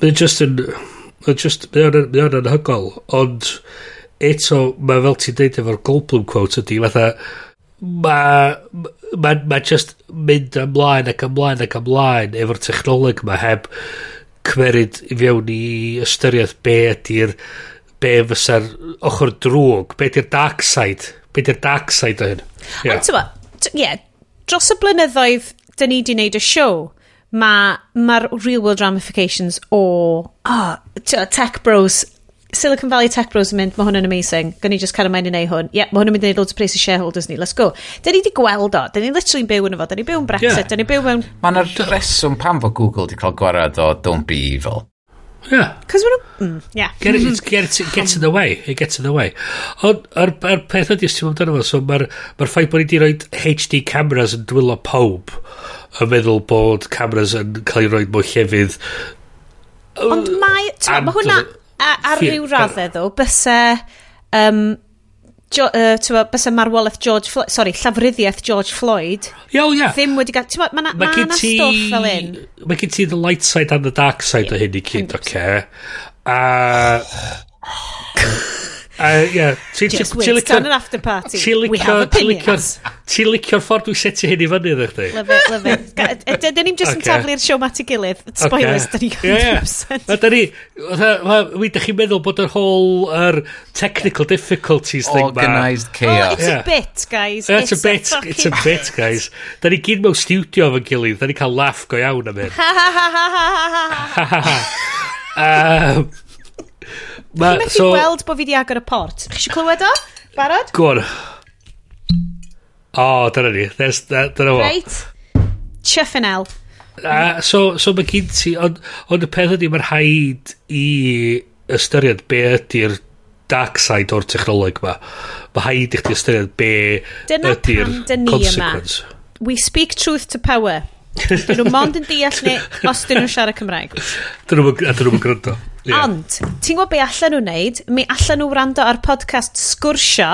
mae'n just yn... Mae'n just... Mae'n yn anhygol. Ond eto, mae fel ti'n deud efo'r Goldblum quote ydy, fatha... Uh, mae ma, ma, ma just mynd ymlaen ac ymlaen ac ymlaen efo'r technoleg yma heb cymeryd i fewn i ystyried be ydy'r be fysa'r ochr drwg be ydy'r dark side be ydy'r dark side o hyn yeah. ond tyma ie yeah, dros y blynyddoedd dyn ni wedi wneud y siow mae'r ma real world ramifications o oh, tech bros Silicon Valley Tech Bros yn mynd, mae hwn yn amazing. Gan ni just cael ymlaen i neud hwn. Ie, yeah, mae hwn yn mynd i neud loads o pres i shareholders ni. Let's go. Da ni wedi gweld o. Da ni literally'n byw yn efo. Da ni byw yn Brexit. Yeah. Da ni byw mewn... Mae'n yna reswm pan fod Google wedi cael gwared o Don't Be Evil. Yeah. Cos maen nhw... Mm, yeah. Get, it, [LAUGHS] get, it, get in the way. It gets in the way. Ond, yr er, peth ydy, os ti'n meddwl amdano fo, so mae'r ma ffaith bod ni wedi rhoi HD cameras yn dwylo pob yn meddwl bod cameras yn cael ei roi mewn llefydd Ond mae, ma hwnna, A, ar ryw raddau ddo, byse... Um, jo, uh, tywa, bysa marwolaeth George Floyd, sorry, llafryddiaeth George Floyd. Iawn, ia. Ddim wedi gael, ti'n ma, ma, ma, ma na stwff fel un. Mae gen ti the light side and the dark side yeah, o hyn i gyd, oce? Okay? A... [SIGHS] [LAUGHS] Uh, yeah. Just wait, stand an after party. We have opinions. Ti'n licio'r ffordd dwi'n setio hyn i fyny ddech chi? Love it, love it. Dyn ni'n just yn taflu'r siow mat i gilydd. Spoilers, dyn ni 100%. Ma dyn ni, wy dych chi'n meddwl bod yr whole yr technical difficulties thing ma. Organised oh, chaos. It's a bit, guys. It's, a bit, it's a bit, guys. Dyn ni gyd mewn studio efo'n gilydd. Dyn ni cael laff go iawn am hyn. Ha ha ha ha ha ha ha ha ha ha ha Ma, Chi'n methu so, gweld bod fi di agor y port. Chi eisiau clywed o? Barod? Gwr. O, oh, dyna ni. Dyna fo. Reit. Chuffin Chyffinel. Uh, so, so mae gyd ti, ond on y peth ydy mae'r haid i ystyried be ydy'r dark side o'r technoleg ma. Mae haid i chdi ystyried be ydy'r consequence. Dyna pam dyn ni yma. We speak truth to power. Dyn nhw mond yn deall ni os dyn nhw'n siarad Cymraeg. Dyn nhw'n gwrando. Yeah. Ond, ti'n gwybod be allan nhw'n neud? Mi allan nhw wrando ar podcast sgwrsio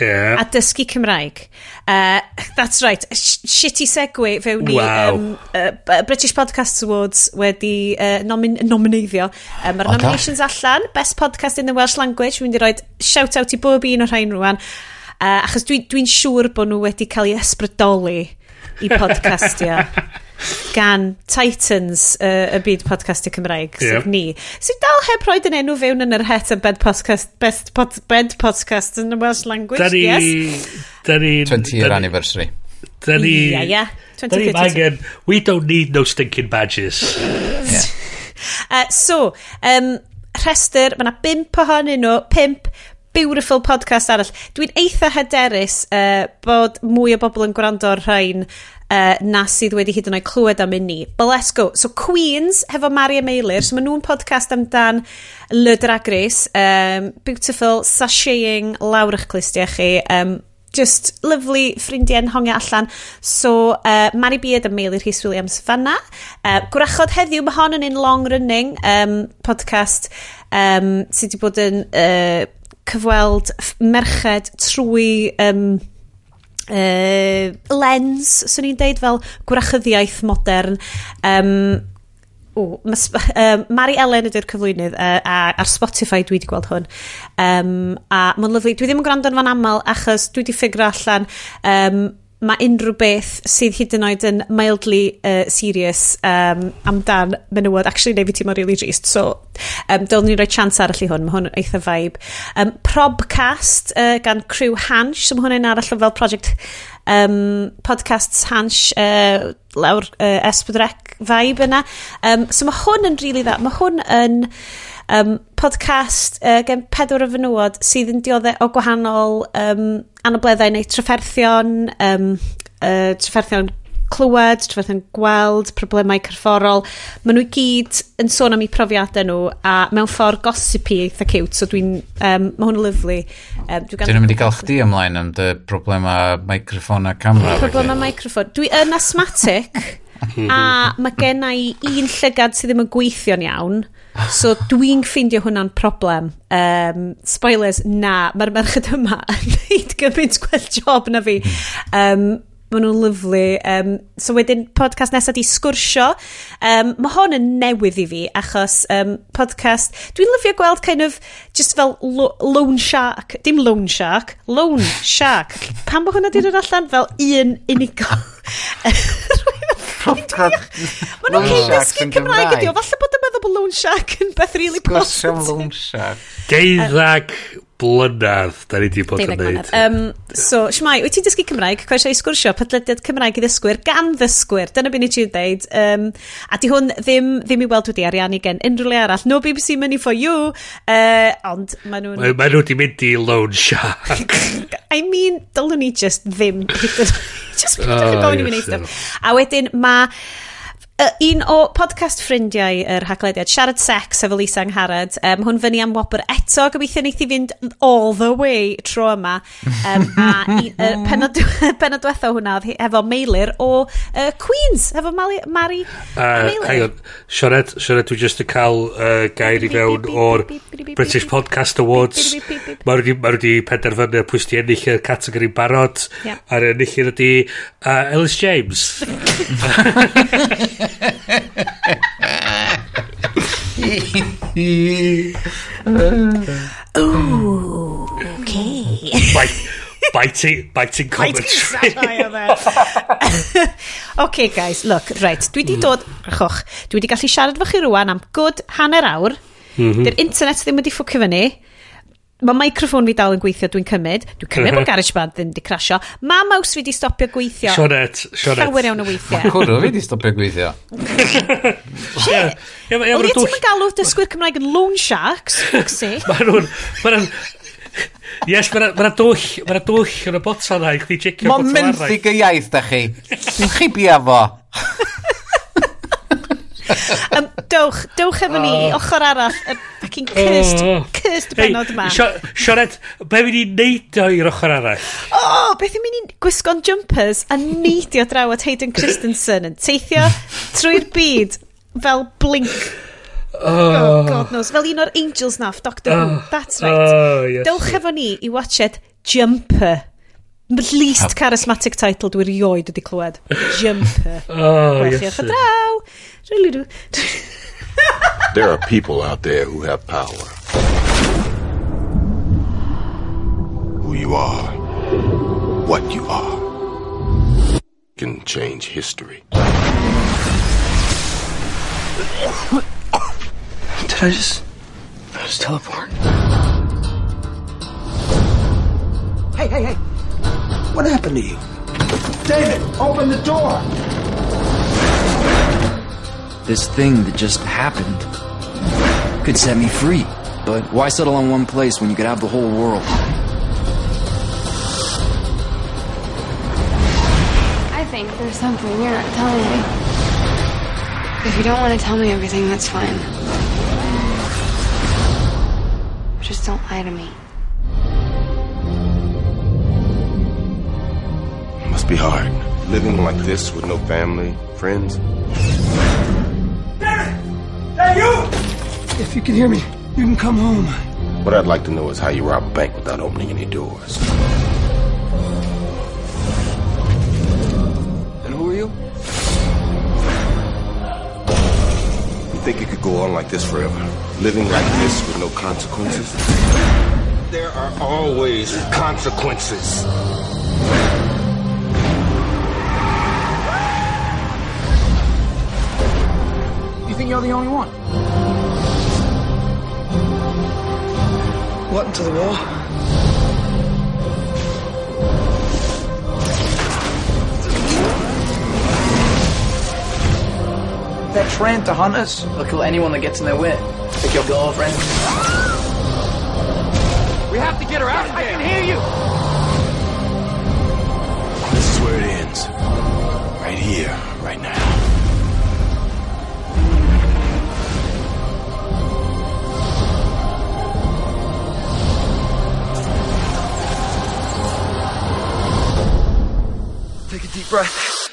yeah. a dysgu Cymraeg. Uh, that's right. Sh shitty segue fewn ni. Wow. Um, uh, British Podcast Awards wedi uh, nomin nomineiddio. Um, Mae'r okay. nominations allan. Best Podcast in the Welsh Language. Fi'n mynd i roi shout-out i bob un o'r rhain rwan. Uh, achos dwi'n dwi, dwi siŵr bod nhw wedi cael eu ysbrydoli i podcastio. [LAUGHS] gan Titans uh, y byd podcastio Cymraeg yep. sef ni sydd dal heb roed yn enw fewn yn yr het yn bed podcast best pod, bed podcast yn y Welsh language da ni, yes da ni 20 year anniversary da ni yeah, yeah. 20 da angen we don't need no stinking badges yeah. [LAUGHS] uh, so um, rhestr mae yna 5 ohonyn nhw 5 beautiful podcast arall. Dwi'n eitha hyderus uh, bod mwy o bobl yn gwrando ar rhain uh, na sydd wedi hyd yn oed clywed am un ni. But let's go. So Queens, hefo Maria Meilir, so maen nhw'n podcast amdan Le Drag Race, um, beautiful, sashaying, lawr eich clustiau chi, um, just lovely ffrindiau'n hongio allan. So, uh, Mari Beard a Meilir Rhys Williams fanna. Uh, gwrachod heddiw, mae hon yn un long running um, podcast um, sydd wedi bod yn uh, cyfweld merched trwy um, uh, lens, swn i'n deud, fel gwrachyddiaeth modern. Um, o, mas, um, Mari Ellen ydy'r cyflwynydd uh, a, ar Spotify dwi wedi gweld hwn um, a mae'n lyflu, dwi ddim yn gwrando'n fan aml achos dwi wedi ffigur allan um, mae unrhyw beth sydd hyd yn oed yn mildly uh, serious um, amdan menywod actually neu fi ti'n really drist. So um, dylwn ni roi chance arall i hwn. Mae hwn eitha vibe. Um, Probcast uh, gan crew Hansh. So mae hwn yn arall fel project um, podcasts Hansh uh, lawr uh, Esbydrec vibe yna. Um, so mae hwn yn really dda. Mae hwn yn Um, podcast uh, gen pedwar o fenywod sydd yn dioddau o gwahanol um, anobleddau neu trafferthion, um, uh, trafferthion clywed, trafferthion gweld, problemau cyrfforol. Maen nhw i gyd yn sôn am eu profiadau nhw a mewn ffordd gosipy eitha cute, so dwi'n... Um, mae hwn yn lyflu. Um, dwi Dyn nhw'n mynd i gael chdi ymlaen am dy problemau microffon a camera. Problemau microffon. Dwi yn asthmatic [LAUGHS] a mae gen i un llygad sydd ddim yn gweithio'n iawn. So dwi'n ffeindio hwnna'n problem. Um, spoilers, na, mae'r merched yma [LAUGHS] yn neud gymaint gwell job na fi. Um, Maen nhw'n lyflu. Um, so wedyn, podcast nesaf di sgwrsio. Um, mae hon yn newydd i fi, achos um, podcast... Dwi'n lyfio gweld kind of, just fel lo lone shark. Dim lone shark, lone shark. Pam bod hwnna di dod allan fel un unigol? [LAUGHS] soft. Mae nhw'n cael dysgu Cymraeg ydi o. Falle bod yn meddwl bod Lone Shark yn beth really positif. Sgwrs am Lone Shark Deuddag blynydd, da ni di bod yn neud. Um, so, Shmai, wyt ti'n dysgu Cymraeg? Cwrs i sgwrsio podlediad Cymraeg i ddysgwyr gan ddysgwyr. Dyna byd ni ti'n deud Um, a di hwn ddim, ddim i weld wedi ariannu gen unrhyw le arall. No BBC Money for You, uh, ond maen nhw'n... Maen nhw wedi mynd i Lone Shark. [LAUGHS] I mean, dylwn ni just ddim. [LAUGHS] just peidiwch yn gofyn i mi neud stuff. A wedyn mae un o podcast ffrindiau yr haglediad, Siarad Sex efo Lisa Angharad. Um, hwn fyny am wobr eto, gobeithio wneud i fynd all the way tro yma. Um, [LAUGHS] a uh, penod, [LAUGHS] penod diwetha hwnna oedd efo Meilir o uh, Queens, efo Mali, Mari uh, Meilir. On, Siarad, Siarad, dwi jyst yn cael uh, gair i fewn o'r British Podcast Awards. Mae wedi penderfynu pwy sydd ennill y categori barod. Yeah. A'r enillydd ydy uh, Ellis James. [LAUGHS] Ooh, okay. Bite, biting, biting commentary. [LAUGHS] okay, guys, look, right. Dwi di mm. dod, rachwch, dwi di gallu siarad fo chi rwan am good hanner awr. Mm -hmm. Dy'r internet ddim wedi ffwcio fyny. Mae microphone fi dal yn gweithio, dwi'n cymryd. Dwi'n cymryd bod mhm. GarageBand ddim wedi crasio. Mae mouse fi wedi stopio gweithio. Sionet, sionet. Llawer iawn o weithiau. Cwrw fi di stopio gweithio. [LAUGHS] Shit. Oedd i ti'n galw dysgwyr Cymraeg yn loan sharks, Foxy? [LAUGHS] Mae nhw'n... Yes, mae yna dwll, mae yna dwll yn y botol na i chdi checio bota arall. Mae'n menthyg y iaith da chi. Dwi'n Chi bia fo. um, [LAUGHS] dowch, dowch efo ni, ah. ochr arall, fucking cursed, oh, cursed benod yma. Hey, Sionet, be fi'n i'n neidio i'r ochr arall? O, oh, beth yw'n mynd i gwisgo'n jumpers a neidio draw at Hayden Christensen yn teithio trwy'r byd fel blink. Oh. oh, God knows. Fel un o'r angels naff, Doctor Who. Oh. That's right. Oh, yes. Dewch efo ni i watched Jumper. Least charismatic title dwi'n rioed wedi clywed. Jumper. [LAUGHS] Oh, Gwelch yes. Gwelch eich draw. [LAUGHS] There are people out there who have power. Who you are, what you are, can change history. Did I just. I just teleport? Hey, hey, hey! What happened to you? David, open the door! This thing that just happened could set me free. But why settle on one place when you could have the whole world? I think there's something you're not telling me. If you don't want to tell me everything, that's fine. Just don't lie to me. It must be hard. Living like this with no family, friends. If you can hear me, you can come home. What I'd like to know is how you rob a bank without opening any doors. And who are you? You think it could go on like this forever? Living like this with no consequences? There are always consequences. you're the only one. What into the wall? They're trained to hunt us or kill anyone that gets in their way. Take your girlfriend. We have to get her out of here. I can hear you. This is where it ends. Right here, right now. Deep breath.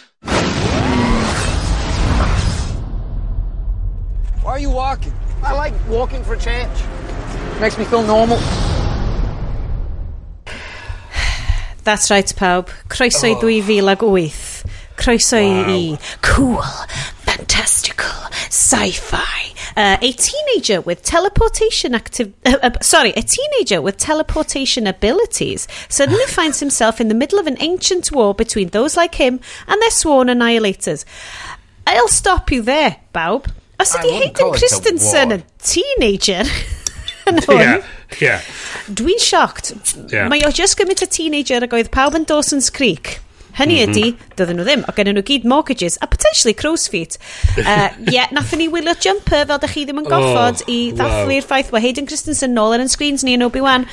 Why are you walking? I like walking for a change. Makes me feel normal. That's right, pawb. Croeso i 2008. Croeso i cool, fantastical, sci-fi. Uh, a teenager with teleportation active, uh, uh, sorry, a teenager with teleportation abilities suddenly [LAUGHS] finds himself in the middle of an ancient war between those like him and their sworn annihilators. I'll stop you there, Bawb. I said wouldn't Hayden a Christensen war. yn teenager [LAUGHS] Yeah, yeah. Dwi'n sioct. Ie. Mae o just gymryd y teenager ag oedd pawb yn Dawson's Creek. Hynny mm -hmm. ydy, dydyn nhw ddim, o gen nhw gyd mortgages, a potentially crow's [LAUGHS] feet. Ie, Uh, yeah, nathon ni wylio jumper fel da chi ddim yn goffod oh, i ddathlu'r wow. ffaith wa Hayden Christensen nôl yn yn screens ni yn Obi-Wan.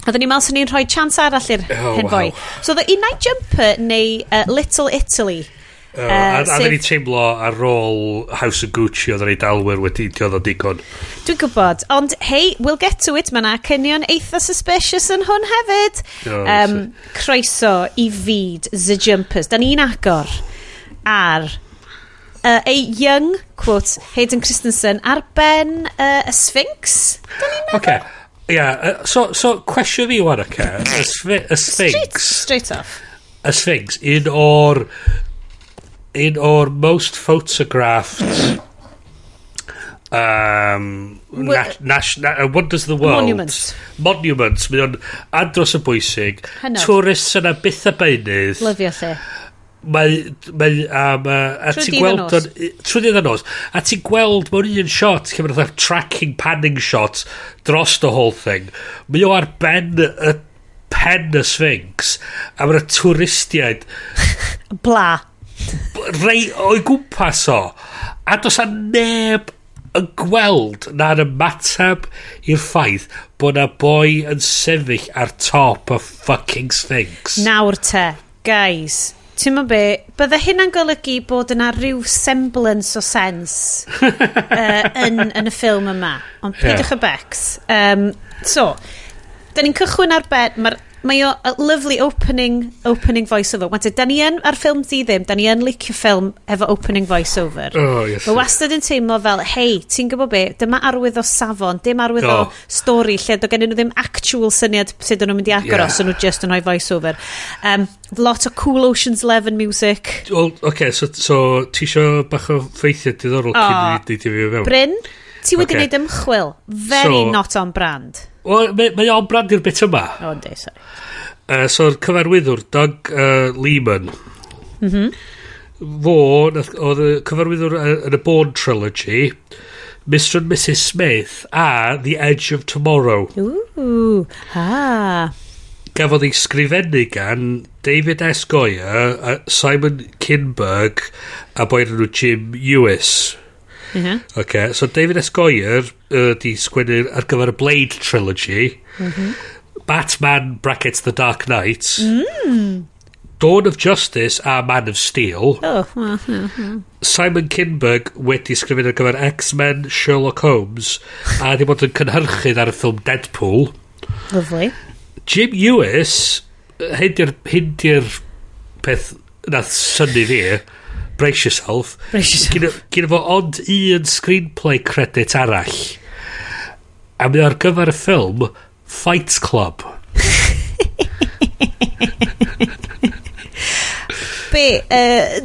Oedden dyn ni'n meddwl sy'n ni'n rhoi chance arall i'r oh, hyn wow. boi. So, the Unite Jumper neu uh, Little Italy Uh, a a ni teimlo ar ôl House of Gucci oedd ei dalwyr wedi diodd o digon. Dwi'n gwybod, ond hey, we'll get to it, mae yna cynion eitha suspicious yn hwn hefyd. Oh, um, croeso i fyd The Jumpers. Da ni'n agor ar uh, a young, quote, Hayden Christensen, ar ben uh, y Sphinx. Da ni'n agor. Okay. Yeah, uh, so, so cwestiwn fi wan o'r y Sphinx. Straight, straight off. Y Sphinx, un o'r un o'r most photographed um, nat, nas, na, uh, Wonders of the World? Monuments. Monuments. Mynd o'n andros y bwysig. Hynod. tourists yna byth y beinydd. Lyfio lle. Mae, mae um, a, a ti'n gweld o'n trwy ddydd nos. A ti'n gweld mewn un shot lle mae'n tracking panning shot dros the whole thing. Mae o ar ben y pen y Sphinx a mae'n touristiaid [LAUGHS] bla rei o'i gwmpas o. A dos a neb yn gweld na'n ymateb i'r ffaith bod na boi yn sefyll ar top y fucking Sphinx. Nawr te, guys, ti'n mynd be, bydde hynna'n golygu bod yna rhyw semblance o sens uh, [LAUGHS] yn, yn y ffilm yma. Ond pidwch yeah. y becs. Um, so, da ni'n cychwyn ar bed, mae'r mae o a lovely opening, opening voiceover. Wante, da ni yn, ar ffilm di ddim, da ni yn licio ffilm efo opening voiceover. Oh, yes. Mae wastad yn teimlo fel, hei, ti'n gwybod be, dyma arwydd o safon, dim arwydd oh. o stori, lle do gen nhw ddim actual syniad sydd nhw'n mynd i agros, yeah. nhw just yn rhoi voiceover. Um, lot o cool Ocean's Eleven music. Well, okay, so, so ti isio bach o ffeithiau diddorol oh. cyn i fi fewn? Bryn, ti wedi okay. gwneud ymchwil. Very so, not on brand. Wel, mae, mae o'n brandu'r bit yma. O, oh, sorry. Uh, so'r cyfarwyddwr, Doug uh, Lehman. Mm -hmm. Fo, oedd y cyfarwyddwr yn y Bourne Trilogy, Mr and Mrs Smith a The Edge of Tomorrow. Ooh, ha. Gafodd ei sgrifennu gan David S. Goyer, Simon Kinberg a boi'n nhw Jim Ewis. Mhm. Okay, so David S. Goyer ydi uh, sgwennu ar gyfer y Blade Trilogy. Mm -hmm. Batman brackets The Dark Knight. Mm. Dawn of Justice a Man of Steel. Oh, well, yeah, yeah. Simon Kinberg wedi sgrifennu ar gyfer X-Men, Sherlock Holmes, a wedi bod yn cynhyrchydd ar y ffilm Deadpool. Lovely. Jim Ewis, hyn di'r peth nath syni fi, brace yourself. Brace yourself. Gyda fo ond un screenplay credit arall. A mae ar gyfer y ffilm Fight Club. [LAUGHS] Be, uh,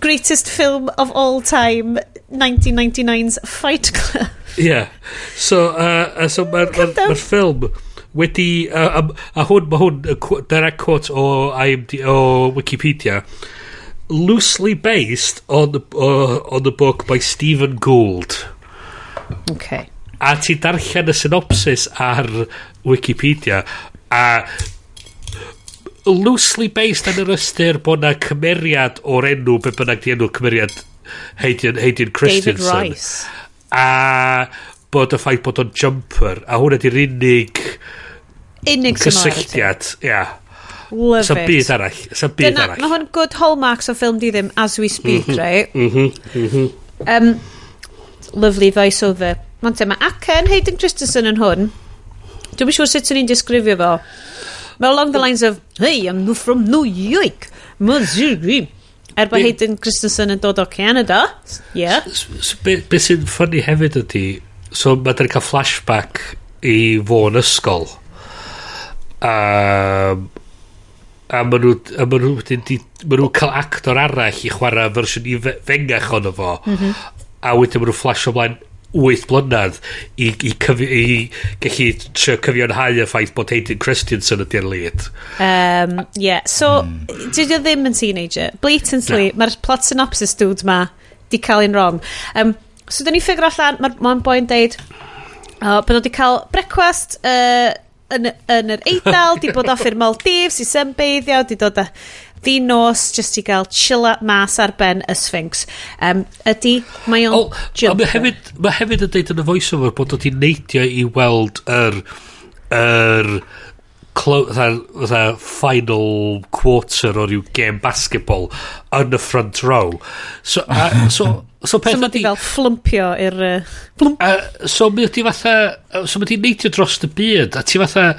greatest film of all time, 1999's Fight Club. Yeah. So, uh, uh, so mae'r ma, ma, ma ffilm wedi... Uh, a, a hwn, mae hwn, direct quote o, IMD, o Wikipedia. Wikipedia loosely based on the, uh, on the book by Stephen Gould. Okay. A ti darllen y synopsis ar Wikipedia a loosely based yn yr ystyr bod na cymeriad o'r enw be bynnag di enw cymeriad Hayden, Hayden Christensen. David Rice. A bod y ffaith bod o'n jumper a hwnna di'r unig unig cysylltiad ia yeah. Love so it. byd arall. Sa'n byd Dyna, arall. Mae hwn good hallmarks o ffilm di ddim as we speak, mm -hmm, right? Mm -hmm, mm -hmm. Um, lovely voice over. Mae'n tema. Ac yn Hayden Christensen yn hwn, dwi'n siŵr sut o'n i'n disgrifio fo. Mae along the lines of, hey, I'm from New York. Mae'n Er bod Hayden Christensen yn dod o Canada. Yeah. Be sy'n ffynnu hefyd ydy, so mae dyn cael flashback i fo'n ysgol. Um, a maen nhw, a maen nhw, di, di, maen nhw cael actor arall i chwarae fersiwn i fengach fe, ono fo mm a wedyn maen nhw flash ymlaen 8 blynedd i, i, cyfi, i gallu trio cyfiawnhau y ffaith bod Hayden Christensen ydy'r lead. Um, yeah, so mm. o ddim yn teenager. Blatantly, no. mae'r plot synopsis dude ma di cael un wrong. Um, so dyn ni ffigur allan, mae'r ma boi'n deud oh, bod wedi cael brecwast, uh, yn, yn yr Eidal, di bod off i'r Maldives, i symbeiddio, di dod a ddinos just i gael chilla mas ar ben y Sphinx. Um, ydy, mae o'n jump. Mae hefyd, ma hefyd yn deud yn y voiceover bod o'n neidio i weld yr... yr fatha final quarter o ryw game basketball yn y front row. So, a, so So peth... So mae di fel flumpio i'r... Uh, uh, so mae di fatha... So mae di neidio dros y byd, a ti fatha...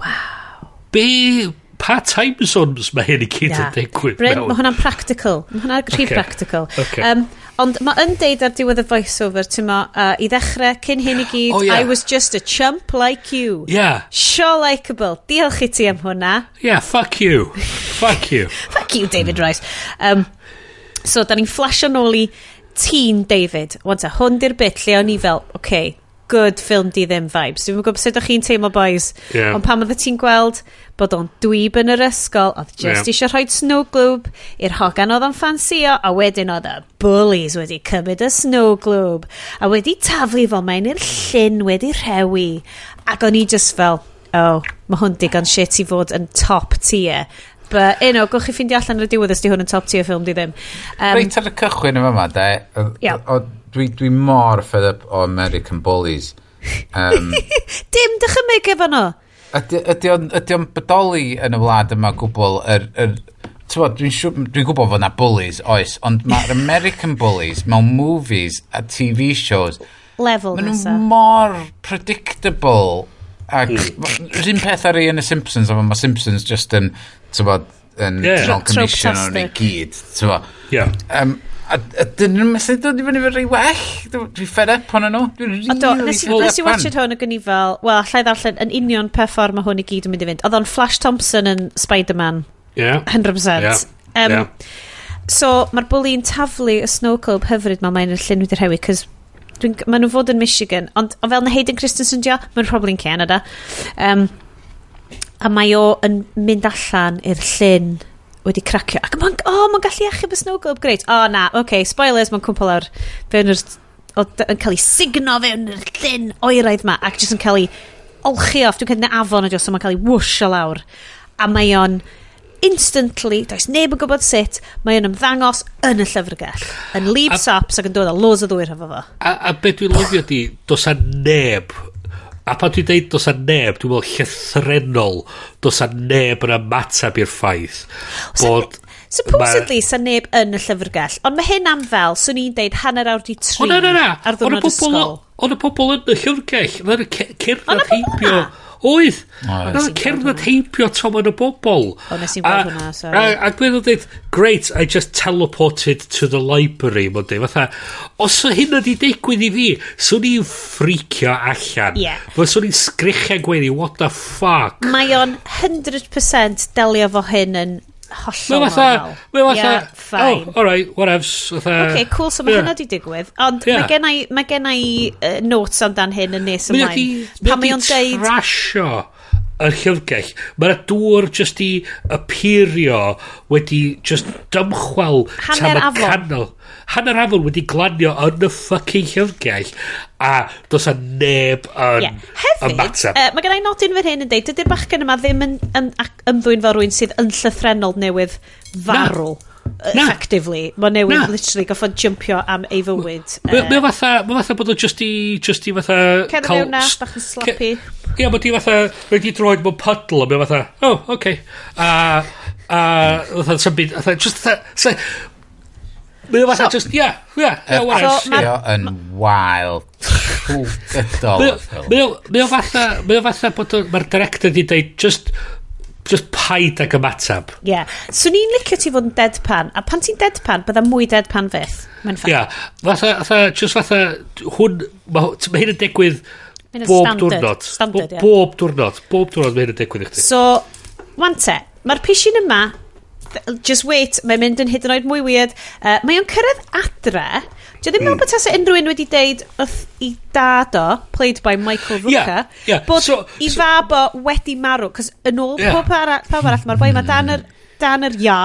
Wow. Be... Pa time zones mae hyn i gyd yn digwydd Bryn, mewn? mae hwnna'n practical. Mae hwnna'n rhy okay. practical. Okay. Um, ond mae yn deud ar diwedd y voiceover, ti'n ma, uh, i ddechrau, cyn hyn i gyd, oh, yeah. I was just a chump like you. Yeah. Sure likeable. Diolch i ti am hwnna. Yeah, fuck you. [LAUGHS] fuck you. fuck you, David Rice. Um, so, da ni'n flasio nôl i Teen David. Wanta, hwn di'r bit lle o'n i fel, okay, good film di ddim vibes. Dwi'n gwybod sut o'ch chi'n teimlo boys. Yeah. Ond pam oedd ti'n gweld bod o'n dwyb yn yr ysgol, oedd just yeah. eisiau rhoi snow globe i'r hogan oedd o'n ffansio, a wedyn oedd y bullies wedi cymryd y snow globe, a wedi taflu fo mae'n i'r llyn wedi rhewi. Ac o'n i just fel, oh, mae hwn digon shit i fod yn top tier but you know, gwch chi ffeindio allan ar y diwedd os di hwn yn top tier ffilm di ddim. Um, Reit ar y cychwyn yma ma, de, yeah. o, dwi, dwi mor fed up o American Bullies. Um, [LAUGHS] Dim dychymyg efo nhw. Ydy o'n bodoli yn y wlad yma gwbl yr... Er, er, Dwi'n dwi gwybod fod na bullies, oes, ond mae'r American bullies mewn movies a TV shows... Level Maen nhw mor predictable Ac, mm. un peth ar ei yn y Simpsons, ond mae Simpsons just yn, ti'n bod, yn yeah. non-commission o'n ei gyd, ti'n bod. Yeah. Um, a, a dyn nhw'n methu dod i fyny fy rei well. Dwi'n fed up ond nhw. Dwi'n rili fed up Nes i watched hwn yn fel, wel, allai ddarllen yn union pe ffordd mae hwn i gyd yn mynd i fynd. Oedd o'n Flash Thompson yn Spider-Man. Yeah. 100%. Yeah. Um, yeah. So, mae'r bwli'n taflu y Snow Club hyfryd mae mae'n llun wedi rhewi, cos Dwi'n, maen nhw fod yn Michigan, ond o fel na Hayden Christensen dio, mae'n probably yn Canada. Um, a mae o yn mynd allan i'r llyn wedi cracio. Ac mae'n, oh, mae'n gallu achub y snow globe, greit. O, oh, na, oce, okay, spoilers, mae'n cwmpl ar Fe'n yr, yn cael ei signo fewn yr llyn oeraidd ma, ac jyst yn cael ei olchi off. Dwi'n cael ei afon o dios, so mae'n cael ei wwsio lawr. A mae o'n, instantly, does neb yn gwybod sut, mae yn ymddangos yn y llyfrgell, yn leap saps ac yn dod â loads o ddwyr hefo fo. A, a beth dwi'n lyfio di, does a neb A pan dwi'n deud dos a neb, dwi'n meddwl llythrenol dos a neb yn ymateb i'r ffaith. Bod... Supposedly, sa neb yn y llyfrgell, ond mae hyn am fel, swn i'n deud hanner awr di tri o, na, na, na. ar ddwrnod ysgol. Ond y pobl yn y llyfrgell, mae'n cerdd heibio... Ond Oedd. Oedd o'n cerdded heibio tomon y bobl. O, nes i'n gweld hwnna, sorry. A, a dwi'n dweud, great, I just teleported to the library, mae'n dweud, fatha, os o hyn ydi digwydd i fi, swn i'n ffricio allan. Ie. Yeah. Swn i'n sgrichau gweddi, what the fuck? Mae o'n 100% delio fo hyn yn hollol Mae fatha... Mae fatha... Yeah, oh, fine. Oh, alright, whatevs. Fatha, ok, cool, so mae yeah. hynna di digwydd. Ond yeah. mae gen i, mae gen i uh, notes amdan hyn yn nes ymlaen. Pan mae o'n deud... Trasio y llyfrgell. Mae'r dŵr just i apirio wedi just dymchwal tam y canol. Hanner afon wedi glanio yn y ffucking llyfrgell a dos a neb yn yeah. Hefyd, ymateb. Uh, mae gen i nodyn fyr hyn yn deud, dydy'r bachgen yma ddim yn, yn, yn ymddwyn fel rwy'n sydd yn llythrenol newydd farw. Na effectively. Mae newid Na. literally goffod jumpio am ei fywyd. Mae o fatha, mae fatha bod o just i, just i fatha... Cerdd mewn na, bach yn sloppy. Ie, mae di fatha, mae di droed mewn puddle, mae fatha, oh, oce. Okay. A, a, fatha, sy'n byd, fatha, just fatha, Mae o fatha just, ia, ia, ia, wael. Mae yn wael. Gydol. Mae o fatha, mae o fatha bod, mae'r [LAUGHS] director di dweud, just, just paid ag ymatab. Ie. Yeah. So ni'n licio ti fod yn deadpan, a pan ti'n deadpan, bydda mwy deadpan fydd. Mae'n ffaith. Ie. Yeah. Fatha, fatha, just fatha, hwn, mae ma hyn yn digwydd bob diwrnod. Standard, bob, yeah. bob diwrnod, bob diwrnod mae hyn yn digwydd i chdi. So, wante, mae'r pishin yma just wait, mae'n mynd yn hyd yn oed mwy weird. Uh, mae o'n cyrraedd adre. Dwi ddim yn meddwl bod tas unrhyw un wedi deud wrth i dad o, played by Michael Rooker, yeah, yeah. bod so, i so, fab o wedi marw. Cos yn ôl yeah. pob arall, pawb arall, mae'r boi mae dan yr, dan yr ia,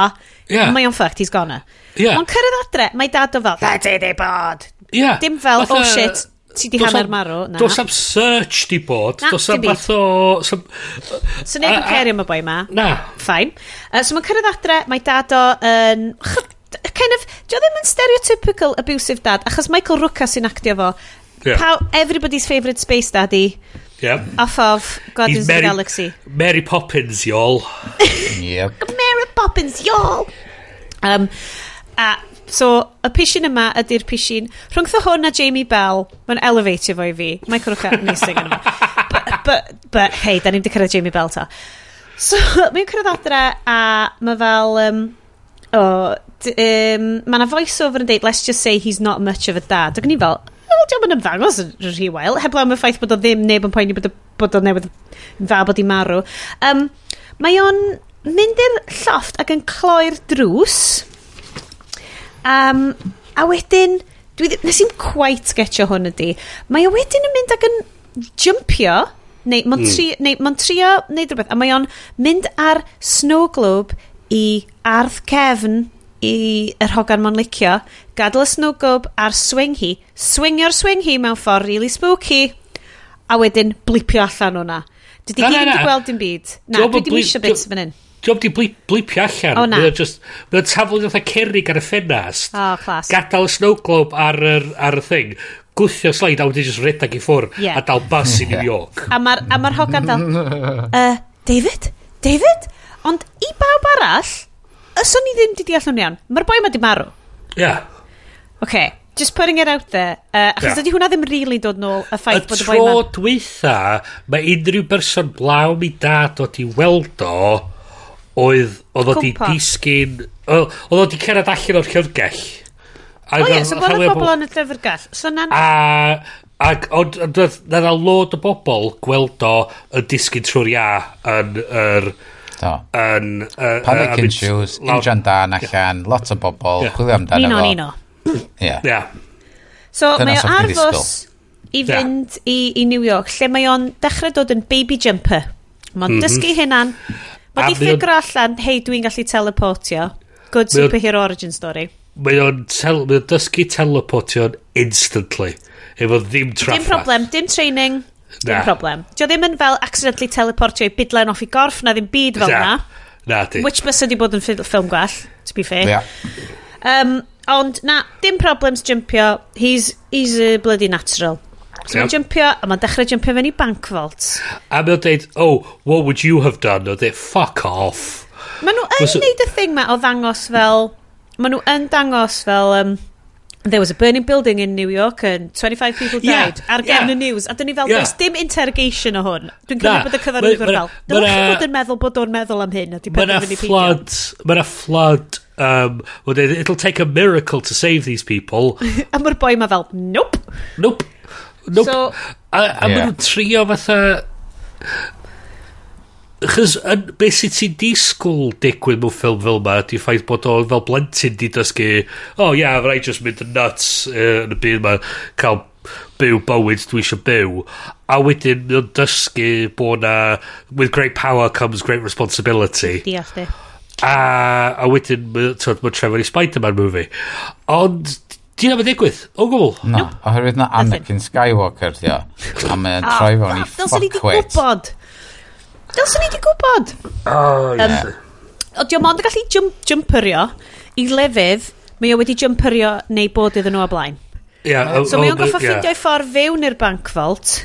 yeah. mae o'n fucked, he's gone. Yeah. Mae'n cyrraedd adre, mae dad o fel, that's it, they bod. Yeah. Dim fel, oh shit, Ti di hanner marw, na. Does am search di bod. Na, does am bath o... So, so neb yn cerio am y boi ma. Na. Fine. Uh, so mae'n cyrraedd adre, mae dad o yn... Uh, kind of, dio ddim yn stereotypical abusive dad, achos Michael Rooker sy'n actio fo. Yeah. How everybody's favourite space daddy. Yeah. Off of Guardians Mary, of the Galaxy. Mary Poppins, y'all. [LAUGHS] yep. Mary Poppins, y'all. Um, a So, y pishin yma ydy'r pishin rhwngtho hwn a Jamie Bell, mae'n elevatio fo i fi. Mae'n cwrwch ar nesig yn yma. But, but, but hey, da ni'n di cyrraedd Jamie Bell ta. So, [LAUGHS] mae'n cyrraedd adre a mae fel... Um, oh, um, mae yna voiceover yn deud, let's just say he's not much of a dad. Ac ni fel, wel, diolch yn ymddangos yn rhy wael, heblaw am y ffaith bod o ddim neb yn poeni bod o, bod o newydd dda bod i marw. Um, mae o'n mynd i'r llofft ac yn cloi'r drws, Um, a wedyn, dwi, ddim, nes i'n quite getio hwn ydi. Mae o wedyn yn mynd ac yn jumpio, neu mae'n tri, mm. neu, ma'n trio neud rhywbeth, a mae o'n mynd ar snow globe i ardd cefn i yr hogan ma'n licio, gadael y snow globe a'r swing hi, swingio'r swing hi mewn ffordd really spooky, a wedyn blipio allan o'na. Dwi di gyd wedi gweld dim byd. Na, dwi ddim eisiau bits fan hyn. Diolch di blip, blipio allan. O, oh, na. Mae'n just... Mae'n taflu fatha cerig ar y ffenast. O, clas. Gadael y snow globe ar y, ar y thing. Gwthio slaid a wedi just redag i ffwr. Yeah. A dal bus i New York. a mae'r ma, hogan fel... Uh, David? David? Ond i bawb arall, yswn ni ddim di deall nhw'n iawn. Mae'r boi ma di marw. Yeah. Okay. Just putting it out there. Uh, achos yeah. ydy hwnna ddim really dod nôl y ffaith bod y boi ma... Y tro dwytha, mae unrhyw berson blaw mi dad o i weld o oedd oedd o di disgyn oedd o di cerad allan o'r llyfrgell o ie so bod y bobl yn y llyfrgell so na'n Ac ond na dda lod o bobl gweld o yn disgyn trwy'r ia yn yr... Do. Yn... Panic in shoes, injan dan allan, lot o bobl, yeah. chwilio amdano fo. Nino, nino. Ie. ia So mae o arfos i fynd i, i New York, lle mae o'n dechrau dod yn baby jumper. Mae'n mm -hmm. dysgu hynna'n O'n i ffigro allan, hei, dwi'n gallu teleportio. Good superhero origin story. Mae o'n tel, mae dysgu teleportio instantly. Efo ddim traffath. Dim problem, dim training. Dim na. problem. Dio ddim yn fel accidentally teleportio i bidlen off i gorff na ddim byd fel na. Na, di. Which bus ydi bod yn ffilm gwell, to be fair. Yeah. Um, ond na, dim problems jumpio. He's, he's a bloody natural. So mae'n jumpio, a mae'n dechrau jumpio fe'n i bank vault. A mae'n dweud, oh, what would you have done? O dweud, e, fuck off. Mae nhw yn neud y thing ma o ddangos fel... Mae nhw yn dangos fel... Um, There was a burning building in New York and 25 people died. Yeah, ar gen yeah. y news. A dyn ni fel, yeah. does dim interrogation o hwn. Dwi'n cymryd bod y cyfarwyddwr fel, dylech chi bod yn meddwl bod o'n meddwl am hyn. a flood, mae'na flood um, well, it'll take a miracle to save these people. [LAUGHS] a mae'r boi ma fel, nope. Nope. Nope. So, a a yeah. maen nhw'n trio fatha... Chos beth sydd ti'n disgwyl digwydd mewn ffilm fel yma, di ffaith bod o fel blentyn di dysgu, oh, yeah, yeah, rhaid just mynd yn nuts uh, yn y byd yma, cael byw bywyd dwi eisiau byw. A wedyn, mae'n dysgu bod na, with great power comes great responsibility. Diolch di. A, a wedyn, mae'n trefod i Spider-Man movie. Ond, Di yna digwydd, o gwbl? No, oherwydd na Anakin Skywalker, dio. A mae'n oh, ah, troi fewn i. Dylswn i di gwybod. Dylswn i di gwybod. Oh, yeah. um, o, diolch mond yn gallu jump, jumperio i lefydd mae o wedi jumperio neu bod iddyn nhw o blaen. Yeah, so mae o'n goffa yeah. ffeindio ffordd fewn i'r bank vault.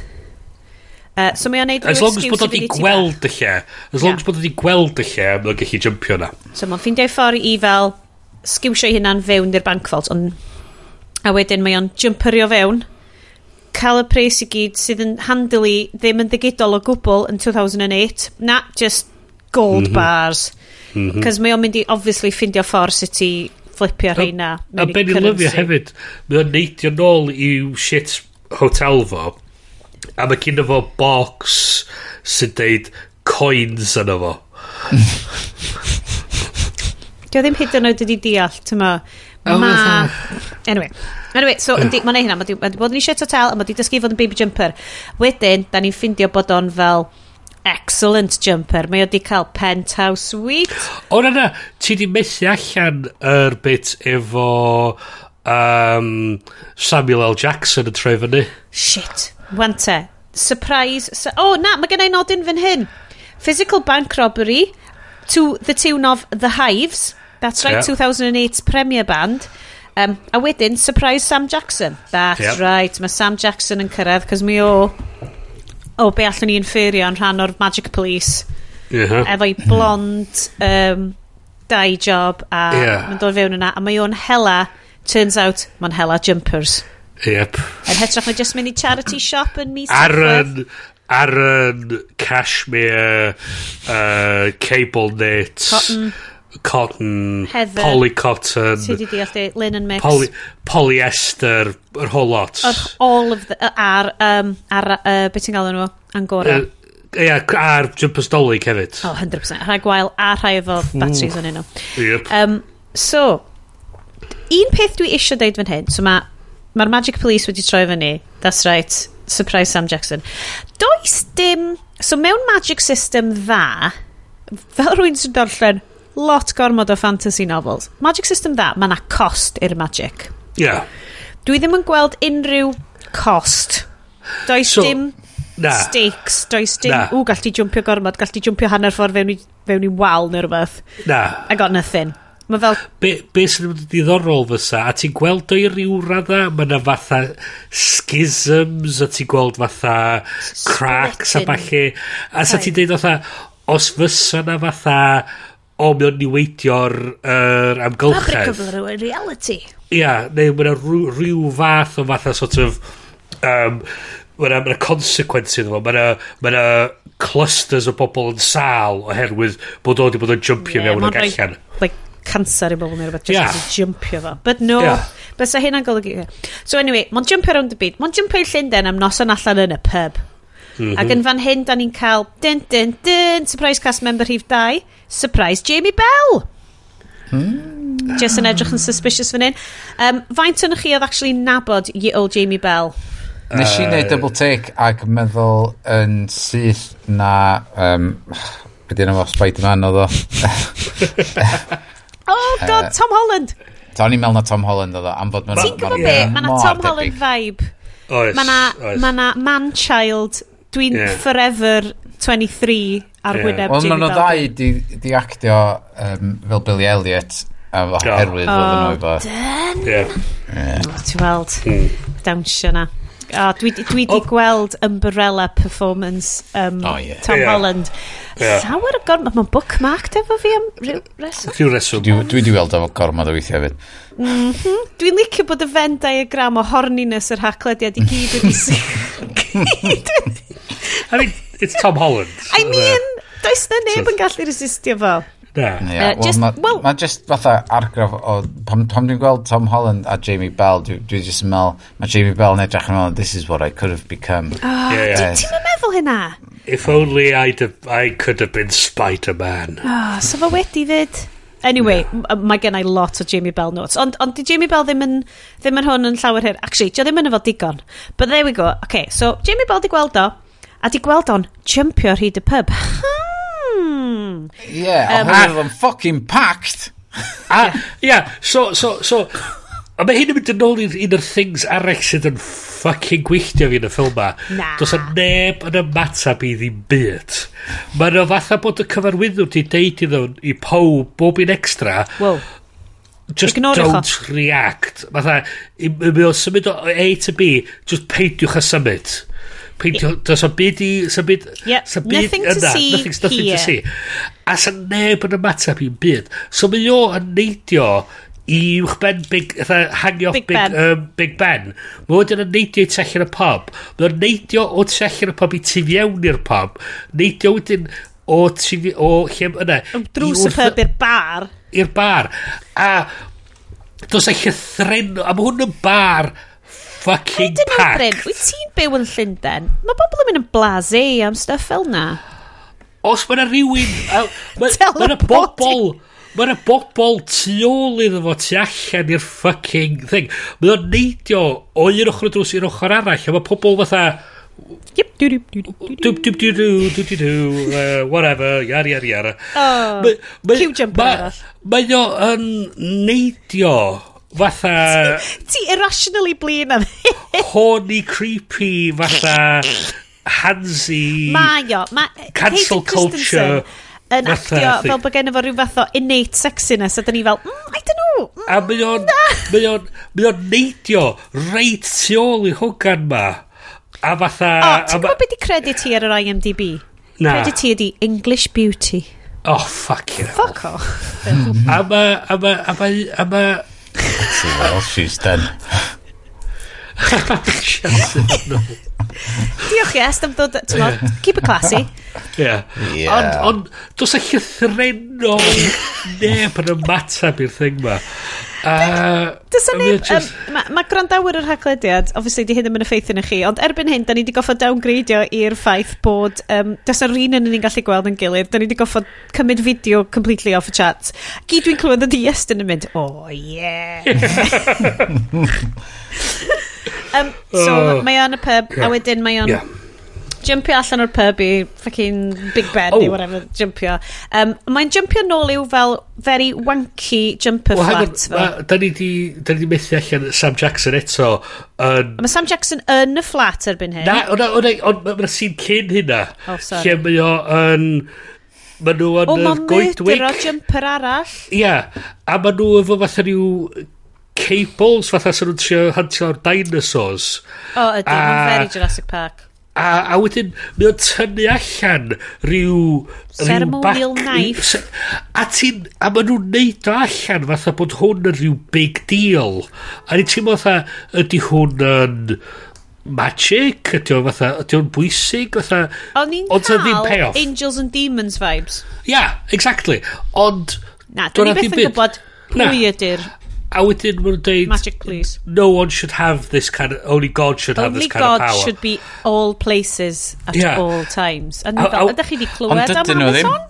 Uh, so mae o'n neud As long as bod o'n gweld y lle. As long as bod o'n gweld y lle, mae'n gallu jumpio na. So mae'n ffeindio ffordd i fel sgiwsio hunan fewn i'r bank vault, ond A wedyn mae o'n jumperio fewn, cael y pres i gyd sydd yn handily ddim yn ddigidol o gwbl yn 2008. Na, just gold mm -hmm. bars. Mm -hmm. Cos mae o'n mynd i, obviously, ffindio ffordd sut i flipio rheina. A, a ben i lyfio hefyd, mae o'n neidio nôl i'w shit hotel fo, a mae gyda fo box sy'n deud coins yna fo. [LAUGHS] Dio ddim hyd yn oed wedi deall, tyma. Ma... anyway. Anyway, so yndi, mae'n ei hynna. Mae wedi bod yn eisiau total, a mae wedi dysgu fod yn baby jumper. Wedyn, da ni'n ffindio bod o'n fel excellent jumper. Mae wedi cael penthouse suite. O, na, na. Ti di methu allan yr bit efo um, Samuel L. Jackson yn troi fyny. Shit. Wante. Surprise. Su oh, na, mae gennau nodyn fan hyn. Physical bank robbery to the tune of The Hives. That's right, yeah. 2008 Premier Band. Um, a wedyn, Surprise Sam Jackson. That's yep. right, mae Sam Jackson yn cyrraedd, cos mi o... O, be allwn ni inferio yn rhan o'r Magic Police. Yeah. Efo'i blond um, dau job, a yeah. mae'n dod fewn yna, a mae o'n hela, turns out, mae'n hela jumpers. Yep. Yn hytrach na just mynd i charity shop yn mis. Aaron, Aaron, cashmere, uh, cable knit. Cotton cotton, Heather, polycotton. Ti di deall di, linen mix. Poly, polyester, yr whole lot. Yr all of the, ar, um, ar uh, beth ti'n galw nhw, angora. Uh, yeah, a'r jumpers dolyg hefyd. Oh, 100%. Rhai gwael a rhai efo hmm. batteries yn un nhw. Yep. Um, so, un peth dwi eisiau deud fan hyn, so mae'r Magic Police wedi troi fyny, that's right, surprise Sam Jackson. Does dim, so mewn Magic System dda, fel rwy'n sy'n darllen lot gormod o fantasy novels. Magic System dda, mae yna cost i'r magic. Ie. Yeah. Dwi ddim yn gweld unrhyw cost. Does so, dim na. stakes, does dim, na. ww, gall ti jwmpio gormod, gall ti jwmpio hanner ffordd fewn i, fewn i wal neu rhywbeth. Na. I got nothing. Mae fel... Be, be sy'n mynd diddorol fysa, a ti'n gweld o'i ryw radda, mae yna fatha schisms, a ti'n gweld fatha cracks a falle, a sa ti'n deud fatha, os fysa na fatha o, mae o'n niweidio'r er, amgylchedd. Fabricable reality. Ia, neu mae yna rhyw, rhyw fath o fatha sort of... Um, mae yna ma consequence iddo fo. Mae yna ma clusters o bobl yn sal oherwydd bod o wedi bod yn jumpio yeah, mewn ag allan. Like, cancer i bobl neu rhywbeth, just yeah. jumpio fo. But no, yeah. bys hynna'n golygu. So anyway, mae'n jumpio round y byd. Mae'n jumpio i Llundain am noson allan yn y pub. Mm -hmm. Ac yn fan hyn, da ni'n cael dyn, dyn, dyn, surprise cast member rhif 2 surprise Jamie Bell. Mm. Just yn edrych yn suspicious fan hyn. Um, faint o'n chi oedd actually nabod ye old Jamie Bell? Uh, Nes i wneud double take ac meddwl yn syth na... Um, Be dyn nhw Spider-Man oedd o. [LAUGHS] oh god, Tom Holland! Ta i'n meddwl na Tom Holland oedd o. Am fod... Ti'n gwybod be? Mae na Tom Holland vibe. Oes, mae na, oes. Na man-child. Dwi'n yeah. forever 23 ar yeah. wyneb Ond maen nhw ddau di, di actio um, fel Billy Elliot a oherwydd oh. oedd yn o'i bod. Yeah. Yeah. Ti'n weld, mm. dawnsio na. Oh, dwi, dwi di oh. gweld Umbrella performance um, oh, yeah. Tom yeah. Holland. Yeah. Llawer o gormod. Mae'n bookmarked efo fi am rhyw reswm. Rhyw reswm. Dwi, dwi di weld efo gormod o weithiau fyd. Mm -hmm. Dwi'n licio bod y Venn diagram o horniness yr haclediad i gyd wedi... [LAUGHS] I mean, it's Tom Holland. I mean, does na neb yn gallu resistio fo. Na. Yeah, uh, well, just, ma, well, ma just fatha argraff o... Pam, pam dwi'n gweld Tom Holland a Jamie Bell, dwi, dwi just yn meddwl, mae Jamie Bell yn edrych yn meddwl, this is what I could have become. Oh, yeah, yeah. Ti'n meddwl hynna? If only I'd have, I could have been Spider-Man. Oh, so fo wedi fyd. Anyway, yeah. mae gen i lot o Jamie Bell notes. Ond on, di Jamie Bell ddim yn, ddim yn hwn yn llawer hyn. Actually, di ddim yn efo digon. But there we go. Okay, so Jamie Bell di gweld o. A di gweld o'n jumpio hyd y pub. Hmm. Yeah, um, ond oedd fucking packed. a, yeah, so, so, so, A mae hyn yn mynd yn ôl i'n un o'r things arall sydd yn fucking gweithio fi yn y ffilm ma. Na. Does a neb yn ymatab i ddim byd. Mae o fatha bod y cyfarwyddwr di deud iddo i pob, bob un extra. Wow. Just Ignore don't cho. react. Fatha, mi o symud o A to B, just peidiwch a symud. Peidio, does o byd i... Sa byd, yep. so byd nothing to see nothing's, nothing here. to see. A sa neb yn ymateb i'n byd. So mae o yn neidio i uwch ben big, hangio big, big, ben. Um, big Ben. Mae wedyn yn neidio i tellio'r pub. Mae o'n neidio o tellio'r pub i tu fiewn i'r pub. Neidio wedyn o, tu, o lle yna. Drws y pub i'r bar. I'r bar. A dos eich llythren... A mae hwn yn bar fucking packed. Wyt ti'n byw yn Llundain? Mae bobl yn mynd yn blasé am stuff fel na. Os mae yna rhywun... Mae yna bobl... Mae yna bobl tu ôl iddo fo tu allan i'r fucking thing. Mae o'n neidio o un ochr y drws i'r ochr arall. A mae pobl fatha... Yep, do do do do do do do do do do whatever, yara yara yara. Oh, Q jumper arall. Mae o'n neidio fatha... [LAUGHS] Ti, irrationally blin am [LAUGHS] Horny, creepy, fatha... Hansi... Mae o. Ma, eh, cancel culture. Yn actio fel bod gen i fo rhyw fath o innate sexiness a dyn ni fel, mm, I don't know. Mm, a mae o'n... Mae o'n... Mae o'n neidio reit tu ôl i hwgan ma. A fatha... O, ti'n gwybod beth i credit ti ar yr IMDb? Na. Credit ti ydi English Beauty. Oh, fuck you. Fuck off. a ma... A ma... A ma... A ma Let's see what else she's done. [LAUGHS] Diolch yes, am ddod, ti'n yeah. keep it classy. Yeah. yeah. Ond, ond, dos a llythrenol neb yn ymateb i'r thing ma. Uh, Dysa e neb, just... um, mae ma grandawyr yr haglediad, obviously di hyn ddim yn effeithio na chi, ond erbyn hyn, da ni wedi goffod downgradio i'r ffaith bod, um, dysa'r un yn ni'n gallu gweld yn gilydd, da ni wedi goffod cymryd fideo completely off y chat. Gyd dwi'n clywed y diest yn y mynd, oh [LAUGHS] yeah. [LAUGHS] Um, so oh. mae o'n y pub, yeah. a wedyn mae o'n... Yeah jumpio allan o'r pub i fucking Big Ben oh. neu whatever, jumpio. Um, Mae'n jumpio nôl i'w fel very wanky jumper well, flat. Well, da ni di, da ni di methu allan Sam Jackson eto. yn... mae Sam Jackson yn y flat erbyn hyn. Na, ond mae'n sy'n cyn hynna. Oh, sorry. Lle mae o yn... Mae nhw yn yr goedwig. O, mae'n myrdero jumper arall. Ia, yeah, a mae nhw efo fatha rhyw cables fatha sy'n nhw'n trio hantio'r dinosaurs. O, ydy, mae'n very Jurassic Park. A, a wedyn, mae o'n tynnu allan rhyw... Ceremonial rhyw knife. Se, a ti'n... A maen nhw'n neud o allan fatha bod hwn yn rhyw big deal. A ni ti'n fatha, ydy hwn yn magic, ydy o'n fatha, ydy o'n bwysig, fatha... O'n i'n cael Angels and Demons vibes. Yeah, exactly. Ond... Na, dwi'n ni beth yn gwybod pwy ydy'r A wedyn maen nhw'n deud... Magic please. No one should have this kind of... Only God should only have this God of power. Only God should be all places at yeah. all times. A, a, a, ydych chi wedi clywed am Amazon?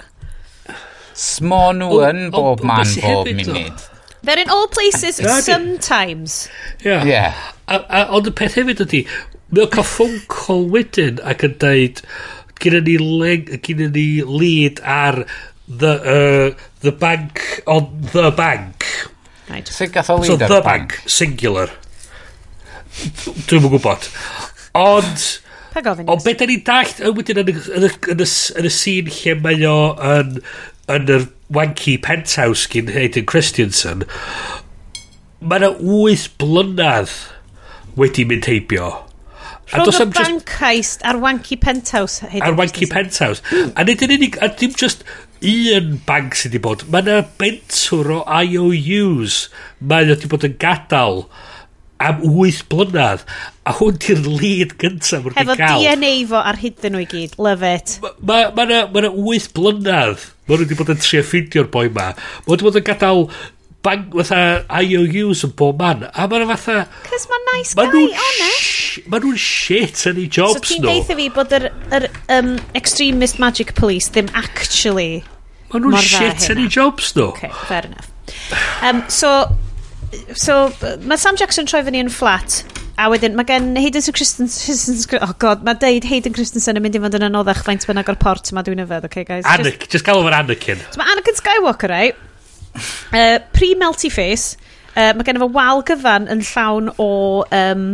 Smo nhw yn bob man bob munud. They're in all places sometimes. Yeah. yeah. A, a, ond y peth hefyd ydy, mae'n cael ffwn call wedyn ac yn dweud, gyda ni, gyda ni lead ar the, uh, the bank on the bank Right. Sut gath o lead so, the bank? Singular. Dwi'n mwyn gwybod. Ond... Pa gofyn Ond beth da ni dallt yn wedyn yn y, yn y, yn y, yn y scene lle mae o yn, yn yr wanky penthouse gyn Hayden Christensen, mae yna wyth blynydd wedi mynd heibio. a Rhwng y bank just... heist a'r wanky penthouse. Hayden A'r wanky penthouse. A nid yn unig, a dim just un bank sydd wedi bod. Mae yna bentwr o IOUs. Mae wedi bod yn gadael am 8 blynedd a hwn di'r lead gyntaf wrth Hefo cael. DNA fo ar hyd nhw i gyd. Love it. Mae yna ma, ma, ma 8 blynedd. Mae nhw wedi bod yn trio ffeindio'r boi ma. Mae wedi bod yn gadael bank fatha IOUs yn bob man. A mae'n fatha... Cys mae'n nice ma guy, honest. Mae nhw'n shit yn ei jobs nhw. So ti'n deitha fi bod yr, yr um, extremist magic police ddim actually Mae nhw'n shit yn ei jobs nhw. Okay, fair enough. Um, so, so mae Sam Jackson troi fyny yn flat a wedyn mae gen Hayden Christensen oh god mae deud Hayden Christensen yn mynd i fod yn anoddach faint bynnag o'r port yma dwi'n yfed okay guys Anakin just, just gael o'r Anakin so mae Anakin Skywalker right Uh, Pre-melty face, uh, mae gen efo wal gyfan yn llawn o um,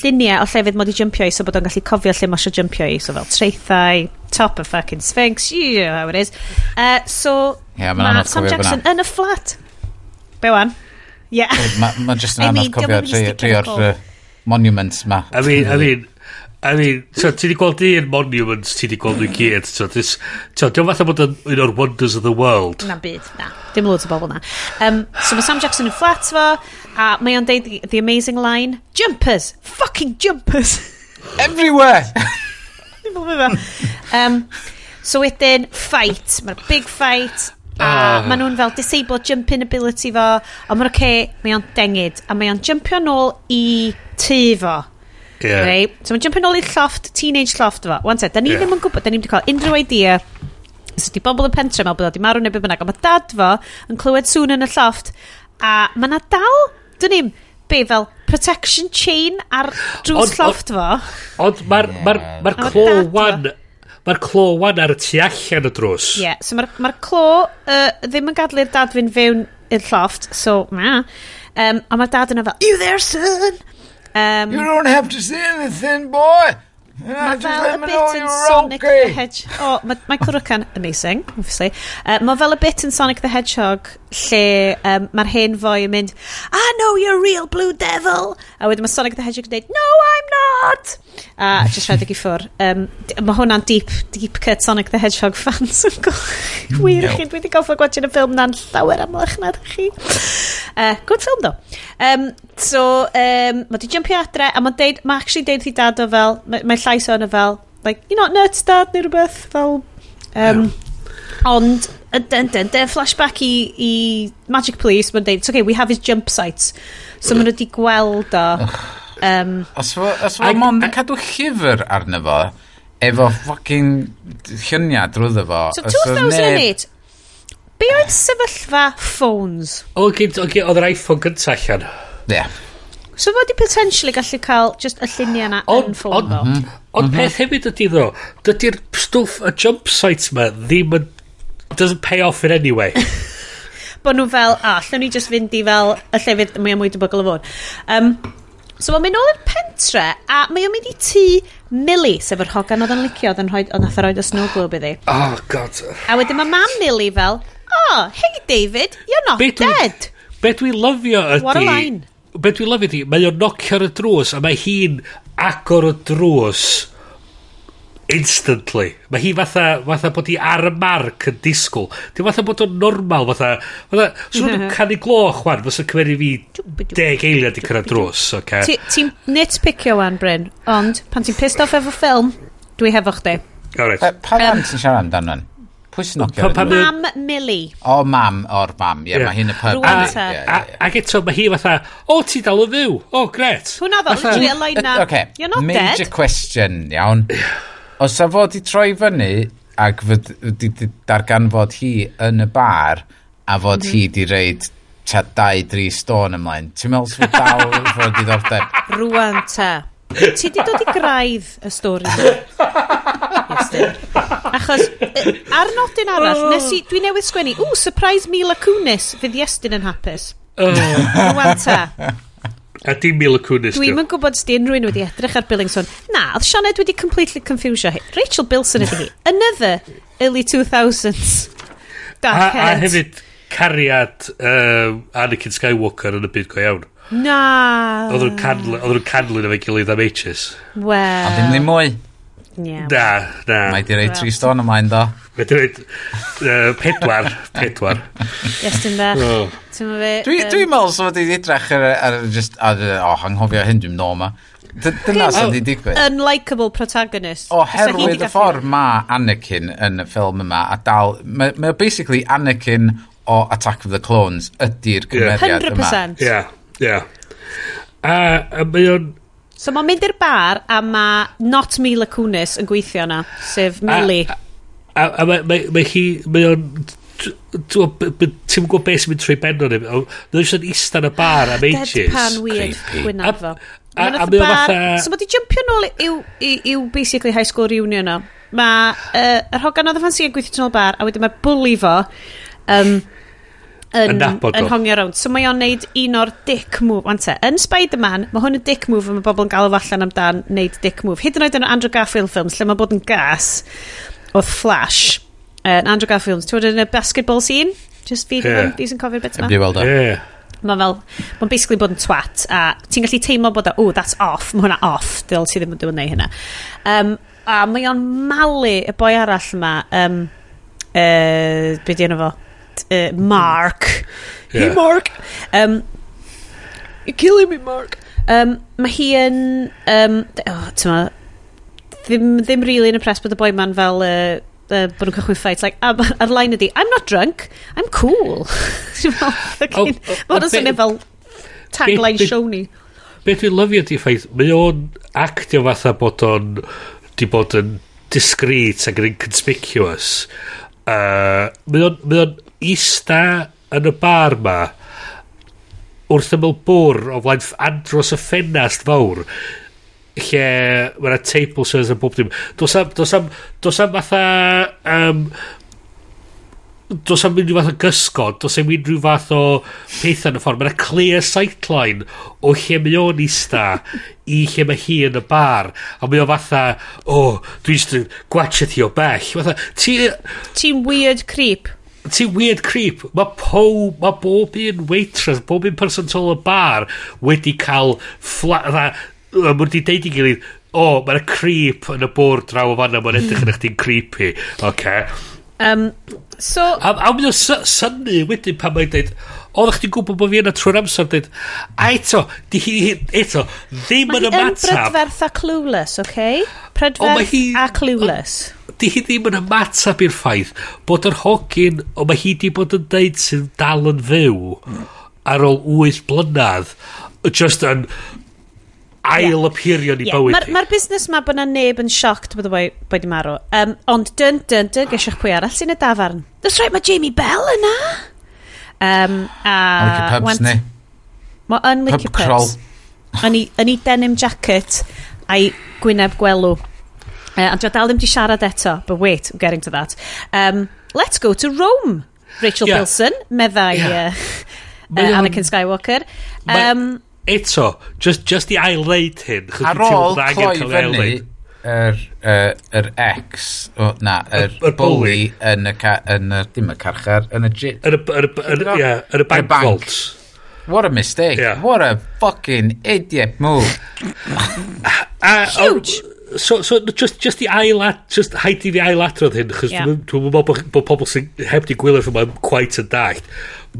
lluniau o llefydd mod i jympio i, so bod o'n gallu cofio lle mae eisiau jympio i. So fel treithau, top of fucking sphinx, you know how it is. Uh, so, yeah, mae Sam Jackson yn y flat. Be wan? Yeah. Mae'n ma just yn anodd cofio tri o'r monuments ma. I mean, I mean, I mean, so, ti di gweld un monument, ti di gweld nhw gyd. So, this, so, diolch fatha bod yn un o'r wonders of the world. Na byd, na. Dim loads o bobl na. Um, so mae Sam Jackson yn fflat fo, a mae o'n deud the, the amazing line, jumpers, fucking jumpers. [LAUGHS] Everywhere! um, so wedyn, fight. Mae'r big fight, a ah. uh. maen nhw'n fel disabled jumping ability fo, a mae'n oce, okay, mae o'n dengid, a mae o'n jumpio nôl i tŷ fo. Yeah. Right? So mae'n jump yn ôl i'r lloft, teenage lloft fo. Wan te, da ni yeah. ddim yn gwybod, da ni wedi cael unrhyw idea So di bobl yn pentre mewn bod o di marw neu beth bynnag, a mae dad fo yn clywed sŵn yn y lloft. a mae na dal, dyn ni'n be fel protection chain ar drws llofft fo. Ond mae'r ma ma ma clo wan, mae'r clo wan ar y tu allan y drws. Ie, yeah, so mae'r ma clo uh, ddim yn gadlu'r dad fynd fewn i'r lloft, so ma. Um, a mae'r dad yna fel, you there son? Um, You don't have to say anything, boy! Mae fel y bit know yn you're Sonic the. Hedgehog. O, mae Michael Rookan, amazing, obviously. Uh, mae fel y bit yn Sonic the Hedgehog lle um, mae'r hen foi yn mynd I know you're a real blue devil. A wedyn mae Sonic the Hedgehog yn dweud no I'm not. A just rhedeg i ffwr. Um, mae hwnna'n deep deep cut Sonic the Hedgehog fans yn [LAUGHS] wir no. chi dwi wedi goffa gwachio'n y ffilm na'n llawer amlach na chi. Uh, good film though. Um, so um, mae di jumpio adre a mae'n deud mae actually deud i dad o fel mae mae llais o'n fel like you not nuts dad neu rhywbeth fel um, yeah Ond, dyn, dyn, dyn, flashback i, i Magic Police, mae'n dweud, okay, we have his jump sites. So maen nhw wedi gweld o... [SIGHS] Um, os fo, os fo mond yn cadw llyfr arno fo, efo fucking lluniau drwyddo fo. So 2008, be oedd sefyllfa phones? O, oedd yr iPhone gyntaf allan. Ie. So fod i potentially gallu cael just y lluniau yna yn ffôn fo. Ond mhm. peth hefyd ydy ddo, dydy'r stwff y jump sites ma ddim yn Doesn't pay off in any way. [LAUGHS] Bod nhw fel, ah, a, llwn ni just fynd i fel y llefydd mwy am mwy debygol o fod. Um, so mae'n mynd ôl i'r pentre, a mae o'n mynd i tŷ Millie, sef yr hogan oedd yn licio, oedd yn rhoi, oedd nath roed y snow globe iddi. Oh, god. A wedyn mae mam Millie fel, oh, hey David, you're not be dead. Be dwi'n lyfio ydy... What a line. Be dwi'n lyfio ydy, mae o'n nocio ar y drws, a mae hi'n agor y drws instantly. Mae hi fatha, fatha bod hi ar y marc yn disgwyl. Di fatha bod o'n normal, fatha... fatha Swn nhw'n [LAUGHS] canu gloch, wan, fos yn cymeru fi deg eiliad i cyrraedd drws, oce? Okay? Ti'n ti nitpicio, wan, Bryn, ond pan ti'n pissed off efo ffilm, dwi hefo chdi. Alright. Pa mam ti'n siarad amdano. Pwy sy'n nocio? Mam Millie. O, mam, o'r mam. Ie, mae hi'n y pub. Ac eto, mae hi fatha, o, ti dal o fyw. O, gret. Hwna ddo, literally, a line na. You're not dead. Major question, iawn os a fod i troi fyny ac wedi darganfod hi yn y bar a fod mm -hmm. hi di reid ta dau, dri stôn ymlaen, ti'n meddwl sy'n dal [LAUGHS] fod diddordeb? Rwan ta. Ti di dod i graidd y stori. Achos, e, ar nodyn arall, oh. nes i, dwi newydd sgwennu, ww, surprise Mila Kunis, fydd Iestyn yn hapus. Oh. Rwan ta. A dim Mila Kunis. Dwi'm yn gwybod sdi unrhyw'n wedi edrych ar Billingson. Na, oedd Sianed wedi completely confusio hi. Rachel Bilson ydy hi. Another early 2000s. Dark a, a hefyd cariad um, Anakin Skywalker yn y byd go iawn. Na. Oedd nhw'n canlyn efo'i gilydd am H's. Wel. A ddim ddim mwy. Yeah, na, na. Mae di reid tri stôn ymlaen do. Mae di reid uh, pedwar, pedwar. Yes, dim bach. Oh. Dwi'n dwi meddwl sef wedi edrych ar, ar, just, ar, o, oh, anghofio hyn dwi'n nôl ma. Dyna sy'n di digwydd. Unlikeable protagonist. Oherwydd y ffordd mae Anakin yn y ffilm yma, a dal, mae, ma basically Anakin o Attack of the Clones ydy'r gymeriad yma. 100%. Yeah, yeah. A, a mae o'n So mae'n mynd i'r bar a mae not Mila Kunis yn gweithio yna, sef Mili. A, a, a, a mae, mae, mae hi, mae o'n ti'n gwybod beth sy'n mynd trwy ben o'n efo ddim eisiau eistedd yn y bar am ages. deadpan weird gwynaf fo a mae o fatha so mae di jumpio nôl i'w basically high school reunion o. Mae uh, yr hogan oedd y ffansi yn gweithio yn ôl bar a wedyn mae'r bully fo um, yn, yn hongio rownd. So mae o'n neud un o'r dick move. Wante, yn Spider-Man, mae hwn yn dick move a mae bobl yn galw allan amdan neud dick move. Hyd yn oed yn Andrew Garfield films, lle mae bod yn gas oedd Flash. Uh, Andrew Garfield ti'n bod yn y basketball scene? Just fi, yeah. fi sy'n cofio'r bit yma. Fi weld o. Yeah. Mae'n fel, mae'n basically bod yn twat a ti'n gallu teimlo bod o, oh, that's off, mae hwnna off, dyl ti ddim yn dwi'n neud hynna. Um, a mae o'n malu y boi arall yma, um, uh, be di fo? uh, Mark. Hmm. Yeah. Hey, Mark. Um, You're killing me, Mark. Um, mae hi yn... Um, oh, tyma, ddim, ddim really yn impressed bod y boi man fel... Uh, uh, bod nhw'n cychwyn ffait. Like, ar, ar line ydi, I'm not drunk, I'm cool. [LAUGHS] Oh, oh, Mae'n oh, swnio fel tagline show ni. Beth dwi'n lyfio di ffaith, mae o'n actio fatha bod o'n di bod yn discreet ac yn inconspicuous. Uh, mae o'n ista yn y bar ma wrth ymwyl bwr o flaen andros y ffenast fawr lle mae yna table service yn bob dim. Dos am dos am dos am fatha um, dos am unrhyw fath o gysgod dos am unrhyw fath o peth yn y ffordd. Mae yna clear sightline o lle mae o'n ista i lle mae hi yn y bar a mae o fatha o oh, dwi'n jyst yn gwachio ti o bell. Fatha ti ti'n weird creep ti weird creep. Mae po, mae bob un waitress, bob un person tol y bar wedi cael fla, dda, mae wedi deud i gilydd, o, oh, mae'n creep yn y bwrdd draw o fanna, mae'n edrych yn [CLEARS THROAT] eich ti'n creepy. Okay. Um, so... A, a mynd o syni wedyn pan mae'n dweud, oeddech chdi'n gwybod bod fi yna trwy'r amser dweud, a eto, di hi, eto, ddim yn y matab. Mae hi yn brydferth a clueless, okay? Prydferth oh, a clueless. O, di hi ddim yn ymatab i'r ffaith bod yr hogyn, o mae hi di bod yn deud sy'n dal yn fyw ar ôl 8 blynedd, just yn ail appeario ni yeah. bywyd. Mae'r ma, ma busnes ma bod na neb yn sioct bod y boi, boi di marw. Um, ond dyn, dyn, dyn, gesiach pwy arall sy'n y dafarn. That's right, mae Jamie Bell yna. Um, a... pubs Wicipubs ni. Mae yn licio Pub crawl. Yn ei denim jacket a'i gwyneb gwelw. Uh, and dwi dal ddim di siarad eto, but wait, I'm getting to that. Um, let's go to Rome, Rachel yeah. Bilson, meddai yeah. uh, uh, Anakin Skywalker. Um, eto, just, just i ail leid hyn. Ar ôl cloi fyny yr er, er, ex, o, na, yr er, er bully yn y, ca, yn y, dim y carchar, yn y jit. Yn y bank vault. What a mistake. Yeah. What a fucking idiot move. [LAUGHS] a, a, Huge so, so just, just i ail at, just haid i fi ail ailadrodd hyn, chos yeah. dwi'n meddwl bod, bod pobl sy'n heb di gwylio ffordd mae'n quite yn dallt.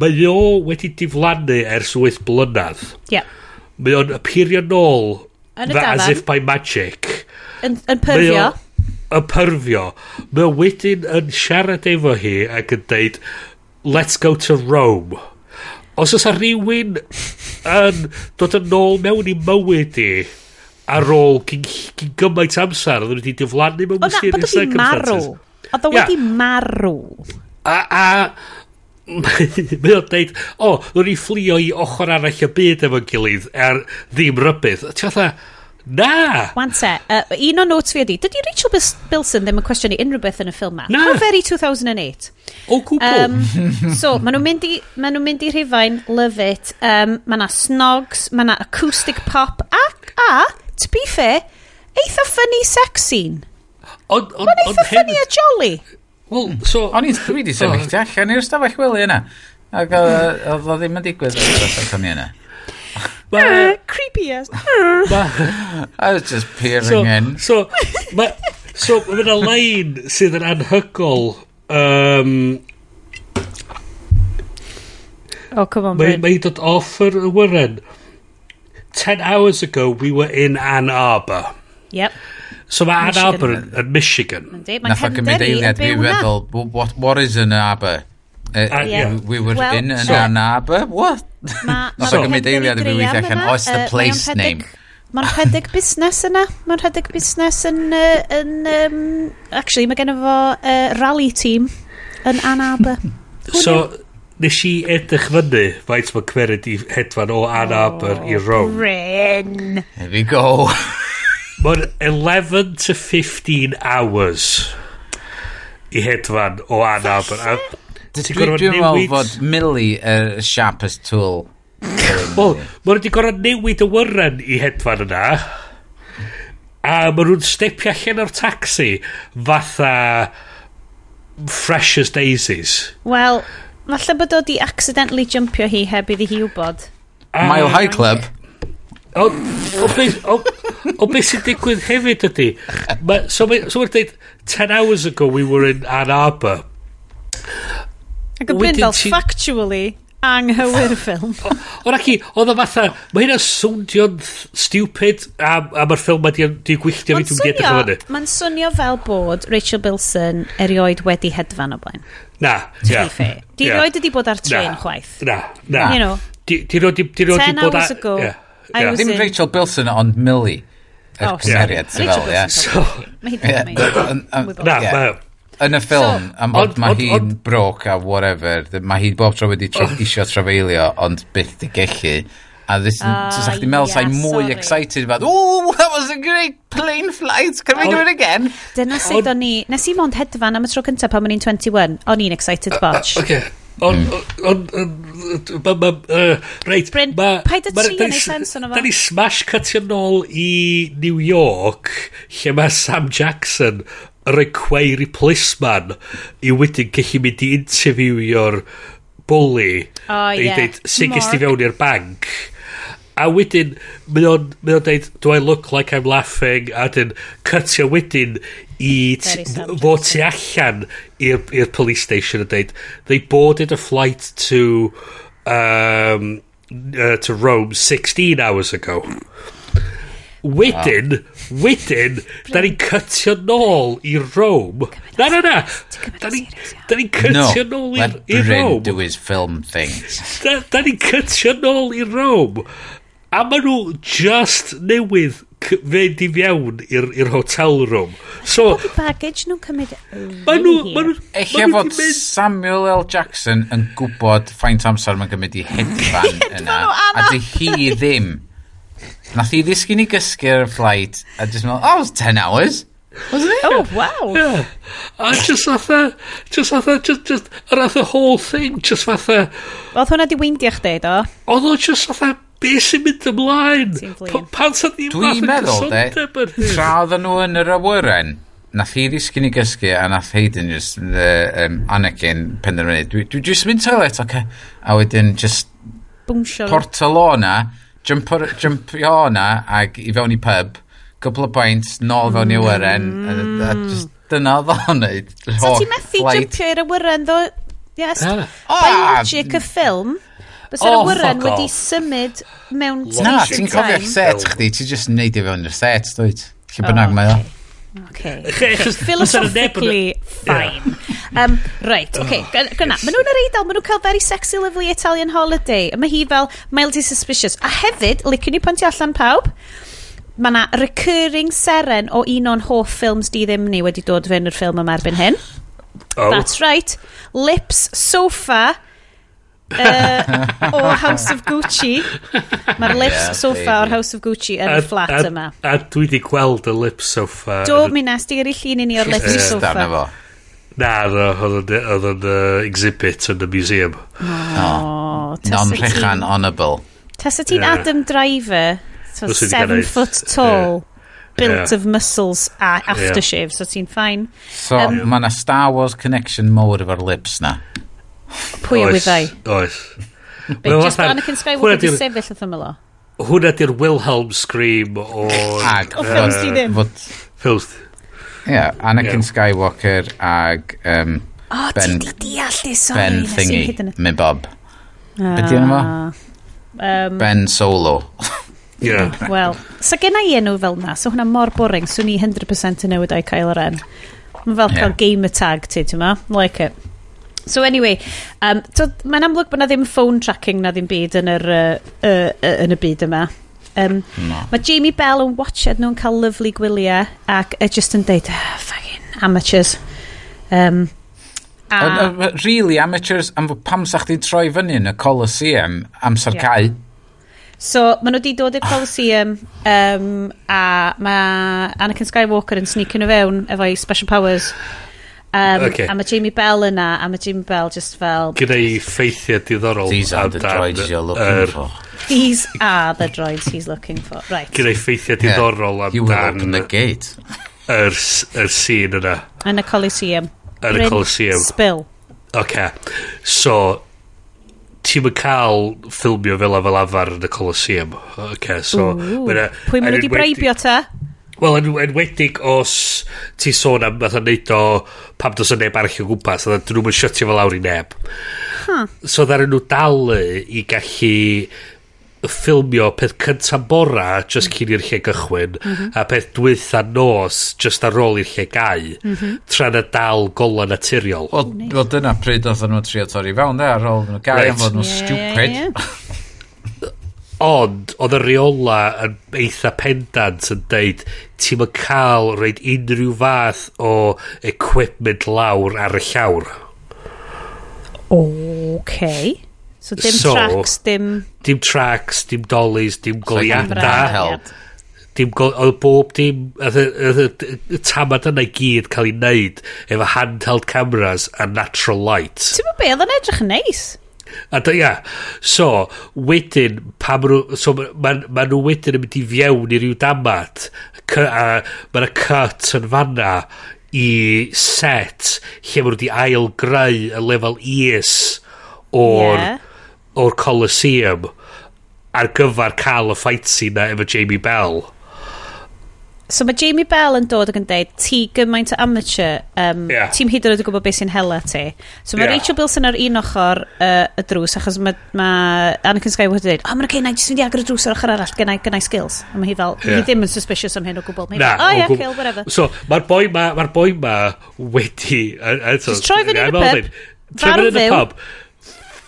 Mae o wedi diflannu ers 8 blynydd. Yeah. Mae o'n apirio nôl yn y as if by magic. Yn, yn pyrfio. Yn pyrfio. Mae o wedyn yn siarad efo hi ac yn deud, let's go to Rome. Os oes rhywun yn dod yn ôl mewn i mywyd i, ar ôl cyn gymaint amser, oedd wedi diflannu mewn mysterious circumstances. Oedd o wedi marw. A, a, [LAUGHS] mae o'n deud, o, oh, nhw'n i fflio i ochr arall y byd efo'n gilydd, er ddim rybydd. Ti'n fatha, Na! Wan te, uh, un o notes fi ydi, dydy Rachel Bis Bilson ddim yn cwestiynu unrhyw beth yn y ffilm ma. Na! How very 2008. O cwbl! Um, so, maen nhw'n mynd, i, ma nhw mynd i rhifain, love it. Um, mae na snogs, mae na acoustic pop, ac, a, a to be fair, eitha funny sex scene. Mae'n eitha funny a jolly. Wel, so... O'n i'n dwi wedi sefyll oh. ti allan i'r stafell wely yna. Ac oedd o ddim yn digwydd o'r stafell o'n i yna. Uh, Creepy as. I was just peering so, in. So, ma, so mae yna lein sydd yn anhygol um, Oh, come on, Bryn. Mae dod off yr wyren. 10 hours ago, we were in Ann Arbor. Yep. So mae Ann Arbor yn, yn Michigan. Nath o gymryd eiliad fi feddwl, what, what is Ann Arbor? Uh, uh, yeah. We were well, in an so, an Arbor? What? [LAUGHS] Nath o gymryd eiliad fi weithio allan, it's the place name? Mae'n rhedeg busnes yna. Mae'n rhedeg busnes yn... Uh, yn um, actually, mae gen fo uh, rally team yn Ann Arbor. so, nes i edrych fyny faint mae cymeriad i hedfan o Ann Arbor oh, i Rome. Bryn! Here we go. [LAUGHS] Mae'n 11 to 15 hours i hedfan o Ann Arbor. Dwi'n gorfod newid... fod Millie y uh, sharpest tool. [LAUGHS] Wel, mae'n wedi gorau newid y wyrren i hedfan yna. A mae nhw'n stepio allan o'r taxi fatha Freshers Daisies. Wel, Falle bod o di accidentally jumpio hi heb iddi hi wybod. Uh, Mile High Club. O, o, beth, o, o beth sy'n digwydd hefyd ydy. Ma, so mae'n so ma dweud, 10 hours ago we were in Ann Arbor. Ac yn bryn fel, factually, anghywir [LAUGHS] ffilm. Ond ac oedd o fatha, mae hynna'n swnio'n stupid a, a mae'r ffilm wedi di gwylltio fi, dwi'n gedrych o hynny. Mae'n swnio fel bod Rachel Bilson erioed wedi hedfan o blaen. Na, ia. Yeah. Di yeah. roed wedi bod ar tren na, chwaith. Na, na. You know, di, di roed wedi bod ar... Ten hours ago, yeah, yeah. I was Ddim in... Rachel Bilson, ond Millie. Oh, yeah. Rachel Bilson. Yeah. So, mae hi ddim yn Na, mae yn y ffilm, am bod mae hi'n broc a whatever, mae hi bob tro wedi tra oh. isio trafeilio, ond byth di gellu. A ddys uh, ah, so sa'ch di meddwl yeah, sa'i mwy excited about, ooh, that was a great plane flight, can we do it again? Dyna sydd o'n i, nes i mond hedfan am y tro cyntaf pan o'n i'n 21, o'n i'n excited botch. Uh, okay. Ond, hmm. ond, reit, Bryn, ma, paid y ti yn ei sens o'n Da ni smash cutio nôl i New York, lle mae Sam Jackson require replacement policeman i wedyn gallu mynd i interviewio'r bully oh, i yeah. dweud sy'n gysdi fewn i'r banc. A wedyn mae o'n mae o'n dweud do I look like I'm laughing? A wedyn cutio wedyn i fod tu allan i'r police station a dweud they boarded a flight to um, uh, to Rome 16 hours ago. Hmm. Wedyn wow Wedyn, da ni'n cytio nôl i Rome. Na, na, na. Da ni'n cytio nôl i, i Rome. No, do his film thing. Da, da ni'n cytio nôl i Rome. A maen nhw just newydd fynd i fewn i'r hotel room. So, Pobl baggage nhw'n cymryd Maen nhw... Eich fod Samuel L. Jackson yn gwybod faint amser mae'n cymryd i hedfan [LAUGHS] yna. A dy hi ddim. Nath i ddisgyn i gysgu ar y flight, a just meddwl, oh, it was 10 hours. Wasn't it? Oh, wow. Yeah. A just fatha, just fatha, just, just, around the whole thing, just fatha... Oedd hwnna di weindio chdi, do? Oedd o just fatha, be sy'n mynd ymlaen? Pan sa'n ddim Dwi'n meddwl, de, tra oedden nhw yn yr awyren, nath hi ddisgyn i gysgu a nath Hayden just, uh, um, Anakin penderfynu, dwi, dwi just mynd toilet, oce? Okay. A wedyn just... Bwmsio. Portal o na, jumpio jump na ac i fewn i pub, cwpl o bwynt, nôl fewn i awyren, mm. a, a mm. just dyna oedd o'n neud. So ti'n methu jumpio i'r awyren ddo? Yes. Ah. By logic y ffilm. Bys yr awyren wedi symud mewn station time. Na, ti'n cofio'r set chdi, ti'n just neud i fewn i'r set, dwi'n. Lle bynnag oh, mae o. Okay. Philosophically, fine. Um, right, okay. Oh, Gwna, maen nhw'n yr eidl, maen nhw'n cael very sexy, lovely Italian holiday. Mae hi fel mildly suspicious. A hefyd, liciwn ni pontio allan pawb, mae yna recurring seren o un o'n hoff ffilms di ddim ni wedi dod fewn i'r ffilm yma erbyn hyn. Oh. That's right. Lips, sofa, uh, o House of Gucci. Mae'r lips yeah, sofa baby. o'r House of Gucci yn y fflat yma. A dwi wedi gweld y lips sofa. Do, mi nes di eraill llun i ni o'r lips sofa. Na, no, oedd yn exhibit yn y museum. Oh, Non-rechan honourable. Tasa ti'n yeah. Adam Driver, so seven foot tall, yeah. built yeah. of muscles a aftershave, yeah. so ti'n fine. So, um, mae yna Star Wars connection mowr efo'r lips na. Pwy a wyddai? Oes. Beth just Anakin Skywalker di sefyll wrth ymlaen o? Hwna di'r Wilhelm scream o... [LAUGHS] Ag, o ffilms di ddim. Ffilms. Ie, Anakin Skywalker ag... Um, o, oh, ben, ti di deall di, sorry. Ben thingy, mi Bob. Ah. Beth yna fo? Um, ben Solo. Yeah. Wel, so gen i enw fel na, so hwnna mor boring, swn so i 100% yn newid o'i Kylo Ren. Mae'n fel yeah. cael gamer tag ti, ti'n ma? Like it. So anyway, um, so mae'n amlwg bod na ddim phone tracking na ddim byd yn, yr, uh, uh, uh, yn y byd yma. Um, no. Mae Jamie Bell yn watched nhw'n cael lyflu gwyliau ac e uh, just yn deud, ah, fucking amateurs. Um, a... Uh, uh, really, amateurs, am pam sa chdi troi fyny yn y Colosseum amser yeah. cae? So, maen nhw wedi dod i'r Colosseum um, a mae Anakin Skywalker yn sneaking nhw fewn efo'i special powers. Um, okay. A mae Jamie Bell yna, a mae Jamie Bell just fel... Gneu ffeithiau diddorol. These are the droids you're looking er, for. These are the droids he's looking for. Right. Gneu ffeithiau diddorol yeah. amdan... You will open the gate. Yr er, er scene yna. Yn y Coliseum. Yn y Coliseum. Spill. Okay. So, ti'n mynd cael ffilmio fel a fel afar yn y Coliseum. Okay, so... Ooh, pwy mynd wedi breibio ta? Wel, yn enwedig os ti sôn am fath o neud o pam dos o neb arall o gwmpas, a dyn nhw'n siotio fel lawr i neb. Huh. So ddaren nhw dalu i gallu ffilmio peth cyntaf bora just cyn i'r lle gychwyn mm -hmm. a peth dwytha nos just ar ôl i'r lle gau mm -hmm. tra na dal gola naturiol. Wel, well, dyna pryd oedd nhw'n trio torri fewn de ar ôl nhw gau right. am fod nhw'n yeah, stupid. Yeah, yeah. Ond, oedd y reola yn eitha pendant yn deud, ti'n mynd cael reid unrhyw fath o equipment lawr ar y llawr. Okay. So dim so, tracks, dim... Dim tracks, dim dollies, dim goliada. Dim oedd bob dim... Y tamad yna i gyd cael ei wneud efo handheld cameras a natural light. Ti'n mynd be, oedd yn edrych yn neis. Nice. A da ia. So, wedyn, pam nhw... So, ma, ma nhw wedyn yn mynd i fiewn i ryw damat. Cy, A ma y cut yn fanna i set lle maen nhw wedi ail greu y lefel is o'r yeah. o'r Colosseum ar gyfer cael y fight scene na efo Jamie Bell. So mae Jamie Bell yn dod ac yn deud, ti gymaint o amateur, um, yeah. ti'n hyd yn oed yn gwybod beth sy'n hela ti. So mae yeah. Rachel Bilson ar un ochr uh, y drws, achos mae ma Anakin Skywalker yn dweud, o, oh, mae'n okay, jyst mynd i agor y drws ar ochr arall, gynnau, gynnau skills. A mae hi fel, yeah. hi ddim yn suspicious am hyn o gwbl. Mae hi Na, o, ie, yeah, kill, whatever. So, mae'r boi ma, mae'r boi ma wedi... Uh, uh, so, Just troi fyny yn y pub, farw fyw.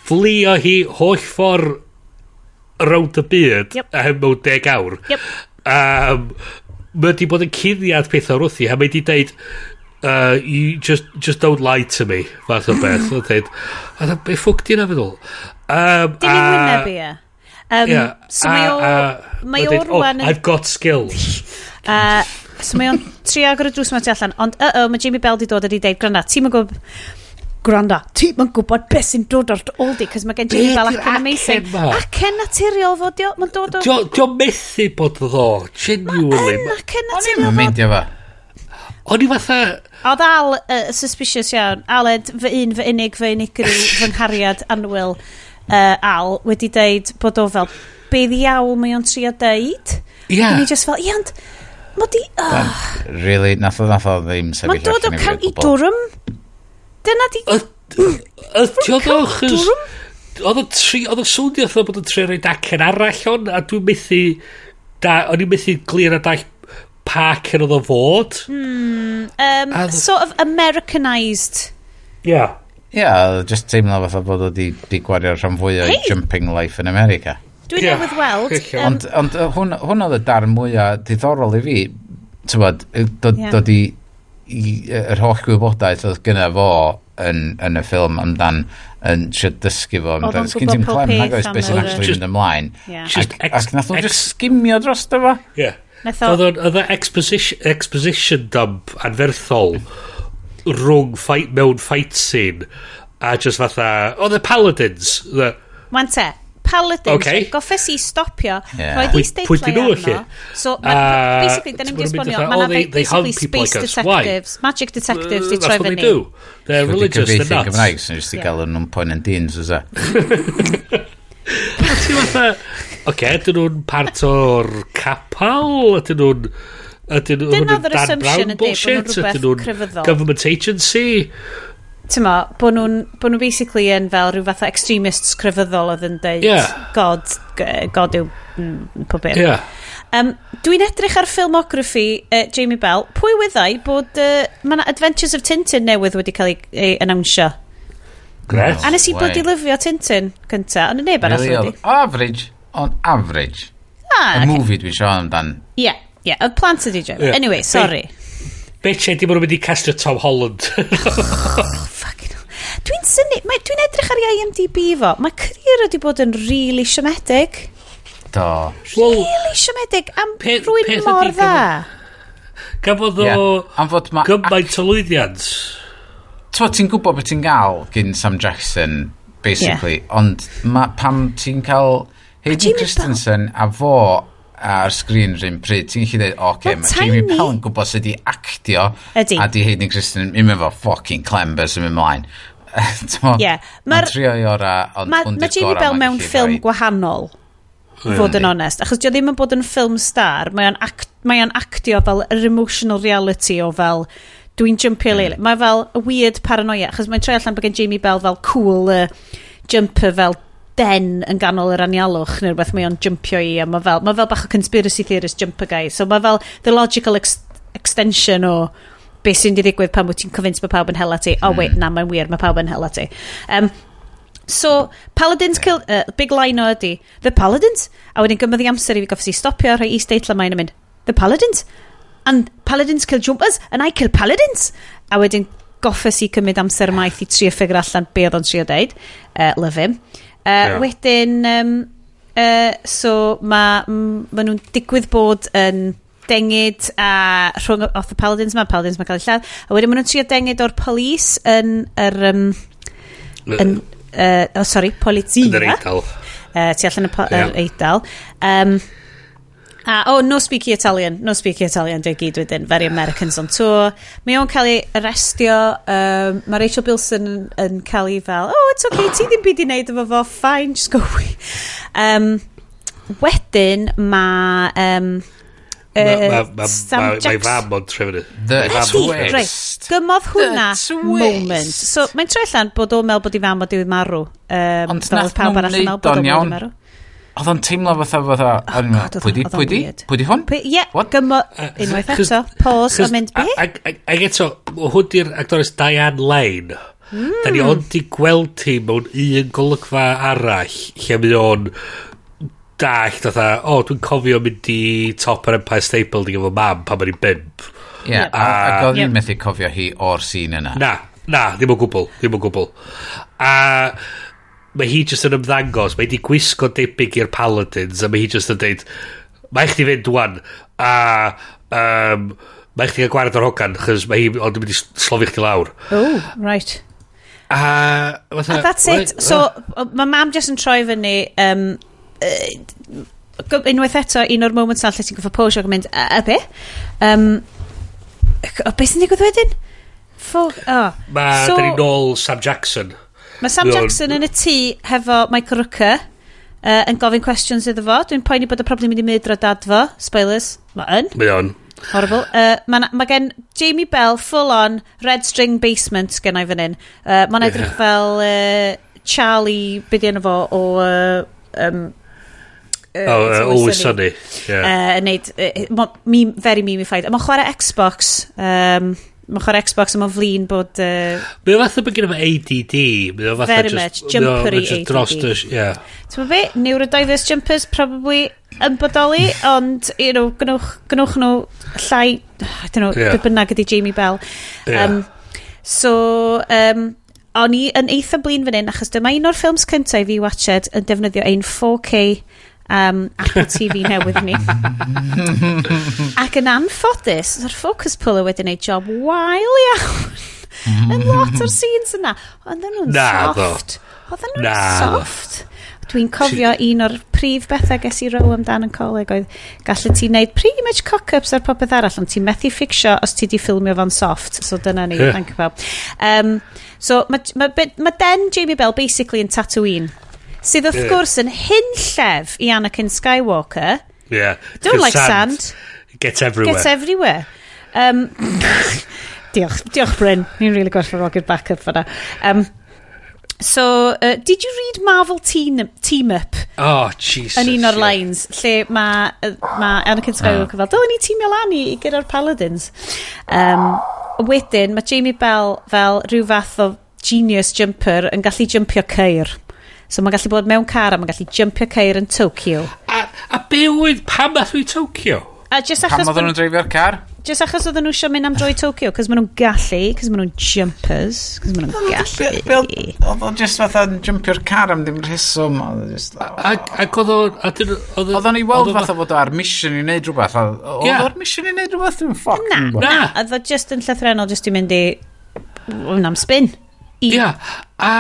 Flio hi holl ffordd round y byd yep. a hyn mewn deg awr. Yep. Um, mae wedi bod yn cuddiad pethau wrth i, a mae wedi deud, uh, you just, just don't lie to me, fath o beth. Oedd dweud, a dda, be ffwc di yna feddwl? Um, Di fi'n wynebu e? Um, yeah, so mae o, mae o oh, rwan... I've got skills. [LAUGHS] uh, so mae o'n trio agor y drws yma tu allan, ond uh-oh, mae Jamie Bell di dod a di deud, granat, ti'n mynd gwybod gwranda, ti ma'n gwybod beth sy'n dod o'r oldi, cos mae gen ti fel ac yn amazing. Ac yn naturiol fo, mae'n dod o... Dio, dio methu bod ddo, genuinely. Mae ac yn naturiol fo. Mae'n meindio fo. O'n i fatha... Oedd Al uh, suspicious iawn. Aled, fy un, fy unig, fy unigryw, [LAUGHS] fy nghariad anwyl uh, Al wedi deud bod o fel, be ddiawl mae o'n trio deud. Ie. Yeah. Ni just fel, ie, ond... Mae di... Oh. Really, nath o, nath o ddim sefyll allan i fi. Mae'n dod o can i dwrm. Dyna di... Ydy oedd ddo, chys... Oedd y tri... Oedd y swnio oedd bod yn tri rhaid acen arall on, a dwi'n methu... Da, o'n i'n methu glir a dall pa cyn oedd o fod. Mm, um, a, sort of Americanized. Yeah. Yeah, just teimlo fatha bod o di, di gwario rhan fwy o hey. jumping life in America. Dwi'n yeah. newydd weld. Um, ond ond hwn, hwn oedd y darn mwyaf diddorol i fi. Tywod, dod yeah. do i, yr holl gwybodaeth oedd gyda fo yn, yn y ffilm amdan yn trio dysgu fo amdan. Sgyn ti'n clem nag oes beth sy'n actually mynd ymlaen. Ac, ac nath nhw'n just skimio dros dy fo. Ie. Oedd y exposition, exposition dump anferthol rhwng fight, mewn fight scene a just fatha, oh the paladins. The, Wan te paladins. Okay. Goffes i stopio. Yeah. Roedd i state play arno. So, uh, basically, da ni'n esbonio, mae na oh, basically space like detectives, magic detectives di troi fyny. They're religious, they're nuts. Gymraeg, sy'n just i gael nhw'n poen yn dins, oes e? Ti'n fatha, oce, ydyn nhw'n part o'r capal, ydyn nhw'n... Ydyn nhw'n Dan Brown bullshit, ydyn nhw'n government agency. Tyma, bod nhw'n bo nhw basically yn fel rhyw fath o extremists crefyddol oedd yn deud yeah. God, God yw mm, pob un. Yeah. Um, Dwi'n edrych ar filmography uh, Jamie Bell. Pwy wyddai bod uh, mae Adventures of Tintin newydd wedi cael ei, ei anawnsio? Gret. A nes i bod i lyfio Tintin cynta, ond y neb arall really wedi. Average, on average. Ah, y okay. movie dwi'n siarad amdan. Ie, yeah, ie, yeah, y plant ydi Jamie. Yeah. Anyway, sorry. Be, be ti, di bod wedi castio Tom Holland? Dwi'n syni, dwi'n edrych ar ei IMDb fo. Mae career wedi bod yn really siomedig. Do. Really siomedig. Am rwy'n mor dda. Gafodd o yeah. gymaint o lwyddiant. Twa, ti'n gwybod beth ti'n gael gyn Sam Jackson, basically, yeah. ond ma, pam ti'n cael Hayden Christensen a fo ar sgrin rhywun pryd, ti'n gallu dweud, oce, okay, mae Jamie Bell yn gwybod sydd wedi actio, Ydy. a di Hayden Christensen, mynd efo fucking clem bys yn mynd mlaen. [LAUGHS] T'mo, yeah. ma'n trio i ora, ond ma, hwn di'r gorau. Mae Jamie Bell mewn ffilm gwahanol, fod yn onest. Achos dio ddim yn bod yn ffilm star, mae o'n act, mae actio fel yr emotional reality o fel dwi'n jumpio mm. leili. Mae fel a weird paranoia, achos mae'n troi allan bod gen Jamie Bell fel cool uh, jumper fel den yn ganol yr anialwch neu rhywbeth mae o'n jumpio i a mae fel, mae fel bach o conspiracy theorist jumper guy so mae fel the logical ex extension o beth sy'n di ddigwydd pan wyt ti'n convince bod pawb yn hela ti. Oh, wait, na, mae'n wir, mae pawb yn hela ti. Um, So, Paladins kill... Uh, big line o ydi, The Paladins? A wedyn gymryd i amser i fi goffi stopio rhoi is deitla mae'n mynd, The Paladins? And Paladins kill jumpers, and I kill Paladins? A wedyn goffes i cymryd amser maith i trio ffigur allan be oedd o'n trio deud. Uh, love him. Uh, yeah. Wedyn, um, uh, so mae ma nhw'n digwydd bod yn... Um, dengid a rhwng off y paladins ma, paladins ma cael ei lladd. A wedyn maen nhw'n trio dengid o'r polis yn yr... Um, yn, uh, oh, sorry, polizia. Yn yr eidl. Uh, tu allan yr yeah. eidl. Um, A, oh, no speaky Italian, no speaky Italian, dwi'n gyd wedyn, very Americans on tour. Mae o'n cael ei arrestio. um, mae Rachel Bilson yn, yn cael ei fel, oh, it's okay, ti ddim byd i wneud efo fo, fine, just go away. Um, wedyn, mae um, Mae fam o'n trefnu. The twist. Gymodd hwnna moment. So mae'n tre allan bod o'n meddwl bod i fam o diwydd marw. Um, ond nath nhw'n neud o'n iawn. Oedd o'n teimlo fatha fatha... Oh, pwy di? Pwy di? Pwy di hwn? Ie, gymodd Unwaith eto. Pause a mynd be? Ac eto, hwn di'r actores Diane Lane. Mm. Da ni ond i gweld hi mewn un golygfa arall lle mae o'n dallt fatha, o, dwi'n cofio mynd i top yr Empire State Building efo mam pan mae'n i'n bimp. Ie, yeah, a, ac oedd yeah. methu cofio hi o'r sîn yna. Na, na, ddim o gwbl, ddim o gwbl. A mae hi jyst yn ymddangos, mae hi di gwisgo debyg i'r Paladins, a mae hi jyst yn deud, mae chdi fynd dwan, a um, mae chdi gael gwared o'r hogan, chys mae hi ond yn mynd i slofi chdi lawr. Oh, right. A, fatha, a that's it. Right, so, mae mam jyst yn troi fyny, um, unwaith eto, un o'r moments na lle ti'n goffa posio ac yn mynd, a, a be? Um, o, beth sy'n digwydd wedyn? Ffog, o. Oh. Mae, so, da ni'n ôl Sam Jackson. Mae Sam Jackson yn y tŷ hefo Michael Rooker uh, yn gofyn questions iddo fo. Dwi'n poeni bod y problem mynd i mydro dad fo. Spoilers. Mae yn. Mae yn. Horrible. Uh, mae ma gen Jamie Bell full on Red String Basement gen i fan hyn. Uh, mae'n edrych yeah. fel uh, Charlie, beth yna fo, o... Uh, um, Oh, uh, Always Sunny. Yeah. Uh, neud, uh, meme, very meme-fied. A mae'n chwarae Xbox. Um, mae'n chwarae Xbox a mae'n flin bod... Uh, mae'n fatha bod gen i ADD. Mae'n fatha very just, much, jumpery no, ADD. Dros dys, yeah. Ti'n be, neurodiverse jumpers probably yn bodoli, ond you know, gnwch, gnwch nhw llai, I don't know, yeah. bynnag ydy Jamie Bell. Yeah. Um, so, um, o'n i yn eitha blin fan hyn, achos dyma un o'r ffilms cyntaf i fi watched yn defnyddio ein 4K um, Apple TV newydd ni. [LAUGHS] Ac yn anffodus, yr focus puller wedi gwneud job wael iawn. yn lot o'r scenes yna. Oedden nhw'n soft. Oedden nhw'n soft. Dwi'n cofio She... un o'r prif bethau ges i row amdan yn coleg oedd gallu ti wneud pretty much cock-ups ar popeth arall ond ti'n methu ffixio os ti di ffilmio fo'n soft so dyna ni, yeah. thank you. Um, so mae ma, ma, ma den Jamie Bell basically yn Tatooine Sydd wrth yeah. gwrs yn hunllef i Anakin Skywalker. Yeah. Don't like sand. sand. Gets everywhere. Gets everywhere. Um, [LAUGHS] diolch, diolch Bryn. Ni'n really gwerthfawrogi'r backup fyna. Um, So, uh, did you read Marvel Team, team Up? Oh, Jesus. Yn un o'r yeah. lines, lle mae ma Anakin ah. Skywalker oh. fel, dylwn ni teamio lan i, i gyda'r Paladins. Um, wedyn, mae Jamie Bell fel rhyw fath o genius jumper yn gallu jumpio ceir. So mae'n gallu bod mewn car a mae'n gallu jumpio ceir yn Tokyo. A, a be oedd pam beth i Tokyo? A just achos... Pam oedden nhw'n dreifio'r car? Just achos oedden nhw eisiau mynd am droi Tokyo, cos maen nhw'n gallu, cos maen nhw'n jumpers, cos maen nhw'n gallu. Oedd o just fatha'n jumpio'r car am ddim rheswm. Ac oedd o... Oedd o'n i weld fatha fod o ar mission i wneud rhywbeth. Oedd o'r mission i wneud rhywbeth dwi'n ffoc. Na, na. Oedd o just yn llythrenol, just i mynd i... Wna'n spin. Ia, a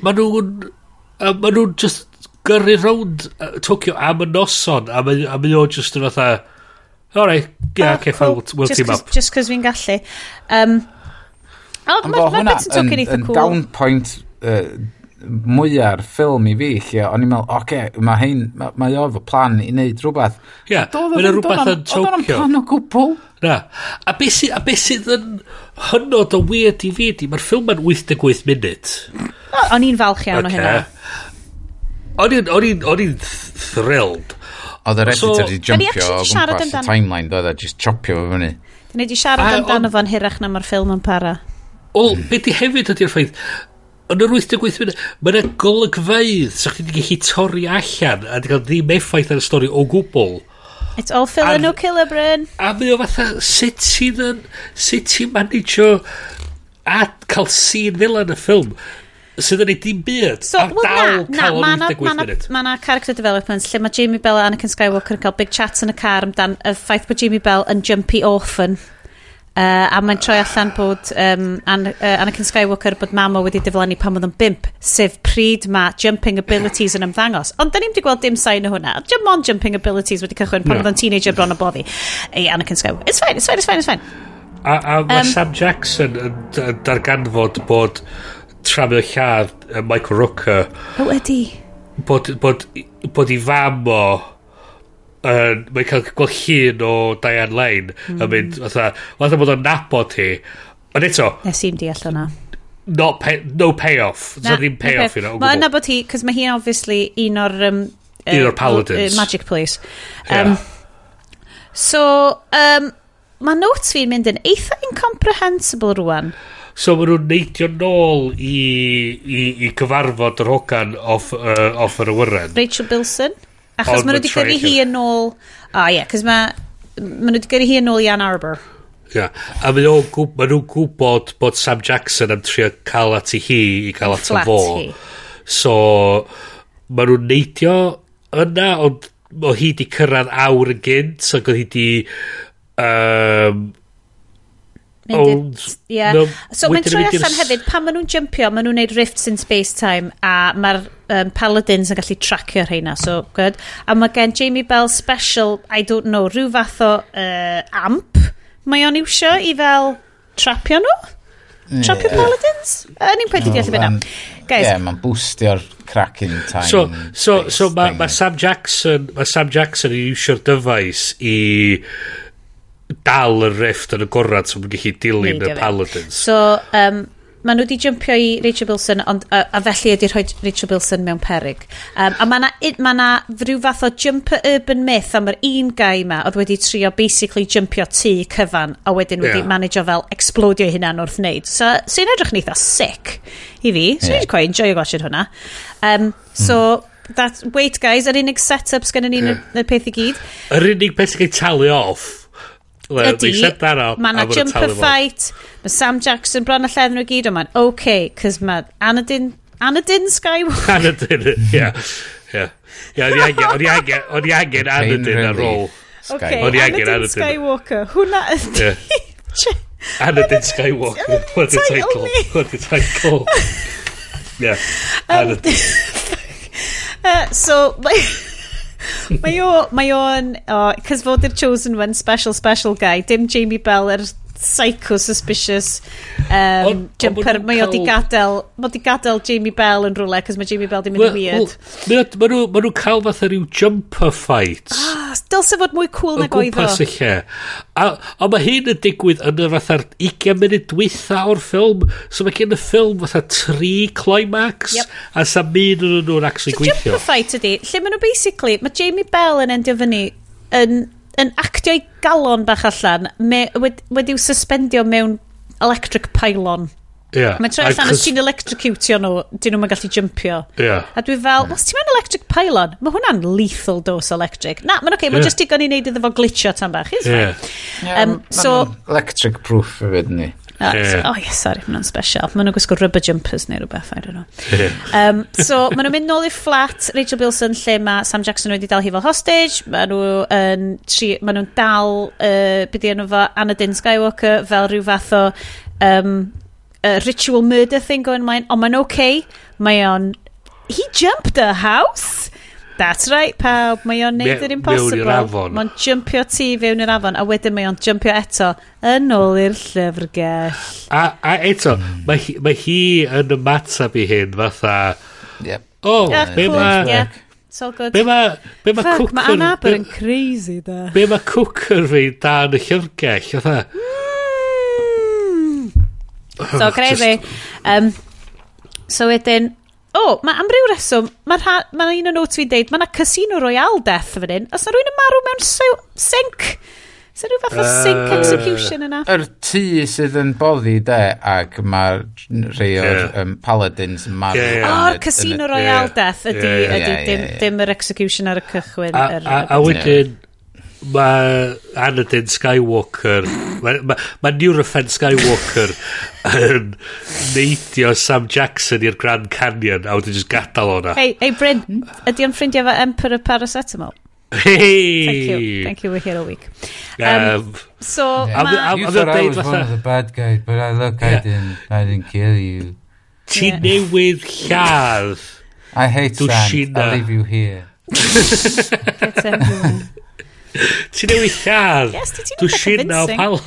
maen nhw'n A maen nhw'n just gyrru rownd uh, Tokyo am y noson, a maen nhw just yn fatha, alright, yeah, oh, okay, cool. Oh, we'll, we'll just team cause, up. Just cos fi'n gallu. Um, o, oh, mae ma beth yn tocyn eitha cool. down point uh, mwyaf ffilm i fi, lle o'n i'n meddwl, oce, okay, mae hein, ma, mae o efo plan i wneud rhywbeth. Ie, yeah, mae'n rhywbeth yn Tokyo. Oedd o'n plan o gwbl. Na. A beth sydd, a beth sydd yn hynod o weird i fi ydi, mae'r ffilm yn 88 munud. O'n i'n falch iawn okay. o hynna. O'n i'n o'n i'n, thrilled. Oedd yr editor wedi jumpio o gwmpas y timeline, doedd e, just chopio fo fyny. Dyn ni wedi siarad amdano fo'n hirach na mae'r ffilm yn para. Wel, beth i hefyd ydy'r ffaith, Yn yr 88 munud, mae yna golygfeidd, so chdi wedi gallu torri allan, a wedi cael ddim effaith ar y stori o gwbl. It's all filler, no killer, Bryn. A mae o fatha, sut ti'n yn, sut ti'n managio a cael sîn fel yn y ffilm sydd yn ei dim byd so, ar well, dal na, cael na, na, 88 munud. Mae yna character development lle mae Jamie Bell a Anakin Skywalker yn cael big chat yn y car amdan y ffaith bod Jamie Bell yn jumpy orphan. Uh, a mae'n troi allan bod um, An uh, Anakin Skywalker bod mama wedi diflannu pan oedd yn bimp, sef pryd mae jumping abilities yn ymddangos. Ond da ni'n wedi gweld dim sain o hwnna. Dim ond jumping abilities wedi cychwyn pan no. oedd yn teenager bron o boddi. Ei, Anakin Skywalker. It's fine, it's fine, it's fine, it's fine. A, a mae um, Sam Jackson yn darganfod bod tramio lladd Michael Rooker. O, ydy. Bod, bod, bod i fam o yn, mae'n cael gweld llun o Diane Lane mm. yn mynd, fatha, fatha bod o'n nabod hi. Ond eto... Nes i'n deall hwnna. Not pay, no payoff. Na, so ddim payoff okay. Mae yna Mae'n nabod hi, cos mae hi'n obviously un o'r... Um, un o'r paladins. Uh, magic place. Um, yeah. So, um, mae notes fi'n mynd yn eitha incomprehensible rwan. So maen nhw'n neidio nôl i, i, i gyfarfod yr hogan off, uh, off yr awyren. Rachel Bilson. Achos maen nhw wedi gyrru hi yn ôl... O ie, cos mae... Maen nhw wedi gyrru hi yn ôl i Ann Arbor. Ia. Yeah. A maen nhw'n gwb nhw gwybod bod Sam Jackson yn trio cael at i hi i cael at y fo. Hi. So, maen nhw'n neidio yna, ond o hi di cyrraedd awr yn gynt, ac oedd hi di... Um, Ond, yeah. no, so mae'n troi allan hefyd, pan maen nhw'n jumpio, maen nhw'n neud rifts in space-time a mae'r um, paladins yn gallu tracio rheina, so good. A mae gen Jamie Bell special, I don't know, rhyw fath o uh, amp mae o'n iwsio i fel trapio nhw? Trapio yeah. paladins? Yn i'n pwyntio deall fyna. Guys. Yeah, mae'n boostio'r cracking time. So, so, so mae ma Sam Jackson, mae Sam Jackson yn iwsio'r dyfais i dal y rift yn y gorad so mae'n gallu dilyn y Paladins. So, um, maen nhw wedi jumpio i Rachel Bilson, ond, a, a felly ydy rhoi Rachel Bilson mewn perig. Um, a mae yna ma na rhyw fath o jumper urban myth am yr un gai yma oedd wedi trio basically jumpio tŷ cyfan a wedyn yeah. wedi manage o fel explodio hynna'n wrth wneud. So, sy'n edrych yn eitha sick i fi. So, yeah. quite enjoy o gwasod hwnna. Um, so, hmm. that, wait guys, yr unig set-up sgan ni'n yeah. y peth i gyd. Yr unig beth sy'n cael talu off ydy, mae yna jumper fight, mae Sam Jackson bron a llen nhw gyd, ond mae'n oce, okay, cos mae Anadyn, Anadyn Skywalker. [LAUGHS] Anadyn, ie. Ie, o'n i angen, o'n i angen Anadyn ar ôl. Oce, Anadyn Skywalker, hwnna ydy. [LAUGHS] Anadyn Skywalker, what a title, what a title. Yeah, um, Anadyn. [LAUGHS] Uh, so, like mae o, mae o'n, oh, cos fod i'r Chosen One special, special guy, dim Jamie Bell er psycho suspicious um, on, jumper. Mae o di gadael, mae o di gadael Jamie Bell yn rhywle, cos mae Jamie Bell di mynd yn weird. Mae nhw'n cael fatha rhyw jumper fight. Ah, dylse fod mwy cool na goedd o. Gwmpas y lle. A, a mae hyn yn digwydd yn y fatha'r 20 munud dwytha o'r ffilm. So mae gen y ffilm fatha tri climax. Yep. A sa mynd yn nhw'n actually so, gweithio. Jumper fight ydi. Lle maen nhw basically, mae Jamie Bell yn endio fyny yn yn actio'i galon bach allan me, wed, wedi'w suspendio mewn electric pylon. Yeah. Mae'n troi allan, os ti'n electrocutio nhw, dyn nhw'n gallu jumpio. Yeah. A dwi fel, os ti'n mewn electric pylon, mae hwnna'n lethal dose electric. Na, mae'n oce, okay, mae'n yeah. just digon i wneud iddo fo glitio tan bach, is yeah. Um, yeah, so, electric proof hefyd ni. Oh, yeah. so, oh, yes, sorry, maen nhw'n special. Maen nhw'n gwisgo rubber jumpers neu rhywbeth, I don't know. Yeah. Um, so, maen nhw'n mynd nôl i'r flat Rachel Bilson lle mae Sam Jackson wedi dal hi fel hostage. Maen nhw'n ma nhw dal, uh, byddi enw fo, Anna Dyn Skywalker fel rhyw fath o um, uh, ritual murder thing going mlaen. Ond mae'n okay. Mae o'n... He jumped a house! That's right, pawb. Mae o'n neud yr impossible. Mae'n jumpio ti fewn i'r afon, a wedyn mae o'n jumpio eto yn ôl i'r llyfrgell. A, a eto, mm. mae, hi, mae hi yn ymateb i hyn, fatha... Yep. Oh, yeah, be cool. mae... Yeah. So good. Be mae... Be mae Fuck, mae Ann Aber yn crazy, da. Be mae cwcr fi dan y llyfrgell, fatha... Mm. [SIGHS] So crazy. Just... Um, so wedyn, O, oh, mae am ryw reswm, mae ma un o notes fi'n deud, mae yna Casino Royale Death fan hyn. Os yna rwy'n yn marw mewn sync? Os yna rhyw fath o uh, sync execution yna? Yr er tŷ sydd yn boddi, de, ac mae'r rhai o'r yeah. um, paladins yn marw. Yeah, yeah. O'r oh, Casino Royale yeah. Death ydy, yeah. ydy, yeah, yeah, yeah. Dim, dim yr execution ar y cychwyn. A, er, a, a, a wedyn, yeah mae Anakin Skywalker mae ma, ma Neurofen Skywalker yn neidio Sam Jackson i'r Grand Canyon a wedyn just gadael o'na hei hey Bryn ydy o'n ffrindiau efo Emperor Paracetamol Hey! Thank you. Thank you, we're here all week. Um, um, so, yeah. ma... You thought I was fatha... one of the bad guys, but I look, yeah. I didn't, I didn't kill you. Ti yeah. newydd lladd. I hate sand. I'll leave you here. [LAUGHS] Get everyone. Ti newid lladd. Yes, ti ti'n Dwsina [LAUGHS] o pal.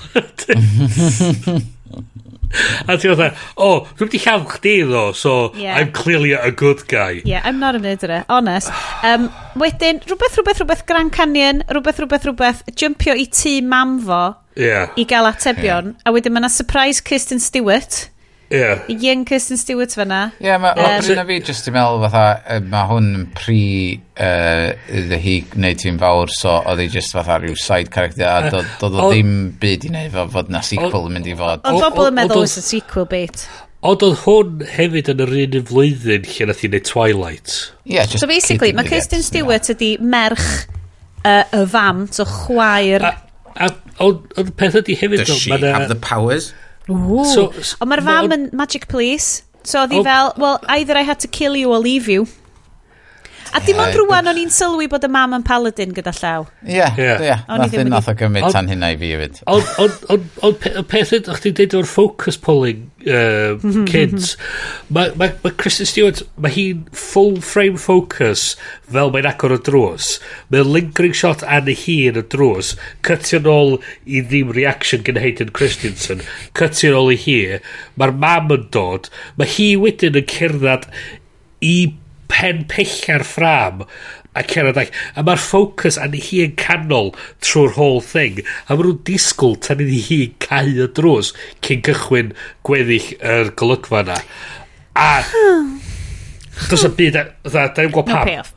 A ti'n fatha, oh, dwi'n di i lladd chdi ddo, so yeah. I'm clearly a good guy. Yeah, I'm not a murderer, honest. Um, wedyn, rhywbeth, rhywbeth, rhywbeth, Grand Canyon, rhywbeth, rhywbeth, rhywbeth, jumpio i tŷ mam fo yeah. i gael atebion. Yeah. A wedyn mae yna surprise Kirsten Stewart Yeah. Ian Kirsten Stewart fyna. Ie, yeah, mae um, fi jyst i meddwl fatha, mae hwn yn pri uh, iddo hi gwneud ti'n fawr, so oedd hi jyst fatha rhyw side character, a dod o ddim byd i wneud fo fod na sequel yn mynd i fod. Ond bobl yn meddwl oes y sequel bit. Ond oedd hwn hefyd yn yr un flwyddyn lle nath i wneud Twilight. Yeah, so basically, mae Kirsten Stewart ydi merch uh, y fam, so chwaer... A, a, ond peth ydi hefyd... Does she have the powers? Ooh. So, Ond mae'r fam yn Magic Police. So oedd hi oh. fel, well, either I had to kill you or leave you. A dim ond rwan o'n i'n sylwi bod y mam yn paladin gyda llaw. Ie, ie. Nath o gymryd tan hynna i fi hefyd. Ond peth ydych chi'n deud o'r focus pulling uh, kids. mae ma, ma Kristen Stewart, mae hi'n full frame focus fel mae'n agor o drws. Mae'n lingering shot an y hi yn y drws. Cytio nôl i ddim reaction gen Hayden Christensen. Cytio nôl i hi. Mae'r mam yn dod. Mae hi wedyn yn cerdded i pen pella'r ffram a cerdded like, a mae'r ffocws a'n hi yn canol trwy'r whole thing a maen nhw'n disgwyl tan iddi hi cau y drws cyn cychwyn gweddill yr golygfa na a [SIGHS] does y byd dda, da ni'n gweld pam no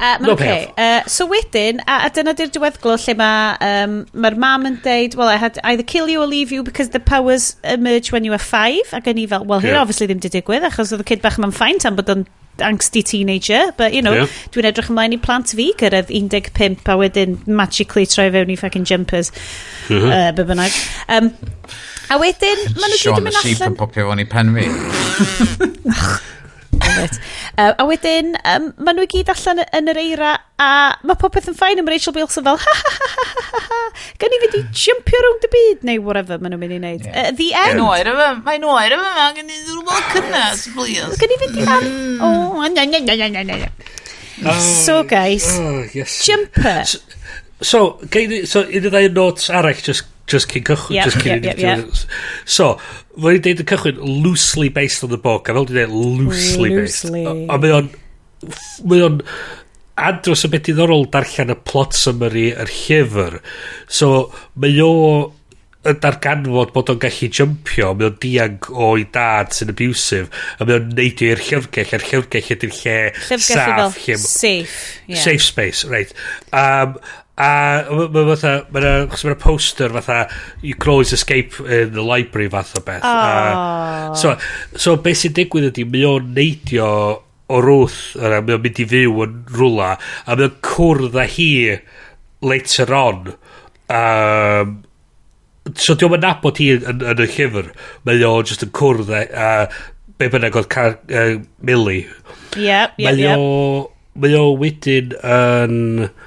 Uh, no okay. uh, so wedyn, a, a dyna di'r diweddglo lle mae'r um, ma mam yn deud, well, I had either kill you or leave you because the powers emerge when you are five. Ac yn i fel, well, hyn yeah. obviously ddim di digwydd, achos oedd y kid bach ma'n ffaint am bod o'n angsty teenager, but you know, yeah. dwi'n edrych ymlaen i plant fi gyrraedd 15 a wedyn magically troi fewn i fucking jumpers. Mm -hmm. uh, be bynnag. Um, a wedyn, maen nhw gyd yn mynd allan... Sean, y sheep yn popio fo'n i pen fi. [LAUGHS] uh, a wedyn, um, maen nhw i gyd allan yn yr eira, a mae popeth yn ffain am Rachel Bilson fel, ha ha ha ha ha ha, gan i fynd i jumpio rownd y byd, neu whatever maen nhw'n mynd i wneud. Yeah. Uh, the end. Mae'n oer efo, mae'n oer efo, mae'n gen i rhywbeth cynnes, please. Gan i fynd i fan. Mm. O, na, na, na, na, na, na. Oh, so, guys, oh, yes. jumper. So, so, so, un o ddau notes arall, just just cyn cychwyn. Yep, just cyn yep, yep, yep. So, fe mae'n deud y cychwyn loosely based on the book, a fel dwi'n deud loosely, loosely. based. A, a mae o'n, mae o'n andros o beth diddorol darllen y plot summary yr llyfr. So, mae o yn darganfod bod o'n gallu jumpio, mae o'n diag o'i dad sy'n abusive, a mae o'n neidio i'r llyfrgell, a'r llyfrgell ydy'r lle saff. Llyfrgell safe. Yeah. Safe space, right. Um, A mae fatha, fatha, ma na, achos mae'n poster fatha, you can always escape in the library fath o beth. Oh. A, so, so beth sy'n digwydd ydy, mae o'n neidio o rwth, mae o'n mynd i fyw yn rwla, a mae o'n cwrdd â hi later on. Um, so diolch yn nabod hi yn, yn, y llyfr, mae o'n just yn cwrdd â, a be bynnag oedd car, uh, Millie. Yep, yep, mae yep. O, mae o wedyn yn... Um,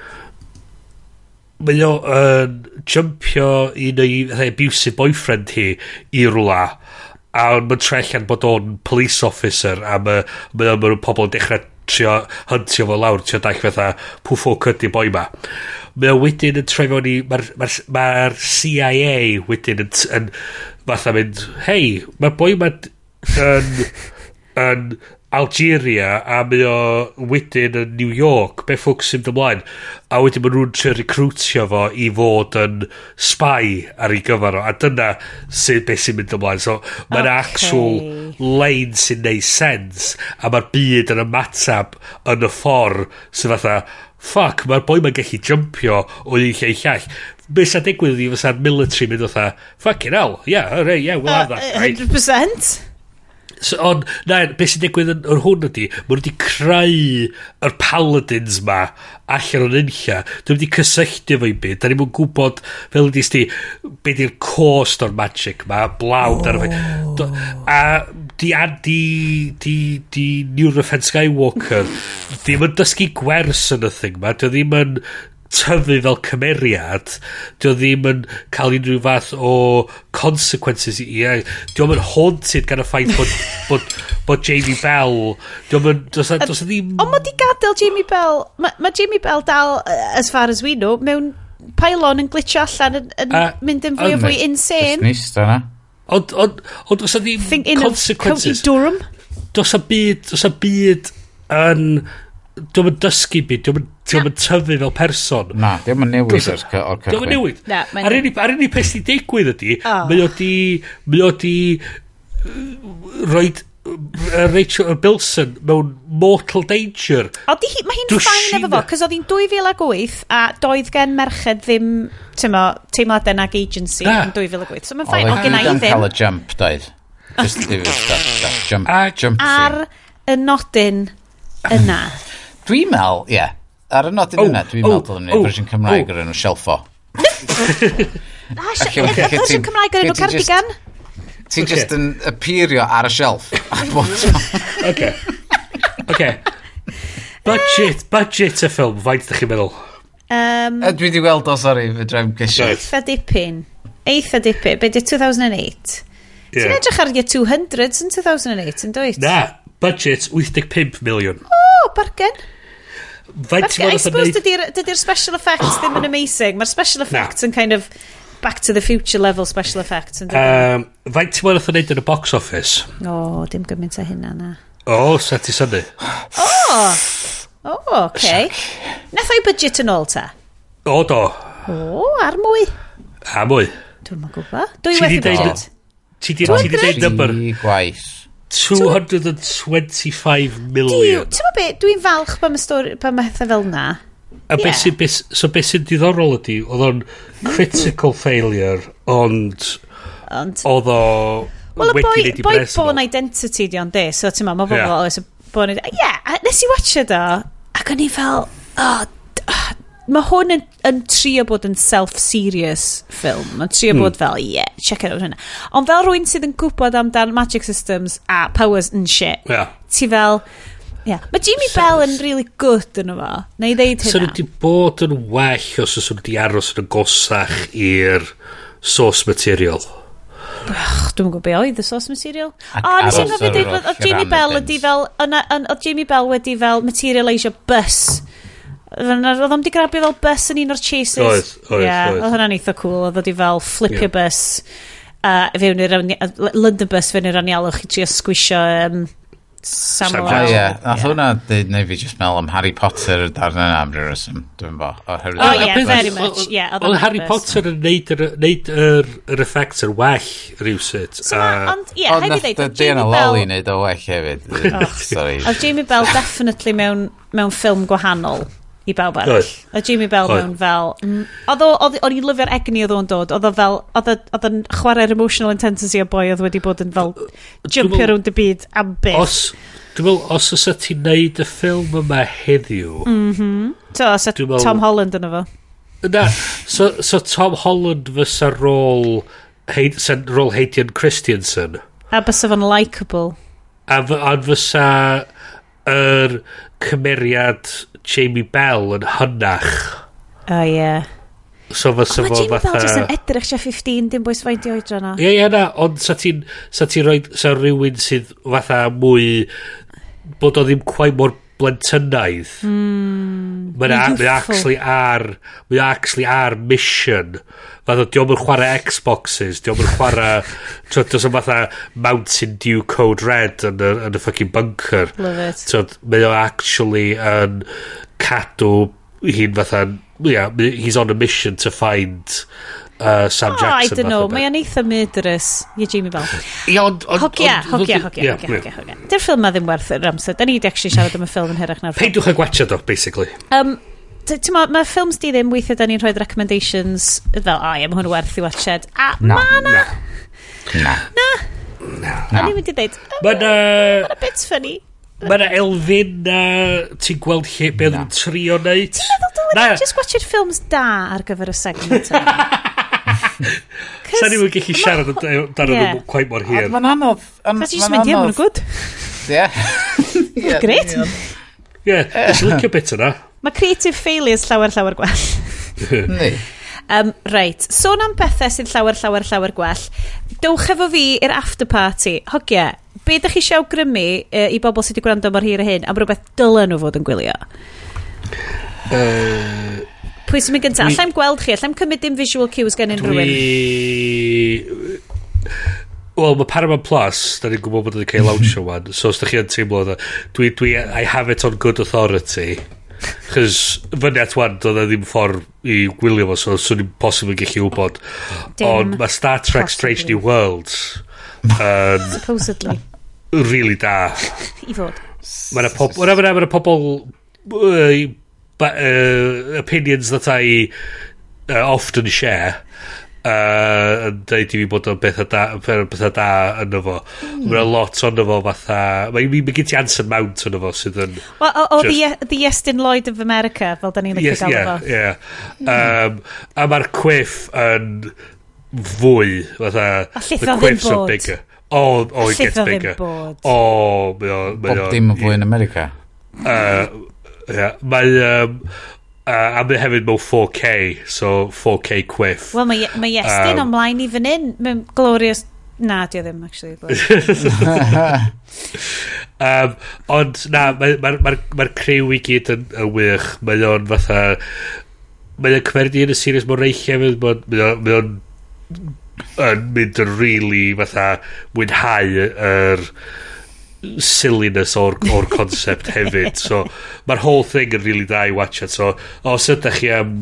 mae o yn jumpio un o'i hey, abusive boyfriend hi i rwla a mae'n trellian bod o'n police officer a mae ma, ma pobl yn dechrau trio hyntio fo lawr trio dall fatha pwff o cydi boi ma? Mae o wedyn yn trefio ni mae'r ma, ma, CIA wedyn yn, yn fatha mynd hei mae'r boi ma yn yn Algeria a mae o wedyn yn New York be ffwc sy'n ymlaen a wedyn mae nhw'n trio recrwtio fo i fod yn spy ar ei gyfer o a dyna sy'n beth sy'n mynd ymlaen so mae'n okay. actual lein sy'n neud sens a mae'r byd yn ymatab yn y ffordd sy'n fatha ffuck mae'r boi mae'n gallu jumpio o un lle i llall Be sy'n digwydd i fysa'r military mynd fatha, tha, fucking hell, yeah, alright, yeah, we'll have that, right? 100%. So, ond, na, beth sy'n digwydd yn o'r hwn ydy, maen nhw wedi creu yr paladins ma allan o'n unlla. Dwi wedi cysylltu fo'i byd. Da ni'n mwyn gwybod, fel ydy sti, be di'r cost o'r magic ma, blawd oh. ar fe. A di, a, di, di, di New Skywalker ddim yn dysgu gwers yn y thing ma. Dwi ddim yn tyfu fel cymeriad dio ddim yn cael unrhyw fath o consequences i yeah. dio yn haunted gan y ffaith bod, [LAUGHS] bod, bod Jamie Bell dio yn dos, dos ddim ond mae di gadael Jamie Bell mae ma Jamie Bell dal as far as we know mewn pylon yn glitch allan yn, yn uh, mynd yn fwy o fwy insane. Nista na ond ond ond dos ddim consequences. Cody Durham. Dos a byd dos a byd yn um, Dwi'n mynd dysgu byd, dwi'n mynd tyfu fel person. Na, dwi'n mynd newid o'r cychwyn. Dwi'n mynd newid. Ar unig, ar peth sy'n digwydd ydy, mae o di, mae o di roed Rachel Bilson mewn mortal danger. O, di, mae hi'n ffain efo fo, cos oedd hi'n 2008 a doedd gen merched ddim teimladau nag agency yn 2008. So mae'n ffain, o, gen i ddim. cael y jump, doedd. Just, jump, jump, jump, ar y nodyn yna. Dwi'n meddwl, ie, yeah, ar y nodyn oh, yna, dwi'n meddwl oh, dylwn ni fersiwn oh, Cymraeg o'r enw Shelfo. Na, fersiwn Cymraeg o'r enw Cardigan? Ti'n just yn appeario ar y shelf. [LAUGHS] Oce. Oce. Budget, budget y ffilm, faint ydych chi'n meddwl? Um, dwi wedi weld o, sori, fe drefn gysio. Eitha dipyn. Eitha dipyn. Be di 2008? Yeah. Ti'n edrych ar 200s yn 2008, yn dweud? Na, budget 85 miliwn. O, oh, bargen. Faint ti'n I suppose dydy'r special effects ddim yn amazing. Mae'r special effects yn kind of back to the future level special effects. Um, faint ti'n mwyn wneud yn y box office? O, oh, dim gymaint o hynna na. O, oh, set i syni. O, oh, o, okay. Nath o'i budget yn ôl ta? O, do. O, oh, ar mwy. A mwy. Dwi'n mwyn gwybod. Dwi'n wedi budget. Ti di dweud number. Gwaith. 225 million. Ti'n meddwl beth, dwi'n falch pa mae stori, pa mae hethau fel na. A yeah. beth sy'n so be sy diddorol ydy, oedd o'n critical failure, ond... Ond... Oedd o... Wel, y boi, boi Born Identity di ond de, so ti'n meddwl, mae bobl yeah. oes Born Identity... Ie, yeah, nes i watcha do, ac o'n i fel, oh mae hwn yn, yn trio bod yn self-serious ffilm. Mae'n trio hmm. bod fel, yeah, check it out hynna. Ond fel rwy'n sydd yn gwybod amdan magic systems a powers and shit, yeah. ti fel... Yeah. Mae Jimmy so, Bell yn really good yn efo. Na i ddeud hynna. So wedi bod yn well os oes wedi aros yn agosach i'r source material. Dwi'n gwybod be oedd y source material. O, nes i'n gwybod dweud, oedd Jamie Bell wedi fel, oedd Jamie Bell wedi fel materialisio bus. Mm Oedd o'n di grabio fel bus yn un o'r chases. Oedd, oedd, yeah, oedd. Oedd hwnna'n eitha cool. Oedd o'n di fel flipio yeah. bus uh, fewn i'r London bus fewn i'r anialwch i trio sgwisio um, Samuel. Samuel. Ie, yeah, nath hwnna dweud neu fi just meddwl am Harry Potter darn yna am rhywbeth rysym, dwi'n bo. O, oh, yeah, very much. Oedd Harry Potter yn neud yr effects yn well rhywsut. Ond, ie, hefyd dweud, oedd Jamie Lolly neud o well hefyd. Oh. Sorry. Oedd Jamie Bell [LAUGHS] definitely mewn, mewn ffilm gwahanol i bawb arall. Oes. A Jamie Bell mewn fel... Oedd O'n i'n lyfio'r egni oedd o'n dod. Oedd o fel... Oedd o'n chwarae'r emotional intensity o boi oedd wedi bod yn fel jumpio rownd y byd am byth. Os, dwi'n meddwl, os oes ti'n neud y ffilm yma heddiw... Mhm. So, os meddwl, Tom Holland yna fo. Na, so, so Tom Holland fysa rôl... Heid, rôl Heidian Christiansen. A bys fo'n likeable. A, a fysa yr er cymeriad Jamie Bell yn hynach. O, oh, ie. Yeah. So fysa fo fatha... Jamie Bell jyst yn edrych sia 15, dim bwys faint i oedra na. Ie, ie, na, ond sa ti'n sa ti rhoi, sa rhywun sydd fatha mwy, bod o ddim quai mor blentynaidd. Mm, Mae'n actually ar... Mae'n actually ar mission. Fath o, diolch yn chwarae Xboxes, diolch yn chwarae... Does yn fatha Mountain Dew Code Red yn y, yn y fucking bunker. Love it. So, Mae'n actually yn cadw hi'n fatha... Yeah, he's on a mission to find uh, Sam oh, Jackson. I don't know, mae o'n eitha murderous i Jamie Bell. I ond... Hogia, hogia, hogia, hogia, hogia. Dy'r ffilm ma ddim werth yr amser. Da ni wedi actually siarad am y ffilm yn hyrach na'r ffilm. Peidwch a gwetcha do, basically. Um, ti'n ma, mae ffilms di ddim weithio da ni'n rhoi recommendations fel, a ie, mae hwn werth i watched. A na, ma na. Na. Na. Na. Na. Ni'n mynd i ddeud, mae na bit funny. Mae na elfyn na ti'n gweld lle beth yn trio neud. Ti'n meddwl dylwn ni just watched ffilms da ar gyfer y segment [LAUGHS] Sa'n ni'n gallu siarad amdano yeah. nhw quite mor hir. Mae'n anodd. Sa'n ni'n mynd, [LAUGHS] ie, mae'n [LAUGHS] gwyd. Ie. Gret. Ie, dwi'n licio bit yna. Mae creative failures llawer llawer gwell. [LAUGHS] Ni. Um, reit, sôn am bethau sy'n llawer, llawer, llawer gwell. Dowch efo fi i'r after party. Hogia, be ydych chi siaw grymu uh, i bobl sydd wedi gwrando mor hir y hyn am rhywbeth dylen nhw fod yn gwylio? Uh, Pwy sy'n mynd gyntaf? Dwi... Allai'm gweld chi, allai'm cymryd dim visual cues gen unrhyw un. Dwi... Wel, mae Paramount Plus, da ni'n gwybod bod wedi cael launchio wan, so os da chi yn teimlo dda, dwi, dwi, I have it on good authority. Chos fyny at wan, doedd e ddim ffordd i gwylio fo, so swn i'n posib yn gallu wybod. Ond mae Star Trek Strange New Worlds... yn... [LAUGHS] Supposedly. Really da. [LAUGHS] I fod. Mae yna pobl... Mae yna pobl but, uh, opinions that I uh, often share uh, yn dweud i fi bod o'n bethau da, bethau da yn fo. Mm. Mae'n lot ono fo fatha... Mae'n ma gen ti Anson Mount yn fo sydd yn... Well, o, o just, the, the Estyn Lloyd of America, fel da ni'n lygu yes, gael yeah, fo. Yeah. Hmm. Um, a mae'r cwiff yn fwy, fatha... A llithro ddim bod. Oh, oh, it gets bigger. Oh, mae o... Bob dim yn fwy yn America. Uh, Yeah, mae... Um, uh, a mae hefyd mewn 4K, so 4K quiff. Wel, mae, mae Iestyn um, ymlaen i fan hyn, mewn glorious... Na, di o ddim, actually. um, [LAUGHS] ond, na, mae'r ma, ma, ma, ma criw i gyd yn, yn wych. Mae o'n fatha... Mae o'n cymeryd i yn y series mor reichia, mae o'n Mae yn mynd yn really fatha mwynhau yr er, silliness o'r, or concept [LAUGHS] hefyd. So mae'r whole thing yn really da i watch it. So os ydych chi am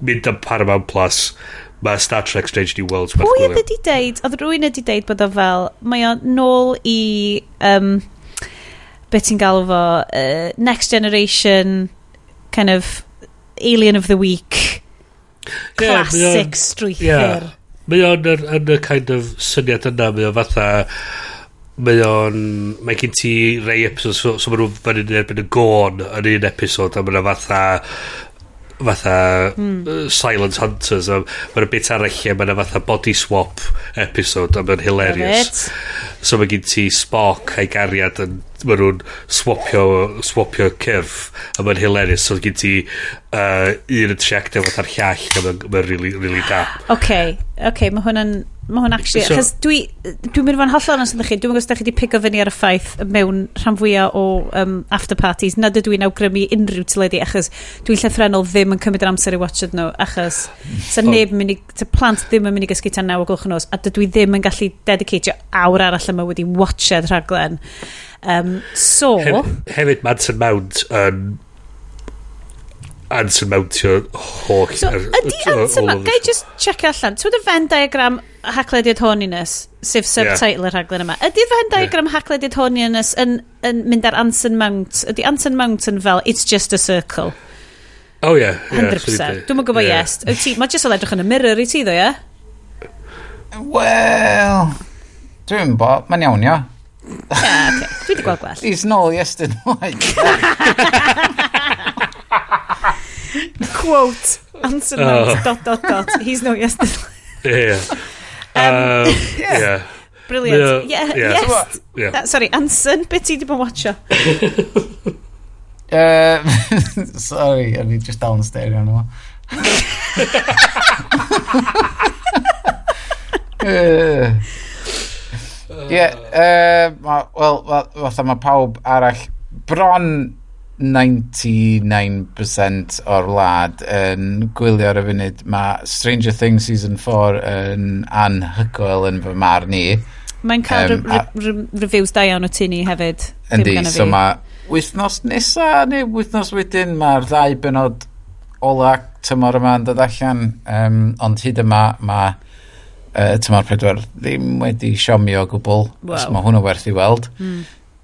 mynd am Paramount Plus mae Star Trek Strange New Worlds pwy oedd wedi deud oedd rwy'n ydy e deud bod o fel mae o nôl i um, beth ti'n galw fo uh, Next Generation kind of Alien of the Week yeah, classic yeah, strwythyr yeah. mae o'n yn y kind of syniad yna mae o fatha mae o'n mae gen ti rei episodes so, so mae nhw fan yn erbyn y gôn yn un episod a mae yna fatha fatha mm. uh, Silent Hunters a mae'n bit arall a mae'n fatha body swap episode a mae'n hilarious. So mae gen ti Spock a'i gariad yn mae nhw'n swapio swapio cyrff a mae'n hilarious. So gen ti uh, un yn tractio fatha'r llall a mae'n ma really, really da ok, ok, mae hwnna'n Mae hwn actually... So, Chos dwi... Dwi'n mynd fo'n hollol yn chi. Dwi'n gwybod os da chi wedi pigo fyny ar y ffaith mewn rhan fwyaf o um, after parties. Nad ydw i'n awgrymu unrhyw tyledu achos dwi'n llethrenol ddim yn cymryd yr amser i watchad nhw achos [LAUGHS] sa neb yn mynd i... Sa plant ddim yn mynd i gysgu tan naw o gloch yn nos a dydw i ddim yn gallu dedicatio awr arall yma wedi watchad rhaglen. Um, so... Hef, hefyd Manson Mount yn... Um, ansurmountio holl... So, er- ydy ansurmountio... Gai just check allan. Twyd y Venn diagram haclediad horniness, sef subtitle yeah. y rhaglen yma. Ydy fan diagram yeah. haclediad horniness yn, yn mynd ar Anson Mount? Ydy Anson Mount yn fel, it's just a circle? Oh yeah. 100%. Yeah, Dwi'n gwybod yeah. yes. Wyt ti, mae jyst o edrych yn y mirror i ti ddo, ie? Yeah? Wel, dwi'n bo, mae'n iawn, ia. Ie, okay. Dwi wedi gweld gwell. He's nôl yesterday. Quote, Anson Mount, oh. dot, dot, dot. He's nôl yesterday. yeah. Um, [LAUGHS] yeah. yeah. Brilliant. Yeah, yeah. yeah. yes. Yeah. Uh, sorry, Anson, beth ti wedi bod watcho? uh, [LAUGHS] sorry, o'n i just down stereo yn [LAUGHS] yma. Ie, wel, fatha mae pawb arall bron 99% o'r wlad yn gwylio ar y funud. Mae Stranger Things Season 4 yn anhygoel yn fy mar ni. Mae'n cael um, reviews da iawn o tu ni hefyd. Yndi, so mae wythnos nesa neu wythnos wedyn mae'r ddau benod ola tymor yma yn dod allan. Um, ond hyd yma mae uh, tymor pedwar ddim wedi siomio o gwbl. Wow. os mae hwnna werth i weld. Mm.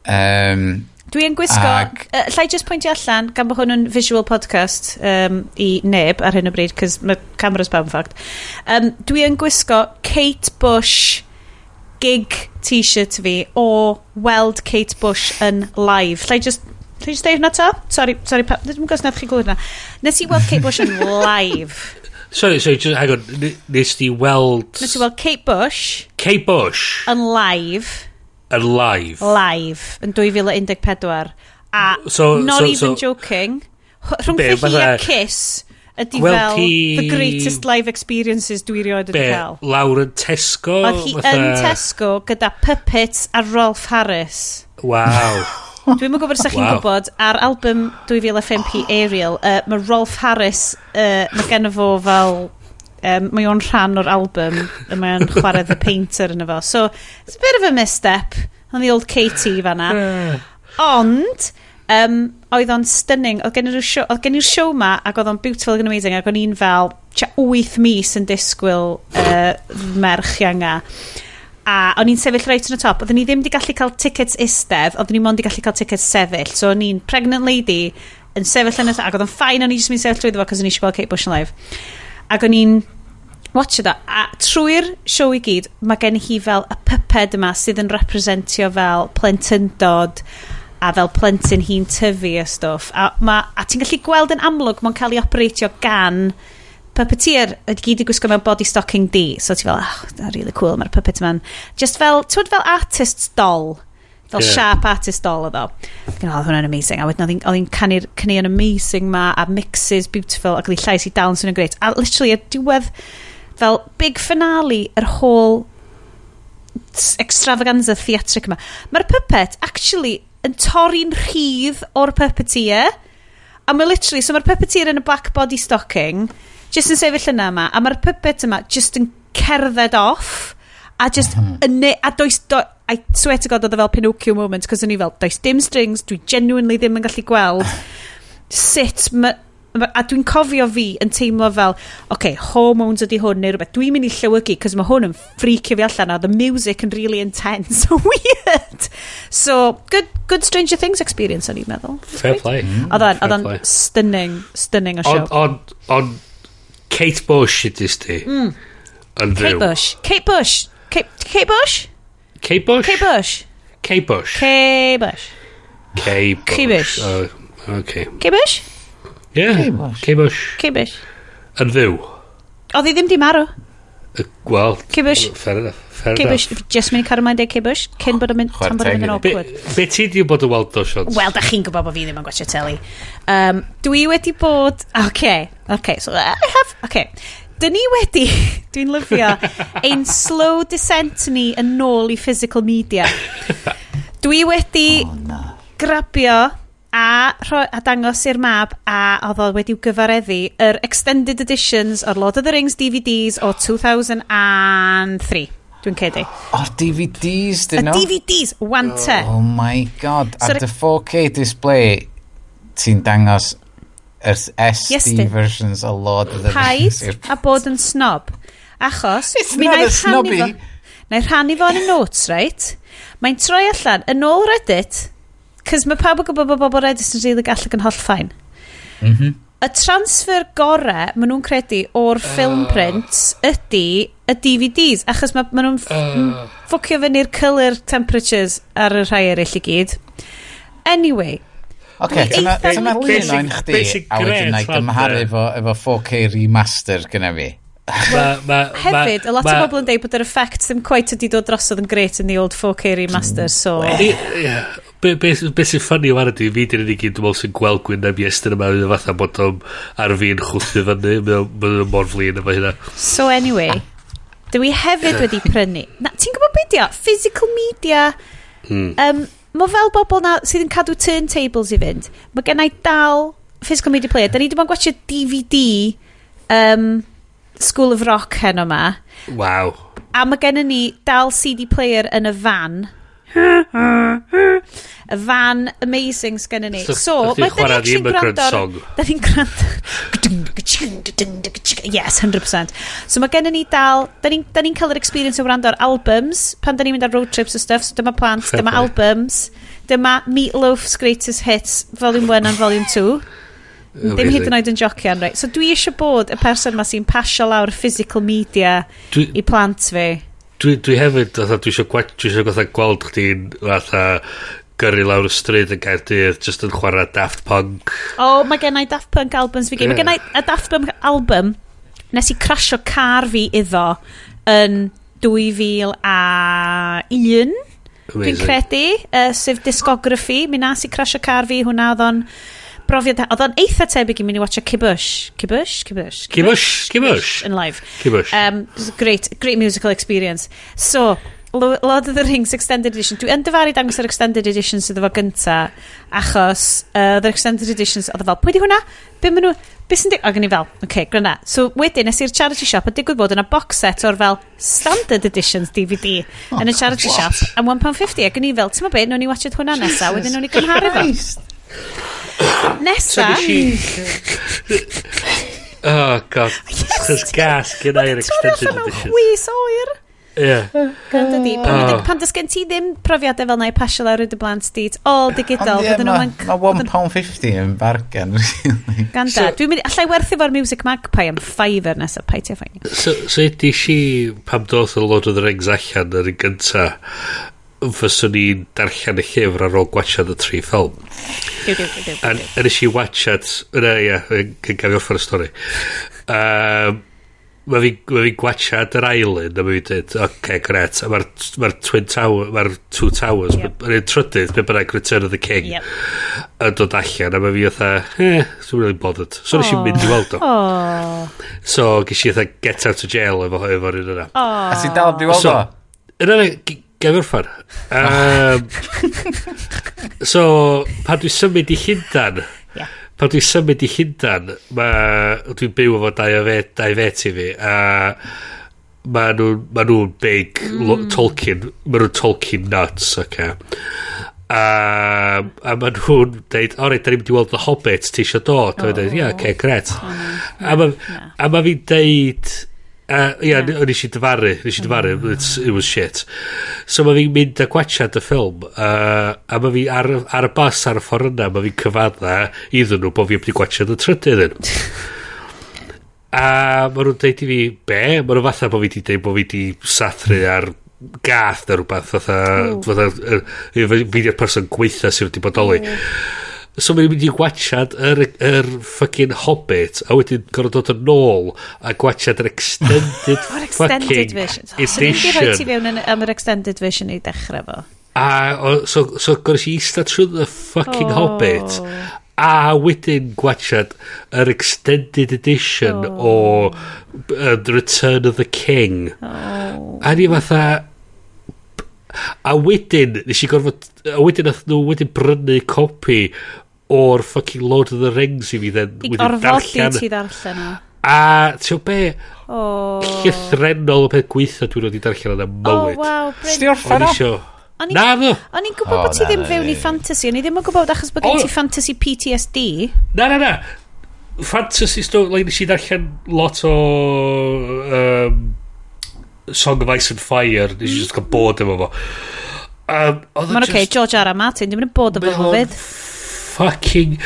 Um, Dwi'n gwisgo... Ag... Uh, llai just pwyntio allan, gan bod hwn yn visual podcast um, i neb ar hyn o bryd, cos mae cameras pam ffact. Um, dwi'n gwisgo Kate Bush gig t-shirt fi o weld Kate Bush yn live. Llai just... Llai just deud hwnna to? Sorry, sorry, pa, ddim yn gwrs nad chi gwybod hwnna. Nes i weld Kate Bush yn live. [LAUGHS] Sorry, sorry, just, hang on. Nes ti weld... Nes i weld Kate Bush... Kate Bush... Yn live Yn live. Live, yn 2014. A so, not so, even so, joking, rhwng fy hi a Kiss ydy fel ti... the greatest live experiences dwi rioed wedi cael. Lawr yn Tesco? Oedd hi fatha... yn Tesco gyda Puppets a Rolf Harris. Waw. [LAUGHS] Dwi'n mwyn gwybod sa'ch chi'n wow. gwybod, ar album 2005 Ariel, uh, mae Rolf Harris, uh, mae gen fo fel um, mae o'n rhan o'r album, a mae o'n chwarae The Painter yn efo. So, it's a bit of a misstep on the old Katie fanna. Ond, um, oedd o'n stunning. Oedd gen i'r show, oedd gen i'r show ma, ac oedd o'n beautiful and amazing, ac o'n i'n fel, tia 8 mis yn disgwyl uh, merch ianga. A o'n i'n sefyll reit yn y top. Oedden ni ddim wedi gallu cael tickets istedd, oedden ni mond wedi gallu cael tickets sefyll. So o'n i'n pregnant lady yn sefyll yn y... top Ac oedd o'n ffain o'n i jyst mynd sefyll trwy ddefo, cos o'n i eisiau gweld Kate Bush yn live. Ac o'n i'n watch that. A trwy'r siow i gyd, mae gen hi fel y pyped yma sydd yn representio fel plentyndod a fel plentyn hi'n tyfu a stwff. A, ma, a ti'n gallu gweld yn amlwg, mae'n cael ei operatio gan puppeteer ydy gyd i gwisgo mewn body stocking di. So ti fel, oh, that's really cool, mae'r puppet man. Just fel, ti'n fel artist doll. Fel yeah. sharp artist doll oedd o. Gynna, oedd hwnna'n amazing. A wedyn oedd hi'n canu'r cynnion amazing ma, a mixes beautiful, ac oedd hi llais i dal yn swnio'n greit. A literally, y diwedd fel big finale yr whole extravaganza theatric yma. Mae'r puppet actually yn torri'n rhydd o'r puppeteer. A mae literally, so mae'r puppeteer yn y black body stocking, just yn sefyll yna yma, a mae'r puppet yma just yn cerdded off, a just mm -hmm. a does, do, I swear to god oedd e fel Pinocchio moment, cos o'n i fel, does dim strings, dwi genuinely ddim yn gallu gweld [SIGHS] sut mae a dwi'n cofio fi yn teimlo fel, oce, okay, hormones ydy hwn neu rhywbeth. Dwi'n mynd i llywygu, cos mae hwn yn freakio fi allan, a the music yn really intense, [LAUGHS] weird. So, good, good Stranger Things experience, o'n i'n meddwl. Fair play. Mm, oedd o'n stunning, stunning o show Ond, on, Kate Bush ydy sti. Mm. Kate Bush. Kate Bush. Kate, Kate Bush? Kate Bush? Kate Bush. Kate Bush. Kate Bush. Kate Bush. Kate Bush. Kate Bush. Uh, okay. Kate Bush? Ie. Ceibush. Ceibush. Yn fyw. Oedd hi ddim di marw. Wel. Ceibush. Fair enough. Ceibush, just mynd i cadw mae'n dweud Ceibush, cyn bod yn mynd tan bod o'n mynd yn awkward. Be ti di bod yn weld o Sions? Wel, da chi'n gwybod bod fi ddim yn gwachio teli. Um, dwi wedi bod... OK, OK, so I have... OK. Dyn ni wedi, [LAUGHS] dwi'n lyfio, ein slow descent ni yn ôl i physical media. [LAUGHS] Dwi wedi oh, grabio a, rho, a dangos i'r map a oedd o wedi'w gyfareddu yr extended editions o'r Lord of the Rings DVDs o 2003 dwi'n cedi. O'r oh, DVDs, dyn nhw? Y DVDs, wante. Oh my god, so the dy 4K display, ti'n dangos yr SD yes, versions o Lord of the Rings. A bod yn snob. Achos, mi wna i rhannu fo. Na i rhannu fo yn y notes, right? Mae'n troi allan, yn ôl Reddit, Cys mae pawb yn gwybod bod bobl Reddit yn rili gallu yn holl ffain. Mm. Y transfer gore, maen nhw'n credu, o'r film prints ydy y DVDs, achos maen ma nhw'n uh. ffocio fyny'r colour temperatures ar y rhai eraill i gyd. Anyway, Oce, okay, dyna lun o'n chdi, a wedyn na i gymharu efo, efo 4K remaster gyda fi. ma, [LAUGHS] ma, Hefyd, a lot ma, o bobl yn dweud bod yr effect ddim quite wedi dod drosodd yn gret yn the old 4K remaster, so... Yeah be, be, be sy'n ffynnu o ydy, fi dyn ni gyd dwi'n meddwl sy'n gweld gwyn am iestyn yma, yn fatha bod o'n ar fi'n chwthu fyny, mae'n mor flin efo hynna. So anyway, dwi hefyd wedi prynu, na, ti'n gwybod beth di o? physical media, hmm. um, mae fel bobl na sydd yn cadw turntables i fynd, mae gennau dal physical media player, da ni ddim yn gwachio DVD, um, School of Rock hen yma. Waw. A mae gennym ni dal CD player yn y fan, y fan amazing sgennyn ni. So, mae da ni actually gwrando... Da ni'n gwrando... Yes, 100%. So mae gennyn ni dal... Da ni'n ni cael yr experience o wrando ar albums pan da ni'n mynd ar road trips o stuff. So dyma plant, dyma albums, dyma Meatloaf's Greatest Hits, Volume 1 and Volume 2. Ddim hyd yn oed yn jocian, right? So dwi eisiau bod y person ma sy'n pasio lawr physical media dwi, i plant fi dwi, dwi hefyd, fatha, dwi eisiau gwa, dwi eisiau fatha gweld chdi'n, fatha, gyrru lawr y stryd yn Gaerdydd, just yn chwarae Daft Punk. O, oh, mae gennau Daft Punk albums fi gyd. Yeah. Mae gen i a Daft Punk album nes i crasio car fi iddo yn 2001. Dwi'n credu, uh, sef discography. Mi nas i crasio car fi, hwnna oedd o'n brofiad... Oedd o'n eitha tebyg i mynd i watcha Kibush. Kibush? Kibush? Kibush? Kibush? Yn live. Kibush. Um, great, great musical experience. So, Lord of the Rings Extended Edition. Dwi yn dyfaru dangos yr Extended Edition sydd efo gynta, achos uh, the Extended Editions oedd fel, pwy di hwnna? Be maen nhw... Be sy'n dig... O, gen i fel, oce, okay, gryna. So wedyn, nes i'r charity shop, a digwydd bod yna box set o'r fel Standard Editions DVD oh, yn y charity what? shop am £1.50. A gen i fel, ti'n ma be, nhw'n i watched hwnna nesaf, wedyn nhw'n i gymharu fo. Nesa. [LAUGHS] Oh, god. Chos gas gen i'r extended edition. Ti'n wis oer. Ie. Gan ydi. Pan oh. dys gen ti ddim profiadau fel na i pasio lawr y dy blant di, all digidol. Mae £1.50 yn bargen. Gan da. Dwi'n mynd, allai werthu fo'r Music Magpie am Fiverr nesaf, pai ti'n ffain. So, so ydy si, pam doth y Lord of the Rings allan yr un gyntaf, fyswn i'n darllen y llyfr ar ôl gwachad y tri ffilm. A nes i wachad, yna ia, yn gafio ffordd y stori. Um, mae fi, ma fi gwachad yr island a mae fi dweud, oce, okay, gret. A mae'r ma Twin Tower, mae'r Two Towers, yep. yr un trydydd, be bynnag Return of the King, yep. yn dod allan. A mae fi fatha, eh, dwi'n really bothered. So nes i'n mynd i weld o. So ges i fatha get out of jail efo efo'r un yna. A ti'n dal di weld o? Yna, Gael Um, [LAUGHS] so, pan dwi'n symud i Llundan, yeah. pan dwi'n symud i Llundan, dwi'n byw efo dau o fet, dau fet i fi, a ma nhw'n ma nhw big mm. Tolkien, ma nhw'n Tolkien nuts, oce. okay. a, a ma nhw'n deud, o reit, da ni'n mynd i weld The Hobbit, ti eisiau dod? Oh, a ma deud, ia, yeah, okay, gret. Oh, a ma, yeah. a ma fi'n deud, Uh, ia, yeah. nes i dyfaru, nes i dyfaru, it was shit. So mae fi'n mynd a gwachad y ffilm, uh, a mae fi ar, ar y bus ar y ffordd yna, mae fi'n cyfadda iddyn nhw bod fi'n mynd i gwachad y trydydd yn. [LAUGHS] a mae nhw'n deud i fi, be? Mae nhw'n fatha bod fi wedi deud bod fi wedi sathru ar gath neu rhywbeth, fatha, fatha, fi di'r person gweitha sydd wedi bodoli. So mae'n mynd i gwachad yr, yr fucking Hobbit a wedyn gorfod dod yn ôl a gwachad yr extended [LAUGHS] fucking extended version. Oh, edition. Swn i'n rhoi ti fewn yn, am yr extended version i dechrau fo. A o, so, so gorfod i eista trwy the fucking oh. Hobbit a wedyn gwachad yr extended edition oh. o uh, The Return of the King. Oh. A ni fatha... A wedyn, nes i gorfod... A wedyn nath nhw wedyn brynu copi o'r fucking Lord of the Rings i fi then I orfodi ti ddarllen o. A ti'n be? O. llythrenol o peth gweithio dwi'n wedi darllen yna mywyd oh wow Sdi orffan o? O'n i'n gwybod bod ti ddim fewn i fantasy O'n i ddim yn gwybod achos bod gen ti fantasy PTSD Na na na. Fantasy story like, Nes i darllen lot o um, Song of Ice and Fire. Nes i just mm. cael bod efo fo. Um, e Mae'n oce okay, George R. R. Martin Dim yn bod efo fo fydd fucking...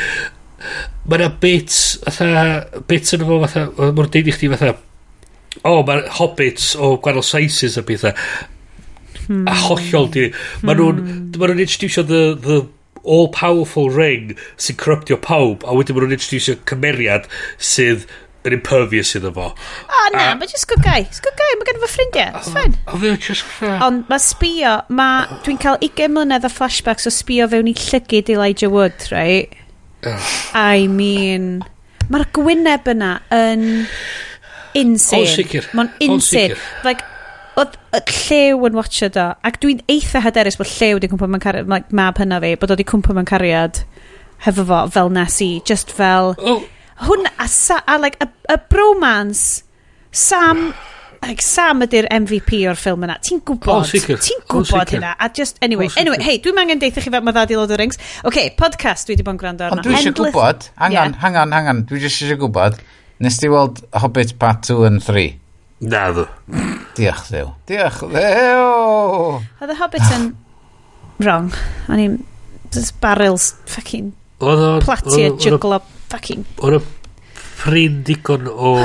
Mae yna bits, fatha, bits yn efo, fatha, mor deud i chdi, fatha, o, oh, mae hobbits o oh, gwahanol sizes a bethau. Hmm. A hollol di. Mae nhw'n, hmm. mae nhw'n introducio the, the all-powerful ring sy'n corruptio pawb, a wedyn mae nhw'n introducio cymeriad sydd yn impervious iddo fo. O, na, mae just good guy. It's good guy, mae gen fy ffrindiau. It's fine. O, fi o just fair. Ond mae sbio, ma, dwi'n cael 20 mlynedd o flashbacks o sbio fewn i llygyd Elijah Wood, right? I mean, mae'r gwyneb yna yn insane. O, sicr. Mae'n insane. Like, oedd llew yn watcha do ac dwi'n eitha hyderus bod llew wedi cwmpa mewn cariad like, mab hynna fi bod oedd wedi cwmpa mewn cariad hefo fo fel nes i just fel oh hwn, a, sa, a like, a, a bromance, Sam, like, Sam ydy'r MVP o'r ffilm yna. Ti'n gwybod, oh, ti'n gwybod hynna. A just, anyway, oh, anyway, hei, dwi'n angen deitha chi fel mae ddad i Lord of the Rings. ok podcast dwi wedi bod yn gwrando arno. Ond dwi eisiau gwybod, angan, yeah. hangan, hangan, dwi eisiau gwybod, nes ti weld Hobbit Part 2 and 3? Na ddw. Diolch ddew. Diolch ddew! Oedd y Hobbit yn wrong. O'n i'n barrels fucking platia juglo fucking... O'n y prin digon o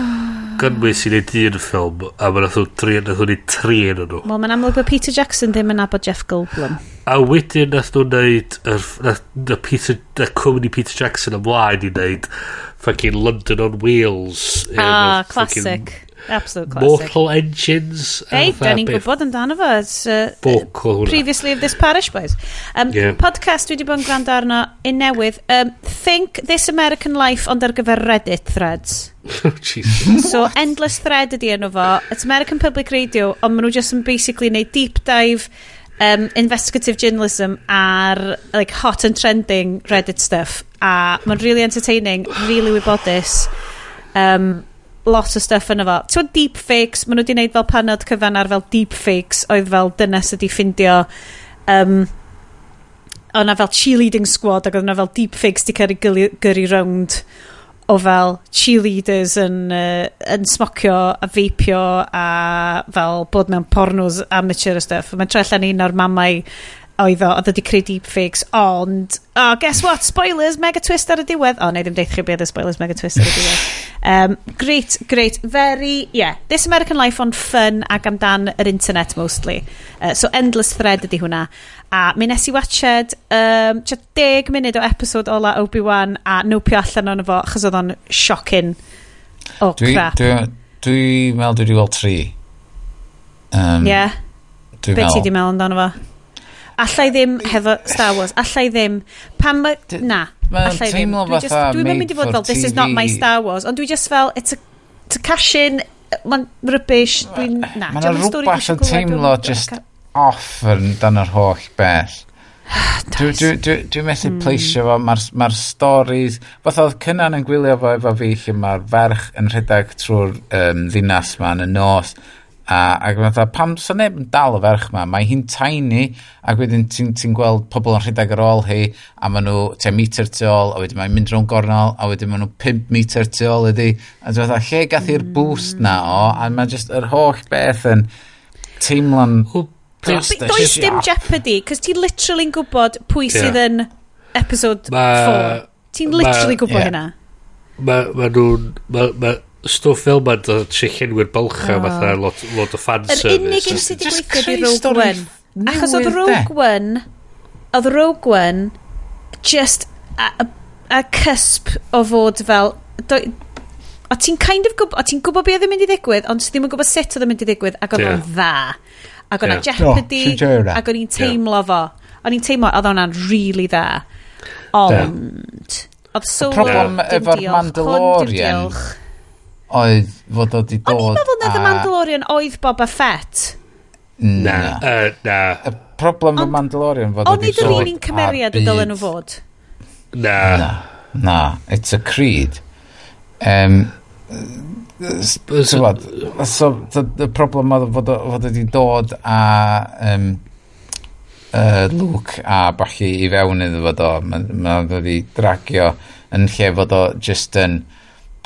[SIGHS] gynnwys i wneud un ffilm a mae'n atho tri yn atho ni tri yn nhw. Wel mae'n amlwg bod Peter Jackson ddim yn abod Jeff Goldblum. A wedyn nath nhw'n neud y Peter y cwmni Peter Jackson ymlaen i neud fucking London on Wheels Ah, classic. Absolute classic. Mortal Engines. Ei, da ni'n gwybod amdano fo. Uh, o hwnna. Previously of this parish, boys. Um, yeah. Podcast dwi wedi bod yn gwrando arno un newydd. Um, Think This American Life ond ar gyfer Reddit threads. [LAUGHS] Jesus. so, Endless Thread ydi enw fo. It's American Public Radio, ond maen nhw just yn basically neud deep dive um, investigative journalism ar like, hot and trending Reddit stuff. A mae'n really entertaining, really wybodus. Um, lot o stuff yna fo. Ti'n deep fakes, maen nhw wedi gwneud fel panod cyfanar fel deep fakes, oedd fel dynes ydi ffindio um, o'na fel cheerleading squad ac oedd fel deep fakes di ei gyrru round o fel cheerleaders yn, uh, yn smocio a feipio a fel bod mewn pornos amateur a stuff. Mae'n tre allan un o'r mamau oedd o, oedd o wedi creu deepfakes, ond, oh, guess what, spoilers, mega twist ar y diwedd. O, oh, neu ddim deith chi beth y spoilers, mega twist ar y diwedd. [LAUGHS] Um, great, great, very, yeah, This American Life on fun ac amdan yr internet mostly. Uh, so endless thread ydy hwnna. A mi nes i watched um, 10 munud o episod ola Obi-Wan a nwpio allan o'n efo, achos oedd o'n shocking o oh, dwi, crap. Dwi, dwi, dwi meddwl dwi wedi weld tri. Um, yeah. Be ti di meddwl amdano fo? allai ddim hefo Star Wars, allai ddim, pan ma, na, allai ddim. Dwi'n mynd i fod fel, this is not my Star Wars, ond dwi just fel, it's a, it's a cash in, mae'n rybys, dwi'n, na. Mae'n rhywbeth yn teimlo just off yn dan yr holl beth. [SIGHS] Dwi'n dwi, dwi, dwi methu mm. pleisio fo, mae'r ma storys... Fath oedd cynnan yn gwylio fo efo fi lle mae'r ferch yn rhedeg trwy'r um, ddinas ma yn y nos. A, ac mae'n dda, pam sa neb yn dal y ferch ma, mae hi'n tiny, ac wedyn ti'n ti gweld pobl yn rhedeg ar ôl hi, a maen nhw te metr tu ôl, a wedyn mae'n mynd rhwng gornol, a wedyn maen nhw 5 metr tu ôl ydi. A dwi'n dda, lle gath i'r boost na o, a mae just yr holl beth yn teimlo'n... Does dim jeopardy, cos ti'n literally'n gwybod pwy sydd yn episode 4. Ti'n literally gwybod hynna. Mae nhw'n stwff fel ma'n dod tre llenwyr bylcha oh. fatha lot, lot o fan service. Yr unig un sydd wedi gweithio di Rogue One. Achos oedd Rogue One, oedd Rogue One just a, a, a cysp o fod fel... Do, o ti'n kind of gwybod, o ti'n gwybod beth oedd yn mynd i ddigwydd, ond ti ddim yn gwybod sut oedd yn mynd i ddigwydd, ac oedd yeah. o'n dda. Ac o'n yeah. jeopardy, oh, ac o'n i'n teimlo yeah. fo. O'n i'n teimlo, oedd hwnna'n really dda. Ond, oedd solo... Y problem efo'r Mandalorian... Diolch, oedd fod o di dod... O'n i'n meddwl na The Mandalorian oedd Boba Fett. Na, Na. uh, na. Y problem The Mandalorian fod o wedi dod... O'n i'n un cymeriad y dylen nhw fod. Na. Na, na. it's a creed. Um, Tywad, so, the, the problem oedd fod o di dod a um, uh, Luke a bachu i fewn iddo fod o. Mae ma wedi dragio yn lle fod o just yn... Um,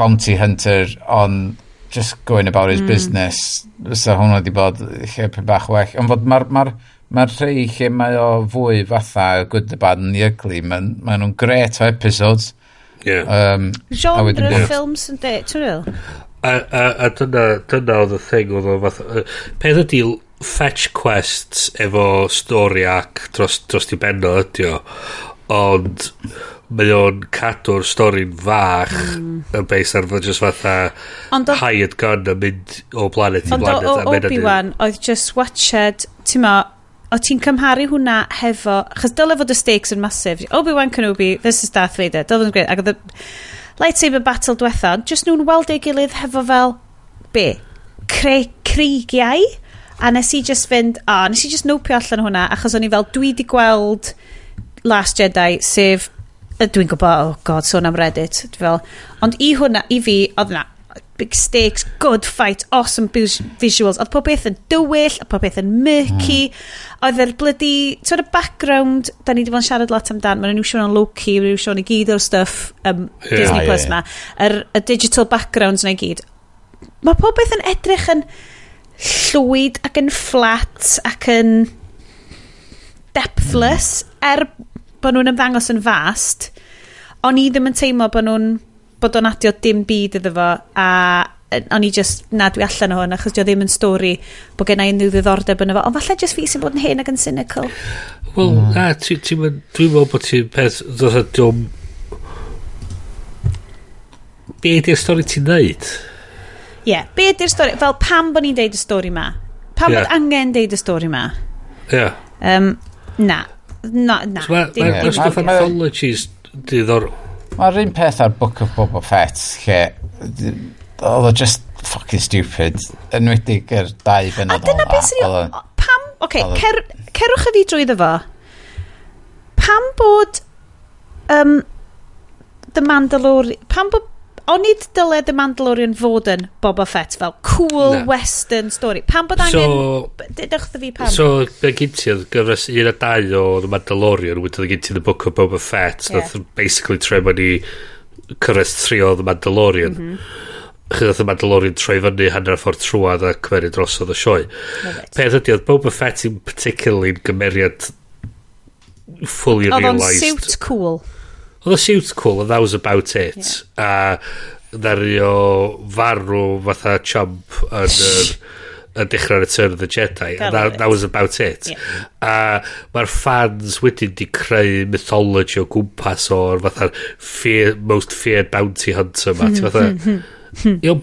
bounty hunter on just going about his mm. business. So hwnna wedi bod lle pe bach well. Ond fod mae'r ma r, ma, rhai lle mae o fwy fatha good, the bad and the ugly, maen ma nhw'n gret o episodes. Yeah. Um, Genre yeah. ffilms yn de, ti'n ril? A, a, a dyna, dyna oedd y thing oedd o fath... Peth ydi fetch quests efo stori ac dros, dros di benno ydi o. Ond mae o'n cadw'r stori'n fach mm. yn beis ar fod just fatha hired gun yn mynd o planet i planet. Ond o Obi-Wan, oedd just watched, ti'n ma, o ti'n cymharu hwnna hefo, achos dyle fod y stakes yn masif. Obi-Wan Kenobi this is Darth Vader, dyle fod yn great. Ac oedd y lightsaber battle diwetha, just nhw'n weld ei gilydd hefo fel, be, cre creigiau? A nes i just fynd, a oh, nes i just nopio allan hwnna, achos o'n i fel, dwi di gweld Last Jedi, sef Dwi'n gwybod, oh god, sôn am Reddit. Fel. Ond i hwnna, i fi, oedd na big stakes, good fight, awesome visuals. Oedd pob beth yn dywyll, oedd pob beth yn murky. Mm. Oedd yr blydi, ti'n y background, da ni wedi bod yn siarad lot amdan, maen nhw'n siôn o'n Loki, maen nhw'n siôn i gyd o'r stuff um, yeah, Disney yeah, Plus yeah, yeah. Yr y digital backgrounds na i gyd. Mae pob beth yn edrych yn llwyd ac yn flat ac yn depthless mm. er bod nhw'n ymddangos yn fast, o'n i ddim yn teimlo bod nhw'n bod o'n adio dim byd iddo fo a o'n i just na dwi allan o hwn achos dio ddim yn stori bod gen i unrhyw ddiddordeb yn efo ond falle just fi sy'n bod yn hen ac yn cynical Wel, mm. na, ti'n ti, dwi'n meddwl bod ti'n peth ddod o diom be ydy'r stori ti'n neud? Ie, yeah, be ydy'r stori fel pam bod ni'n deud y stori ma? Pam yeah. bod angen deud y stori ma? Ie yeah. um, Na, Na, na. So, Mae'r ma, ma stwff anthologies diddorol. Mae'r un peth ar Book of Boba Fett, lle oedd o just fucking stupid. Enwedig yr dau benod A dyna beth sy'n... Pam... Oce, okay, cer, cerwch y fi drwy ddefo. Pam bod... Um, The Mandalorian... Pam bod o'n i dyled The Mandalorian fod yn Boba Fett fel cool Na. western story. Pam bod angen... so, angen... Dydych fi pam. So, fe gynti oedd gyfres un a dau o The Mandalorian, wedyn oedd gynti The Book of Boba Fett, yeah. oedd basically tre mae ni cyfres tri o The Mandalorian. Mm -hmm chyd oedd The Mandalorian troi fyny hanner ffordd trwad a cymeru drosodd y sioe. Peth ydy oedd Boba Fett yn particularly'n gymeriad fully realised. Oedd o'n suit cool. Oedd y siwt cool, and that was about it. Yeah. A o farw fatha chump yn [LAUGHS] yr... yn dechrau Return of the Jedi. That, that, that was about it. Yeah. A mae'r fans wedyn di creu mythology o gwmpas o'r fatha fear, most feared bounty hunter ma. Ti'n fatha... Hmm, hmm, hmm, Yo,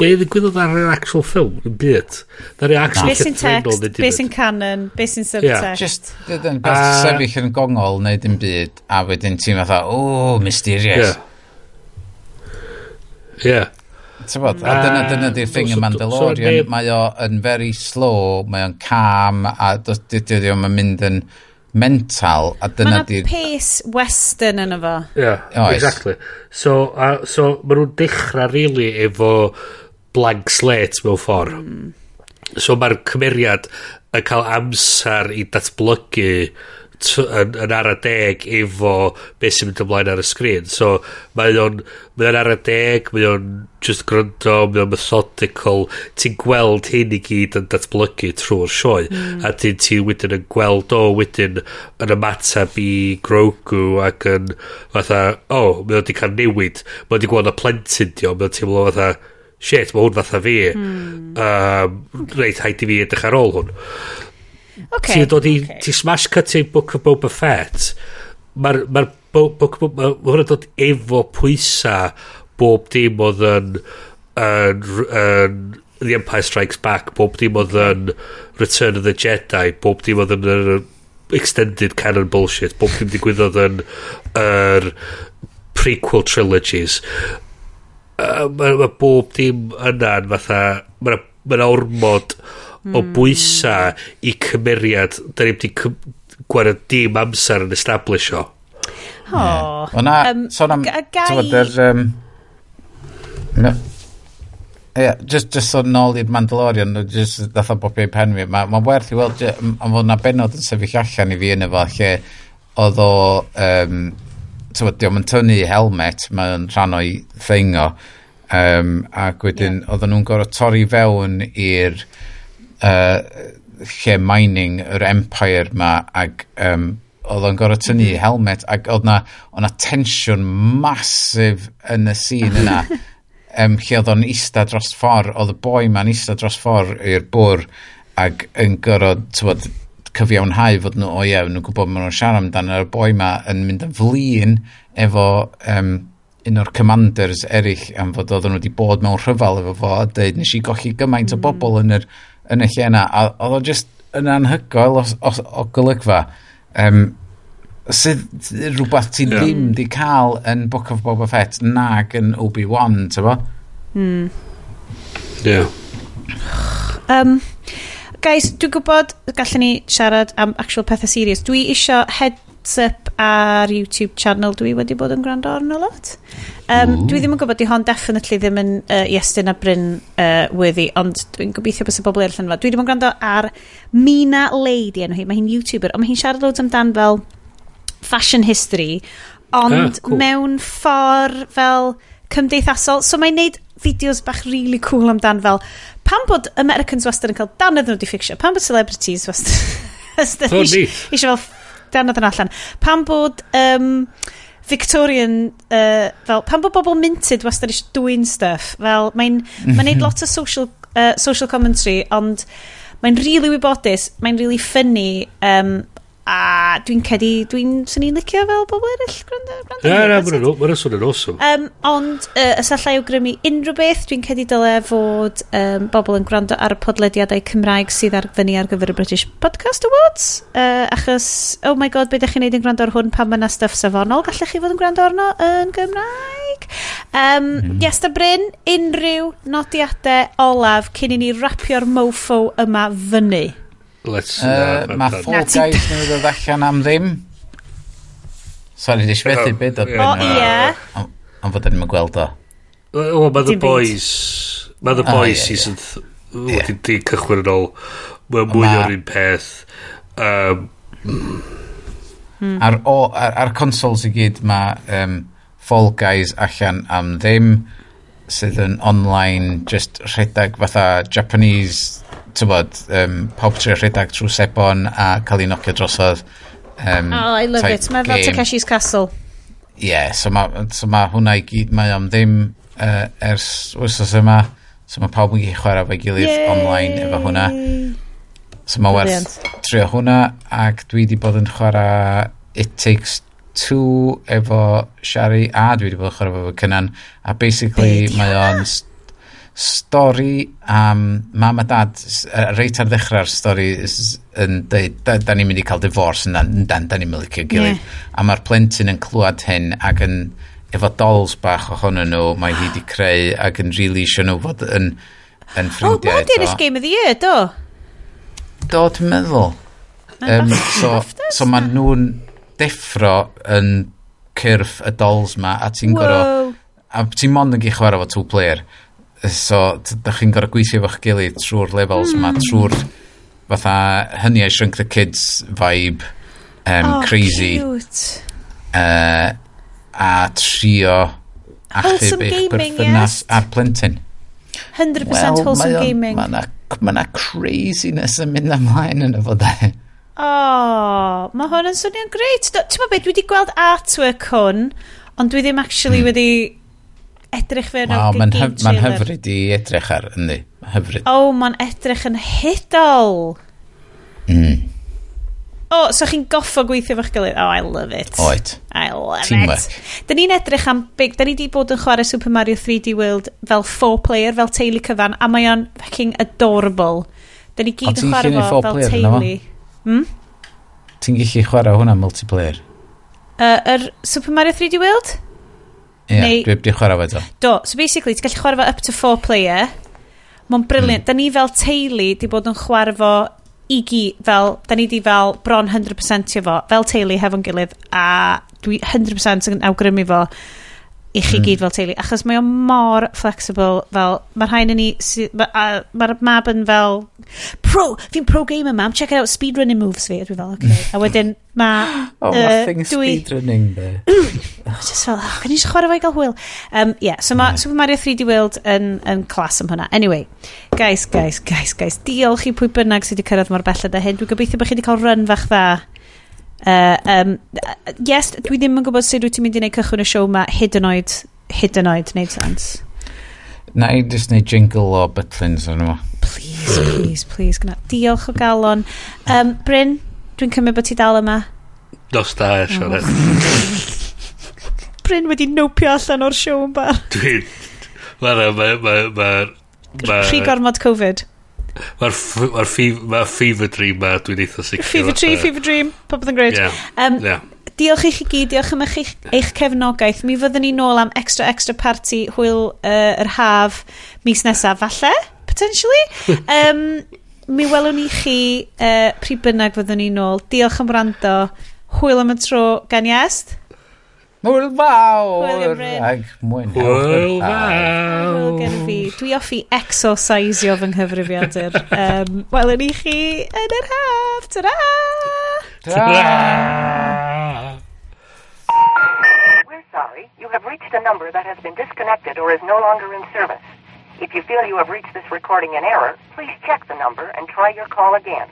be ddigwyddodd ar yr actual ffilm yn byd. Na'r actual Beth sy'n text, beth sy'n canon, beth sy'n subtext. Just, dydyn, beth uh, sefyll yn gongol neu dim byd, a wedyn ti'n fatha, o, mysterious. Yeah. yeah. Ti'n bod, a dyna, dyna di'r thing y Mandalorian, so, mae o yn very slow, mae o'n calm, a dydy o'n mynd yn mental, a dyna di'r... Mae pace western yn efo. Yeah, exactly. So, uh, so mae nhw'n dechrau, really, efo blank slate mewn ffordd. Mm. So mae'r cymeriad yn cael amser i datblygu yn, yn ara deg efo beth sy'n mynd ymlaen ar y sgrin. So mae o'n mae o'n ara deg, mae o'n just gryndo, mae o'n methodical. Ti'n gweld hyn i gyd yn datblygu trwy'r sioe. Mm. A ti'n ti wedyn yn gweld o wedyn yn ymateb i Grogu ac yn fatha, o, oh, mae o'n di cael newid. Mae o'n di gweld y plentyn di o, mae o'n teimlo fatha, shit, mae hwn fatha fi. Hmm. Um, reit, haid i fi edrych ar ôl hwn. Okay, ti'n dod i, okay. ti smash cutting Book of Boba Fett, mae'r ma Book of Boba Fett, mae'n dod efo pwysa bob dim oedd yn, yn, yn, The Empire Strikes Back, bob dim oedd yn Return of the Jedi, bob dim oedd yn yr extended canon bullshit, bob dim digwyddodd yn yr prequel trilogies uh, mae ma bob dim yna'n fatha mae ma, ma ormod o hmm. bwysa i cymeriad da ni wedi gwared dim amser yn establish o oh. yeah. um, sôn am tywed yr um, no. Yeah, just, just sôn nôl i'r Mandalorian just ddatha bob i'n pen fi mae'n ma werth i weld am fod na benod yn sefyll allan i fi yn efo, lle oedd o um, tywed, diolch yn tynnu helmet, mae'n rhan o'i thing o. Um, ac wedyn, yeah. oedden nhw'n gorau torri fewn i'r uh, lle mining yr empire ma ac um, oedd o'n gorau tynnu mm -hmm. helmet ac oedd na, oedd na tensiwn masif yn y sîn yna [LAUGHS] um, lle oedd o'n ista dros ffordd oedd y boi ma'n ista dros ffordd i'r bwr ac yn gorau, tywed, cyfiawnhau fod nhw, o ie, yeah, nhw'n gwybod maen nhw'n siarad amdano y boi ma yn mynd yn flin efo um, un o'r commanders eraill am fod oedden nhw wedi bod mewn rhyfel efo fo a dweud nes i golli gymaint o mm. bobl yn, yr, yn y lle yna a oedd o just yn anhygoel o, o, o golygfa um, sydd rhywbeth ti yeah. ddim di cael yn Book of Boba Fett nag yn Obi-Wan, ti'n bo? Mm. Yeah. Um, guys, dwi'n gwybod gallwn ni siarad am actual pethau serious. Dwi isio heads up ar YouTube channel dwi wedi bod yn gwrando arno lot. Um, mm. Dwi ddim yn gwybod di hon definitely ddim yn uh, Iestyn a Bryn uh, worthy, ond dwi'n gobeithio bys y bobl eraill yn fa. Dwi ddim yn gwrando ar Mina Lady enw hi, mae hi'n YouTuber, ond mae hi'n siarad loads amdan fel fashion history, ond ah, cool. mewn ffordd fel cymdeithasol. So mae'n neud fideos bach really cool amdan fel pam bod Americans wastad yn cael danodd nhw di ffixio? Pam bod celebrities wastad... [LAUGHS] Tony. Eisiau fel danodd yn allan. Pam bod... Um, Victorian, uh, fel, pam bod bobl minted wastad eisiau dwy'n stuff, fel, mae'n mhm. ma neud lot o social, uh, social commentary, ond mae'n really wybodus, mae'n really funny, um, a dwi'n cedi, dwi'n, swn i'n licio fel bobl eraill gwrando. Ie, ie, mae'n sôn yn awesome. Um, ond, uh, os allai awgrymu unrhyw beth, dwi'n cedi dyle fod um, bobl yn gwrando ar y podlediadau Cymraeg sydd ar fyny ar gyfer y British Podcast Awards. Uh, achos, oh my god, beth ydych chi'n neud yn gwrando ar hwn pan mae'na stuff safonol, gallech chi fod yn gwrando arno yn Gymraeg? Um, mm. Yes, da Bryn, unrhyw nodiadau olaf cyn i ni rapio'r mofo yma fyny. Let's... Uh, uh, mae Fall Guys nhw ddod allan am ddim. Sorry, di i fethu byd o O, ie. Ond fod ni'n gweld o. O, mae The Boys. Mae The Boys season... Wedi di cychwyn yn ôl. Mae mwy o'r un peth. Um, Ar, o, ar, ar consoles i gyd mae um, Fall Guys allan am ddim sydd yn online just rhedeg fatha Japanese tybod, um, pawb trio rhedeg trwy sebon a cael ei nocio drosodd. Um, oh, I love it. Mae fel Takeshi's Castle. Ie, yeah, so mae so ma hwnna i gyd, mae am ddim uh, ers wythnos yma. So mae pawb yn gallu chwarae fe gilydd Yay! online efo hwnna. So mae werth trio hwnna ac dwi wedi bod yn chwarae It Takes Two efo Shari a dwi wedi bod yn chwarae efo Cynan a basically mae o'n stori am mam a dad reit ar ddechrau'r stori yn dweud da, da ni'n mynd i cael divorce yn dan, dan, da ni'n mynd i cael gilydd yeah. a mae'r plentyn yn clywed hyn ac yn efo dolls bach ohonyn nhw mae hi wedi [GASPS] creu ac yn really eisiau nhw fod yn, yn ffrindiau oh, eto. Game of the Year, do? Do, dwi'n meddwl. Um, so so mae nhw'n deffro yn cyrff y dolls ma a ti'n gorfod a ti'n mond yn gych chwarae fo two player so da chi'n gorau gweithio efo'ch gilydd trwy'r levels yma, mm. trwy'r fatha hynny I Shrink the Kids vibe um, oh, crazy cute. Uh, a trio achub eich berthynas yes. a'r plentyn 100% well, wholesome mae gaming mae na, ma na craziness yn mynd ymlaen yn y fod e Oh, mae hwn yn swnio'n greit. Ti'n meddwl beth, dwi wedi gweld artwork hwn, ond dwi ddim actually mm. wedi edrych fe yn wow, ma'n hyf, ma hyfryd i edrych ar, yndi. Hyfryd. O, oh, mae'n edrych yn hydol. Mm. O, oh, so chi'n goffo gweithio fo'ch gilydd? Oh, I love it. Oed. I love Teamwork. it. Dyn ni'n edrych am big... Dyn ni di bod yn chwarae Super Mario 3D World fel four player, fel teulu cyfan, a mae o'n fucking adorable. Dyn ni gyd yn chwarae fo fel teulu. Hmm? Ti'n gallu chwarae hwnna multiplayer? Uh, er Super Mario 3D World? Yeah, neu... Dwi wedi chwarae fe Do, so basically, ti'n gallu chwarae fo up to four player. Mae'n briliant. Mm. Da ni fel teulu di bod yn chwarae fo i gi, fel, da ni di fel bron 100% i fo, fel teulu hefo'n gilydd, a dwi 100% yn awgrymu fo i chi mm. gyd fel teulu, achos mae o mor flexible, fel, mae'r rhain yn ni, mae'r ma map yn fel, pro, fi'n pro gamer mam, check out speedrunning moves fi, dwi fel, okay. a wedyn, mae... [LAUGHS] oh, uh, dwi... speedrunning, be. [CLEARS THROAT] just fel, oh, gan i eisiau chwarae fo i gael hwyl. Um, yeah, so mae yeah. Super Mario 3D World yn, yn clas am hwnna. Anyway, guys, guys, guys, guys, diolch i pwy bynnag sydd wedi cyrraedd mor belled â hyn. Dwi'n gobeithio bod chi wedi cael run fach dda Uh, um, yes, dwi ddim yn gwybod sut wyt ti'n mynd i wneud cychwyn y siow ma hyd yn oed, hyd yn oed, neud sens. Na i just neud jingle o bytlins yn yma. Please, please, please. Gna. Diolch o galon. Um, Bryn, dwi'n cymryd bod ti dal yma. Dos da, eh, Sione. Oh. [LAUGHS] Bryn wedi nopio allan o'r siow yn bar. Dwi'n... Mae'r... Mae'r... Mae'r... mae, mae, mae, Mae'r... Mae'r ma ma fever dream ma dwi'n eitha sicr. Fever dream, fever dream. Popeth yn great. Yeah. Um, yeah. Diolch i chi gyd, diolch am eich, eich cefnogaeth. Mi fyddwn ni nôl am extra extra party hwyl uh, yr haf mis nesaf, falle, potentially. [LAUGHS] um, mi welwn ni chi uh, pryd bynnag fyddwn ni nôl. Diolch am rando. Hwyl am y tro gan Iest. Hwyl Hwyl fawr! Gymryn. Ag mwynhewch Hwyl yr haf. Hwyl gen fi. Dwi offi exorcisio fy nghyfrifiadur. Um, welwn ni chi yn yr haf. Ta-ra! We're sorry. You have reached a number that has been disconnected or is no longer in service. If you feel you have reached this recording in error, please check the number and try your call again.